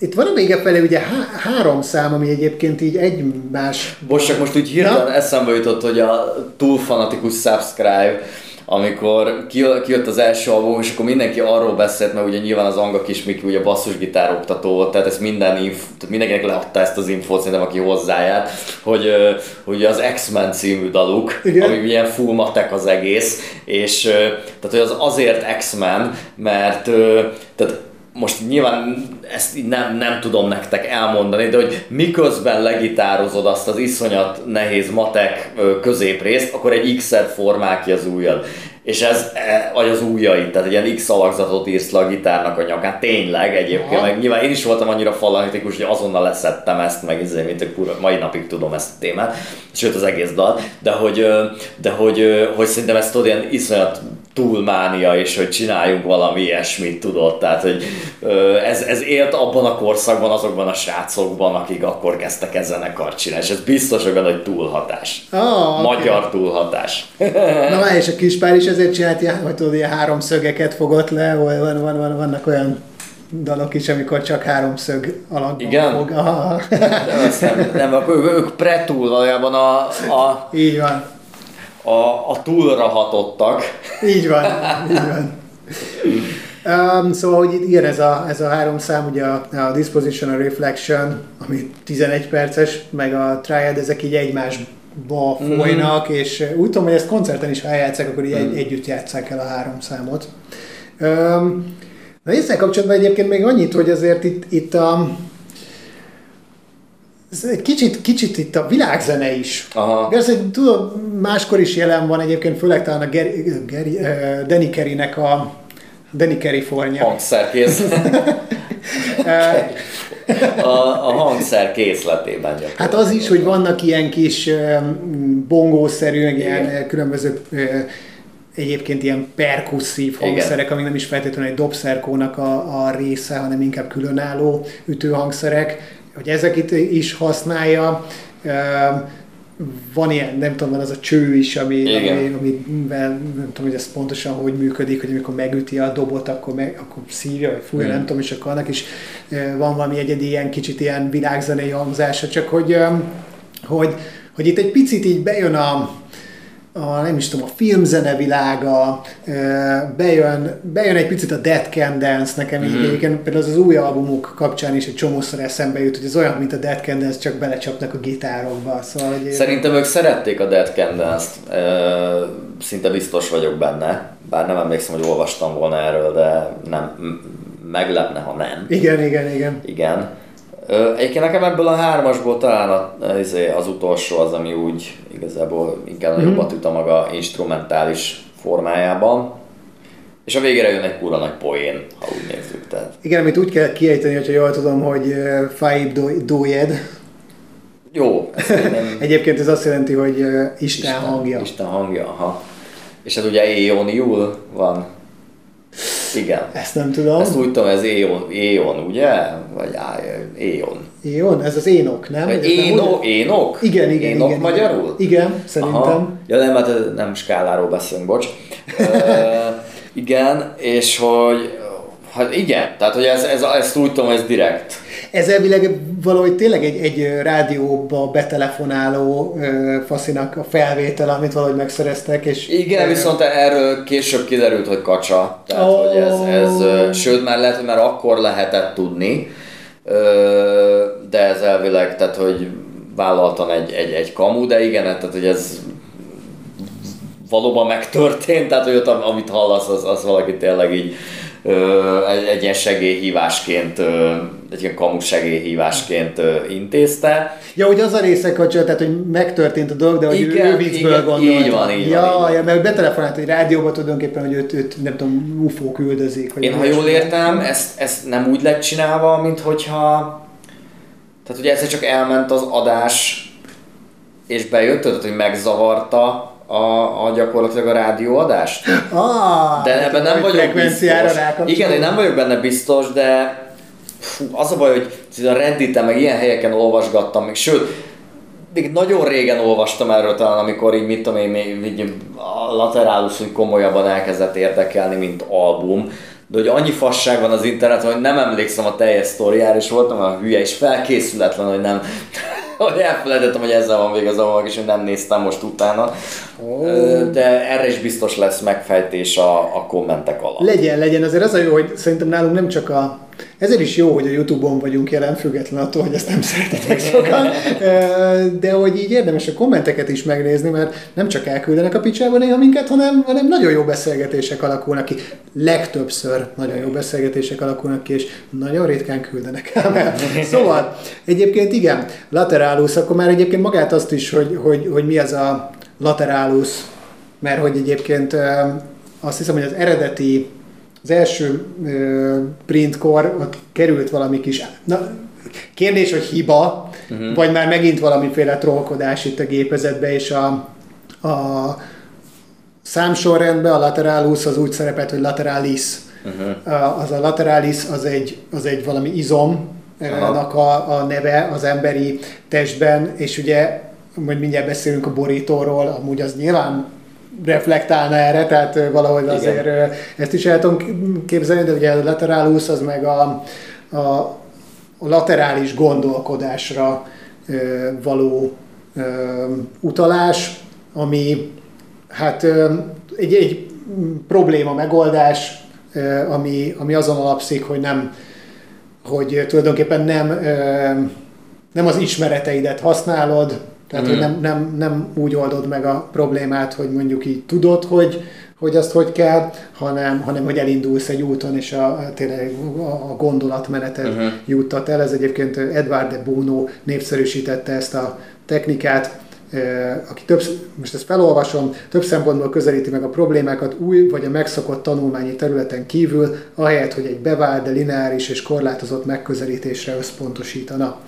Itt van a vége felé ugye há- három szám, ami egyébként így egymás... Most csak most úgy hirtelen ja? eszembe jutott, hogy a túl fanatikus subscribe, amikor kijött az első album, és akkor mindenki arról beszélt, mert ugye nyilván az Anga Kismiki ugye basszusgitár oktató volt, tehát ezt minden inf, tehát mindenkinek leadta ezt az infót, szerintem aki hozzáját, hogy, hogy az X-Men című daluk, Igen. ami ilyen full matek az egész, és tehát hogy az azért X-Men, mert tehát most nyilván ezt így nem, nem tudom nektek elmondani, de hogy miközben legitározod azt az iszonyat nehéz matek középrészt, akkor egy X-et formál ki az ujjad. És ez, e, vagy az ujjai, tehát egy ilyen X alakzatot írsz le a gitárnak a nyakán. Tényleg egyébként, Aha. meg nyilván én is voltam annyira fanatikus, hogy azonnal leszettem ezt, meg ezért, mint a kura, mai napig tudom ezt a témát, sőt az egész dal, de hogy, de hogy, hogy szerintem ezt tudod, ilyen iszonyat túlmánia, és hogy csináljunk valami ilyesmit, tudod, tehát hogy ez, ez élt abban a korszakban, azokban a srácokban, akik akkor kezdtek ezen zenekart csinálni, és ez biztos hogy túlhatás. Oh, okay. Magyar túlhatás. Na már, és a kispár is ezért csinált, hogy tudod, ilyen három szögeket fogott le, van, van, van, vannak olyan dalok is, amikor csak háromszög alakban Igen? fog. Aha. Nem, nem, akkor ők pretúl valójában a, a... Így van a, a túlra hatottak. Így van, így van. Um, szóval, hogy igen, ez a, ez a három szám, ugye a, a Disposition, a Reflection, ami 11 perces, meg a Triad, ezek így egymásba folynak, mm. és úgy tudom, hogy ezt koncerten is, ha eljátszák, akkor így mm. egy, együtt játszák el a három számot. Um, na ezzel kapcsolatban egyébként még annyit, hogy azért itt, itt a, ez egy kicsit, kicsit itt a világzene is. Aha. Ez egy, tudod, máskor is jelen van egyébként, főleg talán a Gary, Gary, uh, Danny Kerry-nek a Danny Kerry fornya. Hangszerkész. a, a hangszer készletében. Hát az is, hogy vannak ilyen kis bongószerű, ilyen különböző egyébként ilyen perkusszív hangszerek, Igen. amik nem is feltétlenül egy dobszerkónak a, a része, hanem inkább különálló ütőhangszerek hogy ezeket is használja. Van ilyen, nem tudom, van az a cső is, ami, ami, amivel nem tudom, hogy ez pontosan hogy működik, hogy amikor megüti a dobot, akkor, meg, akkor szívja, vagy fújja, mm. nem tudom, és akkor annak is van valami egyedi ilyen kicsit ilyen világzenei hangzása, csak hogy, hogy, hogy itt egy picit így bejön a, a, nem is tudom, a filmzene világa, bejön, bejön egy picit a Dead Can Dance nekem, mm-hmm. egyébként például az, az új albumuk kapcsán is egy csomószor eszembe jut, hogy ez olyan, mint a Dead Can Dance, csak belecsapnak a gitárokba. Szóval, hogy Szerintem ők szerették a Dead Can Dance-t, szinte biztos vagyok benne, bár nem emlékszem, hogy olvastam volna erről, de nem, meglepne, ha nem. Igen, igen, igen. Igen. Egyébként nekem ebből a hármasból talán izé, az utolsó az, ami úgy igazából inkább mm-hmm. jobbat üt a maga instrumentális formájában. És a végére jön egy kurva nagy poén, ha úgy nézzük. Tehát. Igen, amit úgy kell kiejteni, hogyha jól tudom, hogy Faib Dójed. Jó. Nem... Egyébként ez azt jelenti, hogy Isten, Isten hangja. Isten hangja, aha. És ez ugye Éoniul van igen. Ezt nem tudom. Ezt úgy tudom, ez Éon, Éon ugye? Vagy Éon. Éon? Ez az Énok, nem? Vagy Éno, Énok? Igen, igen, Énok igen. magyarul? Igen, szerintem. Aha. Ja nem, hát nem skáláról beszélünk, bocs. uh, igen, és hogy Hát igen, tehát hogy ez, ez, ezt úgy tudom, ez direkt. Ez elvileg valahogy tényleg egy, egy rádióba betelefonáló faszinak a felvétel, amit valahogy megszereztek. És igen, viszont erről később kiderült, hogy kacsa. Tehát, oh. hogy ez, ez, sőt, már lehet, hogy már akkor lehetett tudni, de ez elvileg, tehát, hogy vállaltan egy, egy, egy kamu, de igen, tehát, hogy ez valóban megtörtént, tehát, hogy ott, amit hallasz, az, az valaki tényleg így egy, ilyen segélyhívásként, egy ilyen kamus segélyhívásként intézte. Ja, hogy az a része kacsa, tehát hogy megtörtént a dolog, de hogy igen, ő viccből gondolta. Így van, így ja, van. Ja, mert betelefonált egy rádióba tulajdonképpen, hogy őt, őt nem tudom, UFO küldözik. Én ha jól értem, ezt, ezt nem úgy lett csinálva, mint hogyha tehát ugye egyszer csak elment az adás, és bejött, tehát hogy megzavarta a, a gyakorlatilag a rádióadást. Ah, de ebben nem vagyok biztos. Igen, én nem vagyok benne biztos, de fú, az a baj, hogy a reddit meg ilyen helyeken olvasgattam, még sőt, még nagyon régen olvastam erről talán, amikor így, mit tudom én, így a Lateralus úgy komolyabban elkezdett érdekelni, mint album. De hogy annyi fasság van az interneten, hogy nem emlékszem a teljes sztoriára, és voltam a hülye, és felkészületlen, hogy nem hogy elfelejtettem, hogy ezzel van vége az a és én nem néztem most utána. Oh. De erre is biztos lesz megfejtés a, a kommentek alatt. Legyen, legyen. Azért az a jó, hogy szerintem nálunk nem csak a ezért is jó, hogy a Youtube-on vagyunk jelen, független attól, hogy ezt nem szeretetek sokan, de hogy így érdemes a kommenteket is megnézni, mert nem csak elküldenek a picsába néha minket, hanem, hanem nagyon jó beszélgetések alakulnak ki. Legtöbbször nagyon jó beszélgetések alakulnak ki, és nagyon ritkán küldenek el. Szóval egyébként igen, laterálus, akkor már egyébként magát azt is, hogy, hogy, hogy mi az a laterálus, mert hogy egyébként azt hiszem, hogy az eredeti az első printkor ott került valami kis... Na, kérdés, hogy hiba, uh-huh. vagy már megint valamiféle trollkodás itt a gépezetbe, és a, a számsorrendben a laterálus az úgy szerepelt, hogy lateralis. Uh-huh. Az a lateralis az egy, az egy valami izom, a, a neve az emberi testben, és ugye, majd mindjárt beszélünk a borítóról, amúgy az nyilván reflektálna erre, tehát valahogy Igen. azért ezt is el tudom képzelni, de ugye a laterálus az meg a, a, a laterális gondolkodásra való utalás, ami hát egy, egy probléma megoldás ami, ami azon alapszik, hogy nem, hogy tulajdonképpen nem, nem az ismereteidet használod, tehát mm. hogy nem, nem, nem úgy oldod meg a problémát, hogy mondjuk így tudod, hogy, hogy azt hogy kell, hanem, hanem hogy elindulsz egy úton, és a, tényleg a gondolatmeneted uh-huh. juttat el. Ez egyébként Edward de Bono népszerűsítette ezt a technikát, aki több, most ezt felolvasom, több szempontból közelíti meg a problémákat új vagy a megszokott tanulmányi területen kívül, ahelyett, hogy egy bevált, de lineáris és korlátozott megközelítésre összpontosítana.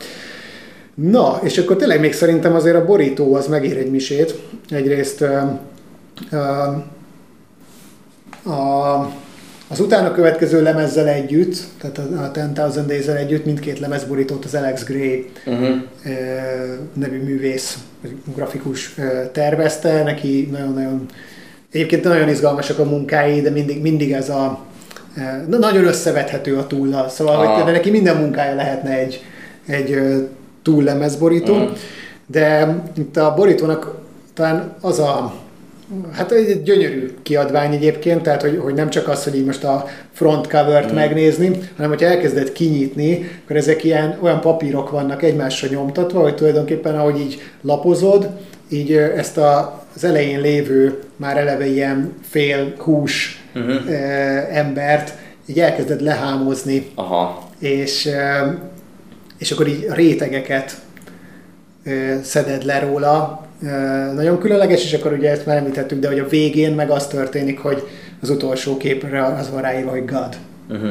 Na, és akkor tényleg még szerintem azért a borító az megír egy misét. Egyrészt a, az utána következő lemezzel együtt, tehát a, a 10,000 days együtt mindkét lemezborítót az Alex Gray uh-huh. nevű művész, grafikus tervezte, neki nagyon-nagyon Egyébként nagyon izgalmasak a munkái, de mindig, mindig ez a na, nagyon összevethető a túllal. Szóval, ah. hogy neki minden munkája lehetne egy, egy túllemezborító, uh-huh. de itt a borítónak talán az a Hát egy gyönyörű kiadvány egyébként, tehát hogy, hogy nem csak az, hogy így most a front covert mm. megnézni, hanem hogyha elkezded kinyitni, akkor ezek ilyen olyan papírok vannak egymásra nyomtatva, hogy tulajdonképpen ahogy így lapozod, így ezt a, az elején lévő, már eleve ilyen fél hús uh-huh. e, embert így elkezded lehámozni, Aha. És, és akkor így rétegeket szeded le róla, nagyon különleges, és akkor ugye ezt már említettük, de hogy a végén meg az történik, hogy az utolsó képre az van ráírva, hogy God. Uh-huh.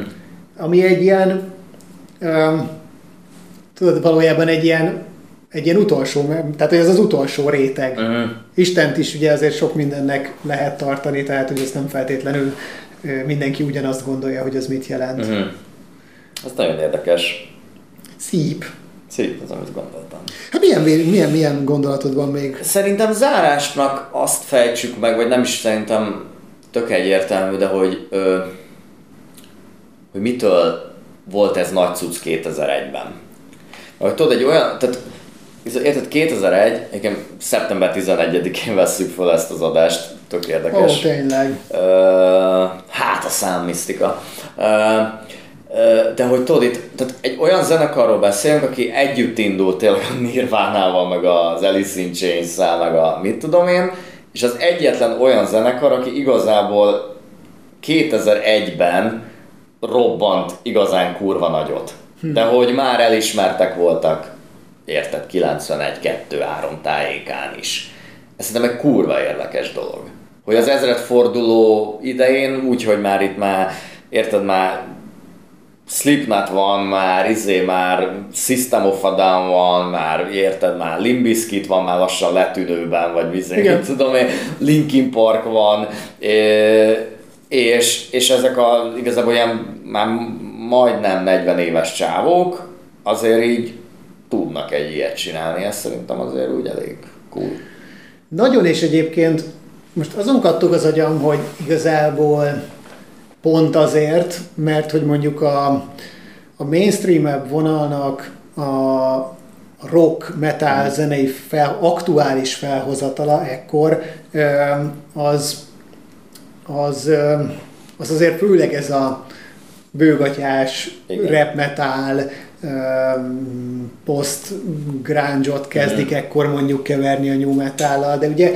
Ami egy ilyen, um, tudod, valójában egy ilyen, egy ilyen utolsó, tehát ez az utolsó réteg. Uh-huh. Istent is ugye azért sok mindennek lehet tartani, tehát hogy ez nem feltétlenül mindenki ugyanazt gondolja, hogy az mit jelent. Uh-huh. Ez nagyon érdekes. Szép. Szép az, amit gondoltam. Hát milyen, milyen, milyen gondolatod van még? Szerintem zárásnak azt fejtsük meg, vagy nem is szerintem tök egyértelmű, de hogy, ö, hogy mitől volt ez nagy cucc 2001-ben. Hogy tudod, egy olyan, tehát érted, 2001, igen, szeptember 11-én veszük fel ezt az adást, tök érdekes. Ó, tényleg. Ö, hát a számmisztika. Ö, de hogy tudod, itt, tehát egy olyan zenekarról beszélünk, aki együtt indult tényleg a Nirvánával, meg az Alice in chains meg a mit tudom én, és az egyetlen olyan zenekar, aki igazából 2001-ben robbant igazán kurva nagyot. Hm. De hogy már elismertek voltak, érted, 91-2-3 tájékán is. Ez szerintem egy kurva érdekes dolog. Hogy az ezredforduló idején, úgyhogy már itt már, érted, már Slipknot van már, izé már System of a Down van, már érted, már Limbiskit van már lassan letűnőben, vagy bizony, tudom én, Linkin Park van, és, és ezek a igazából ilyen már majdnem 40 éves csávók, azért így tudnak egy ilyet csinálni, ez szerintem azért úgy elég cool. Nagyon, és egyébként most azon kattog az agyam, hogy igazából Pont azért, mert hogy mondjuk a, a mainstream vonalnak a rock, metal zenei fel, aktuális felhozatala ekkor, az, az, az azért főleg ez a bőgatyás, Igen. rap metal, post grunge kezdik Igen. ekkor mondjuk keverni a new metal de ugye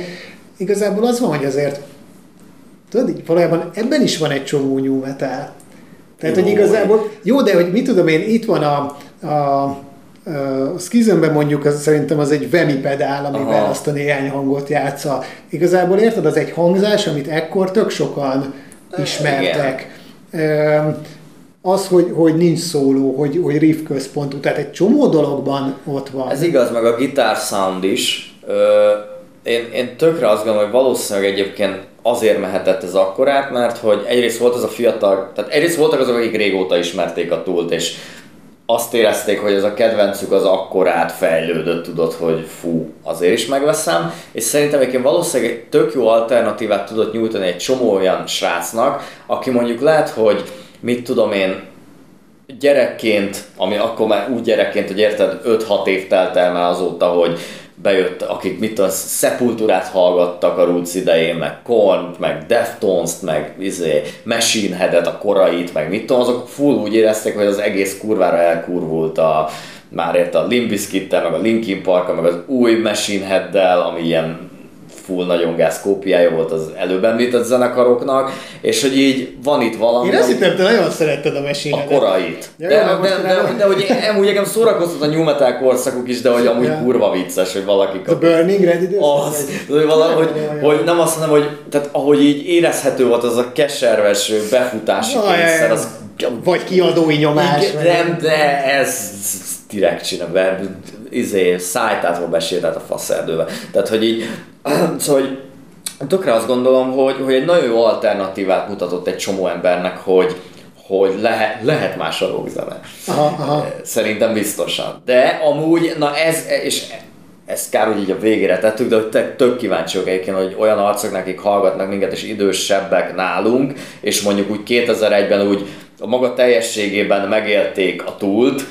igazából az van, hogy azért Tudod, így valójában ebben is van egy csomó new metal. Tehát, jó. hogy igazából, jó, de hogy mit tudom én, itt van a, a, a Skizemben mondjuk az, szerintem az egy Vemi pedál, amivel Aha. azt a néhány hangot játsza. Igazából érted, az egy hangzás, amit ekkor tök sokan ismertek. Igen. Az, hogy, hogy nincs szóló, hogy, hogy riff központú, tehát egy csomó dologban ott van. Ez igaz, meg a gitár sound is. Én, én tökre azt gondolom, hogy valószínűleg egyébként azért mehetett ez akkorát, mert hogy egyrészt volt az a fiatal, tehát egyrészt voltak azok, akik régóta ismerték a túlt, és azt érezték, hogy ez a kedvencük az akkorát fejlődött, tudod, hogy fú, azért is megveszem, és szerintem egyébként valószínűleg egy tök jó alternatívát tudott nyújtani egy csomó olyan srácnak, aki mondjuk lehet, hogy mit tudom én, gyerekként, ami akkor már úgy gyerekként, hogy érted, 5-6 év telt el már azóta, hogy bejött, akik mit tudom, Sepulturát hallgattak a Roots idején, meg korn meg Deftones-t, meg izé, Machine Head-et, a korait, meg mit tudom, azok full úgy érezték, hogy az egész kurvára elkurvult a, már érte a Limp Bizkit-tel, meg a Linkin park meg az új Machine Head-del, ami ilyen full nagyon gáz kópiája volt az előbb említett zenekaroknak, és hogy így van itt valami... Én azt hittem, te nagyon szeretted a machine A korait. Ja, de, de, de, de, de, hogy amúgy engem szórakoztat a new metal korszakuk is, de hogy amúgy ja. kurva vicces, hogy valaki... A Burning Red Az, hogy, valahogy, hogy nem azt mondom, hogy tehát ahogy így érezhető volt az a keserves befutási kényszer, az vagy kiadói nyomás. Igen, nem, de ez direkt csinál, mert izé, szájtától besétált a faszerdőbe. Tehát, hogy így, szóval, hogy tökre azt gondolom, hogy, hogy egy nagyon jó alternatívát mutatott egy csomó embernek, hogy, hogy lehet, lehet más a rockzene. Aha, aha. Szerintem biztosan. De amúgy, na ez, és ezt kár, hogy így a végére tettük, de hogy tök kíváncsiak egyébként, hogy olyan arcok, akik hallgatnak minket, és idősebbek nálunk, és mondjuk úgy 2001-ben úgy a maga teljességében megélték a túlt,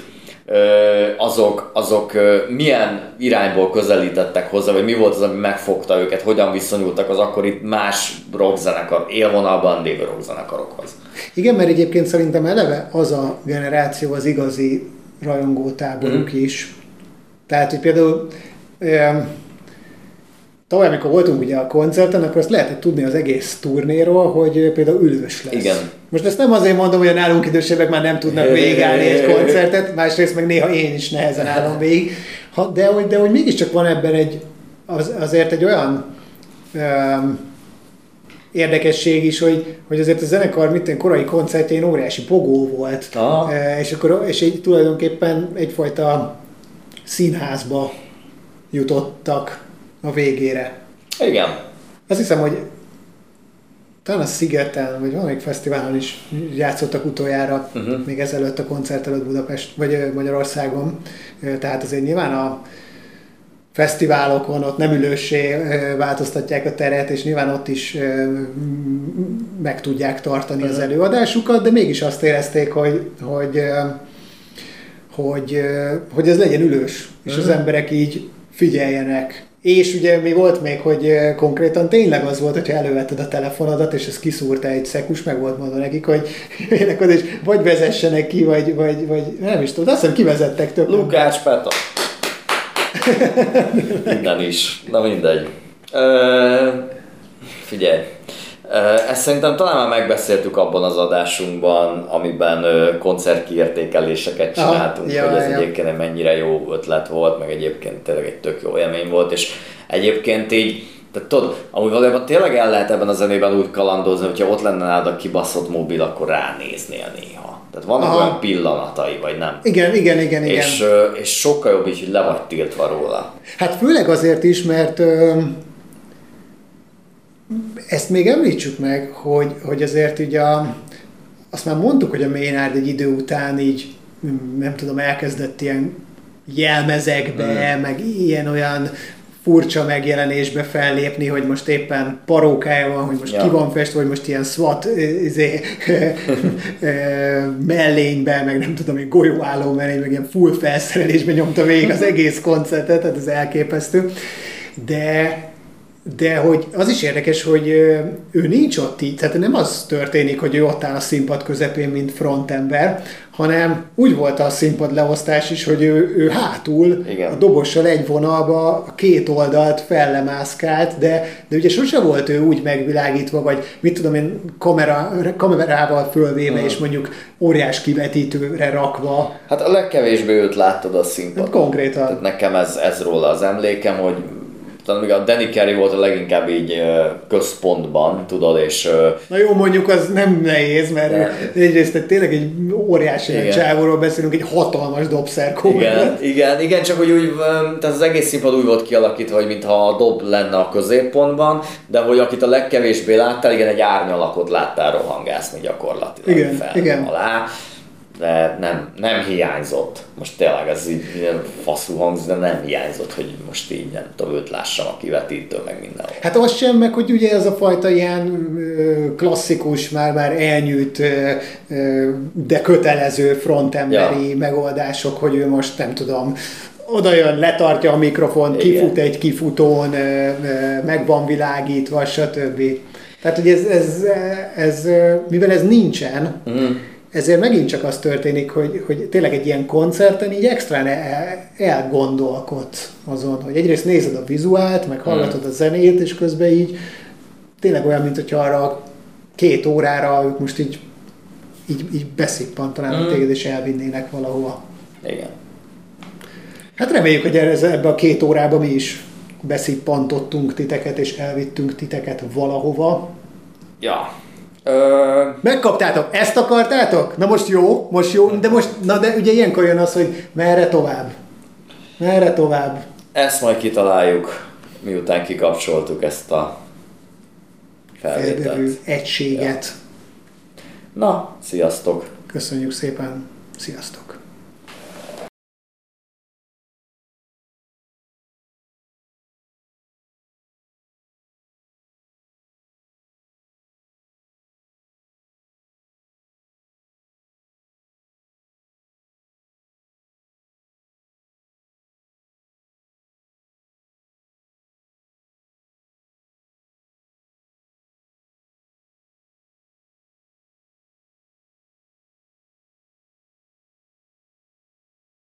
azok, azok milyen irányból közelítettek hozzá, vagy mi volt az, ami megfogta őket, hogyan viszonyultak az akkor itt más rockzenekar, élvonalban lévő rockzenekarokhoz. Igen, mert egyébként szerintem eleve az a generáció az igazi rajongótáboruk mm. is. Tehát, hogy például Tavaly, amikor voltunk ugye a koncerten, akkor azt lehetett tudni az egész turnéról, hogy például ülős lesz. Igen. Most ezt nem azért mondom, hogy a nálunk idősebbek már nem tudnak végigállni egy koncertet, másrészt meg néha én is nehezen állom végig, ha, de, hogy, de hogy mégiscsak van ebben egy, az, azért egy olyan um, érdekesség is, hogy, hogy azért a zenekar mint korai koncertjén óriási pogó volt. Aha. És, akkor, és így tulajdonképpen egyfajta színházba jutottak a végére. Igen. Azt hiszem, hogy talán a Szigeten, vagy valamelyik fesztiválon is játszottak utoljára, uh-huh. még ezelőtt a koncert előtt Budapest, vagy Magyarországon. Tehát azért nyilván a fesztiválokon ott nem ülősé változtatják a teret, és nyilván ott is meg tudják tartani uh-huh. az előadásukat, de mégis azt érezték, hogy, hogy, hogy, hogy ez legyen ülős, és uh-huh. az emberek így figyeljenek és ugye mi volt még, hogy konkrétan tényleg az volt, hogyha elővetted a telefonodat, és ez kiszúrta egy szekus, meg volt mondva nekik, hogy jöjjenek oda, és vagy vezessenek ki, vagy, vagy, vagy nem is tudom, azt hiszem kivezettek több. Lukács Peta. Innen is. Na mindegy. Uh, figyelj, ezt szerintem talán már megbeszéltük abban az adásunkban, amiben koncertkiértékeléseket csináltunk, ja, hogy ez ja. egyébként mennyire jó ötlet volt, meg egyébként tényleg egy tök jó élmény volt, és egyébként így tehát tudod, amúgy valójában tényleg el lehet ebben a zenében úgy kalandozni, hogyha ott lenne nálad a kibaszott mobil, akkor ránéznél néha. Tehát vannak Aha. olyan pillanatai, vagy nem? Igen, igen, igen, igen. És, és sokkal jobb így, hogy le vagy tiltva róla. Hát főleg azért is, mert ezt még említsük meg, hogy, hogy azért ugye a, azt már mondtuk, hogy a Maynard egy idő után így, nem tudom, elkezdett ilyen jelmezekbe, mm. meg ilyen-olyan furcsa megjelenésbe fellépni, hogy most éppen parókája van, hogy most ja. ki van festve, vagy most ilyen SWAT izé, mellénybe, meg nem tudom, egy golyóálló mellény, meg ilyen full felszerelésbe nyomta végig az egész koncertet, tehát ez elképesztő. De de hogy az is érdekes, hogy ő nincs ott így, tehát nem az történik, hogy ő ott áll a színpad közepén, mint frontember, hanem úgy volt a színpad leosztás is, hogy ő, ő hátul Igen. a dobossal egy vonalba a két oldalt fellemászkált, de, de ugye sose volt ő úgy megvilágítva, vagy mit tudom én, kamera, kamerával fölvéve, hmm. és mondjuk óriás kivetítőre rakva. Hát a legkevésbé őt láttad a színpadon. Hát konkrétan. Tehát nekem ez, ez róla az emlékem, hogy talán még a Danny Carey volt a leginkább így központban, tudod, és... Na jó, mondjuk az nem nehéz, mert de... egyrészt egy, tényleg egy óriási csávóról beszélünk, egy hatalmas dobszerkó. Igen, igen, igen, csak hogy úgy, tehát az egész színpad úgy volt kialakítva, hogy mintha a dob lenne a középpontban, de hogy akit a legkevésbé láttál, igen, egy árnyalakot láttál rohangászni gyakorlatilag igen, fel igen. alá de nem, nem hiányzott. Most tényleg ez így ilyen faszú hangzik, de nem hiányzott, hogy most így nem tudom, őt lássam a kivetítő, meg minden. Hát az sem, meg hogy ugye ez a fajta ilyen klasszikus, már-már elnyűjt, de kötelező frontemberi ja. megoldások, hogy ő most nem tudom, oda jön, letartja a mikrofon, kifut egy kifutón, meg van világítva, stb. Tehát, hogy ez, ez, ez, ö, mivel ez nincsen, Mm. Ezért megint csak az történik, hogy, hogy tényleg egy ilyen koncerten így extrán el, elgondolkodsz azon, hogy egyrészt nézed a vizuált, meg hallgatod a zenét, és közben így tényleg olyan, mint hogyha arra két órára ők most így, így, így beszippantanának Mm. téged, és elvinnének valahova. Igen. Hát reméljük, hogy ebbe a két órába mi is beszippantottunk titeket, és elvittünk titeket valahova. Ja. Ö, Megkaptátok, ezt akartátok? Na most jó, most jó, de most, na de ugye ilyenkor jön az, hogy merre tovább? Merre tovább? ezt majd kitaláljuk, miután kikapcsoltuk ezt a felvételt. egységet. Na, sziasztok! Köszönjük szépen, sziasztok!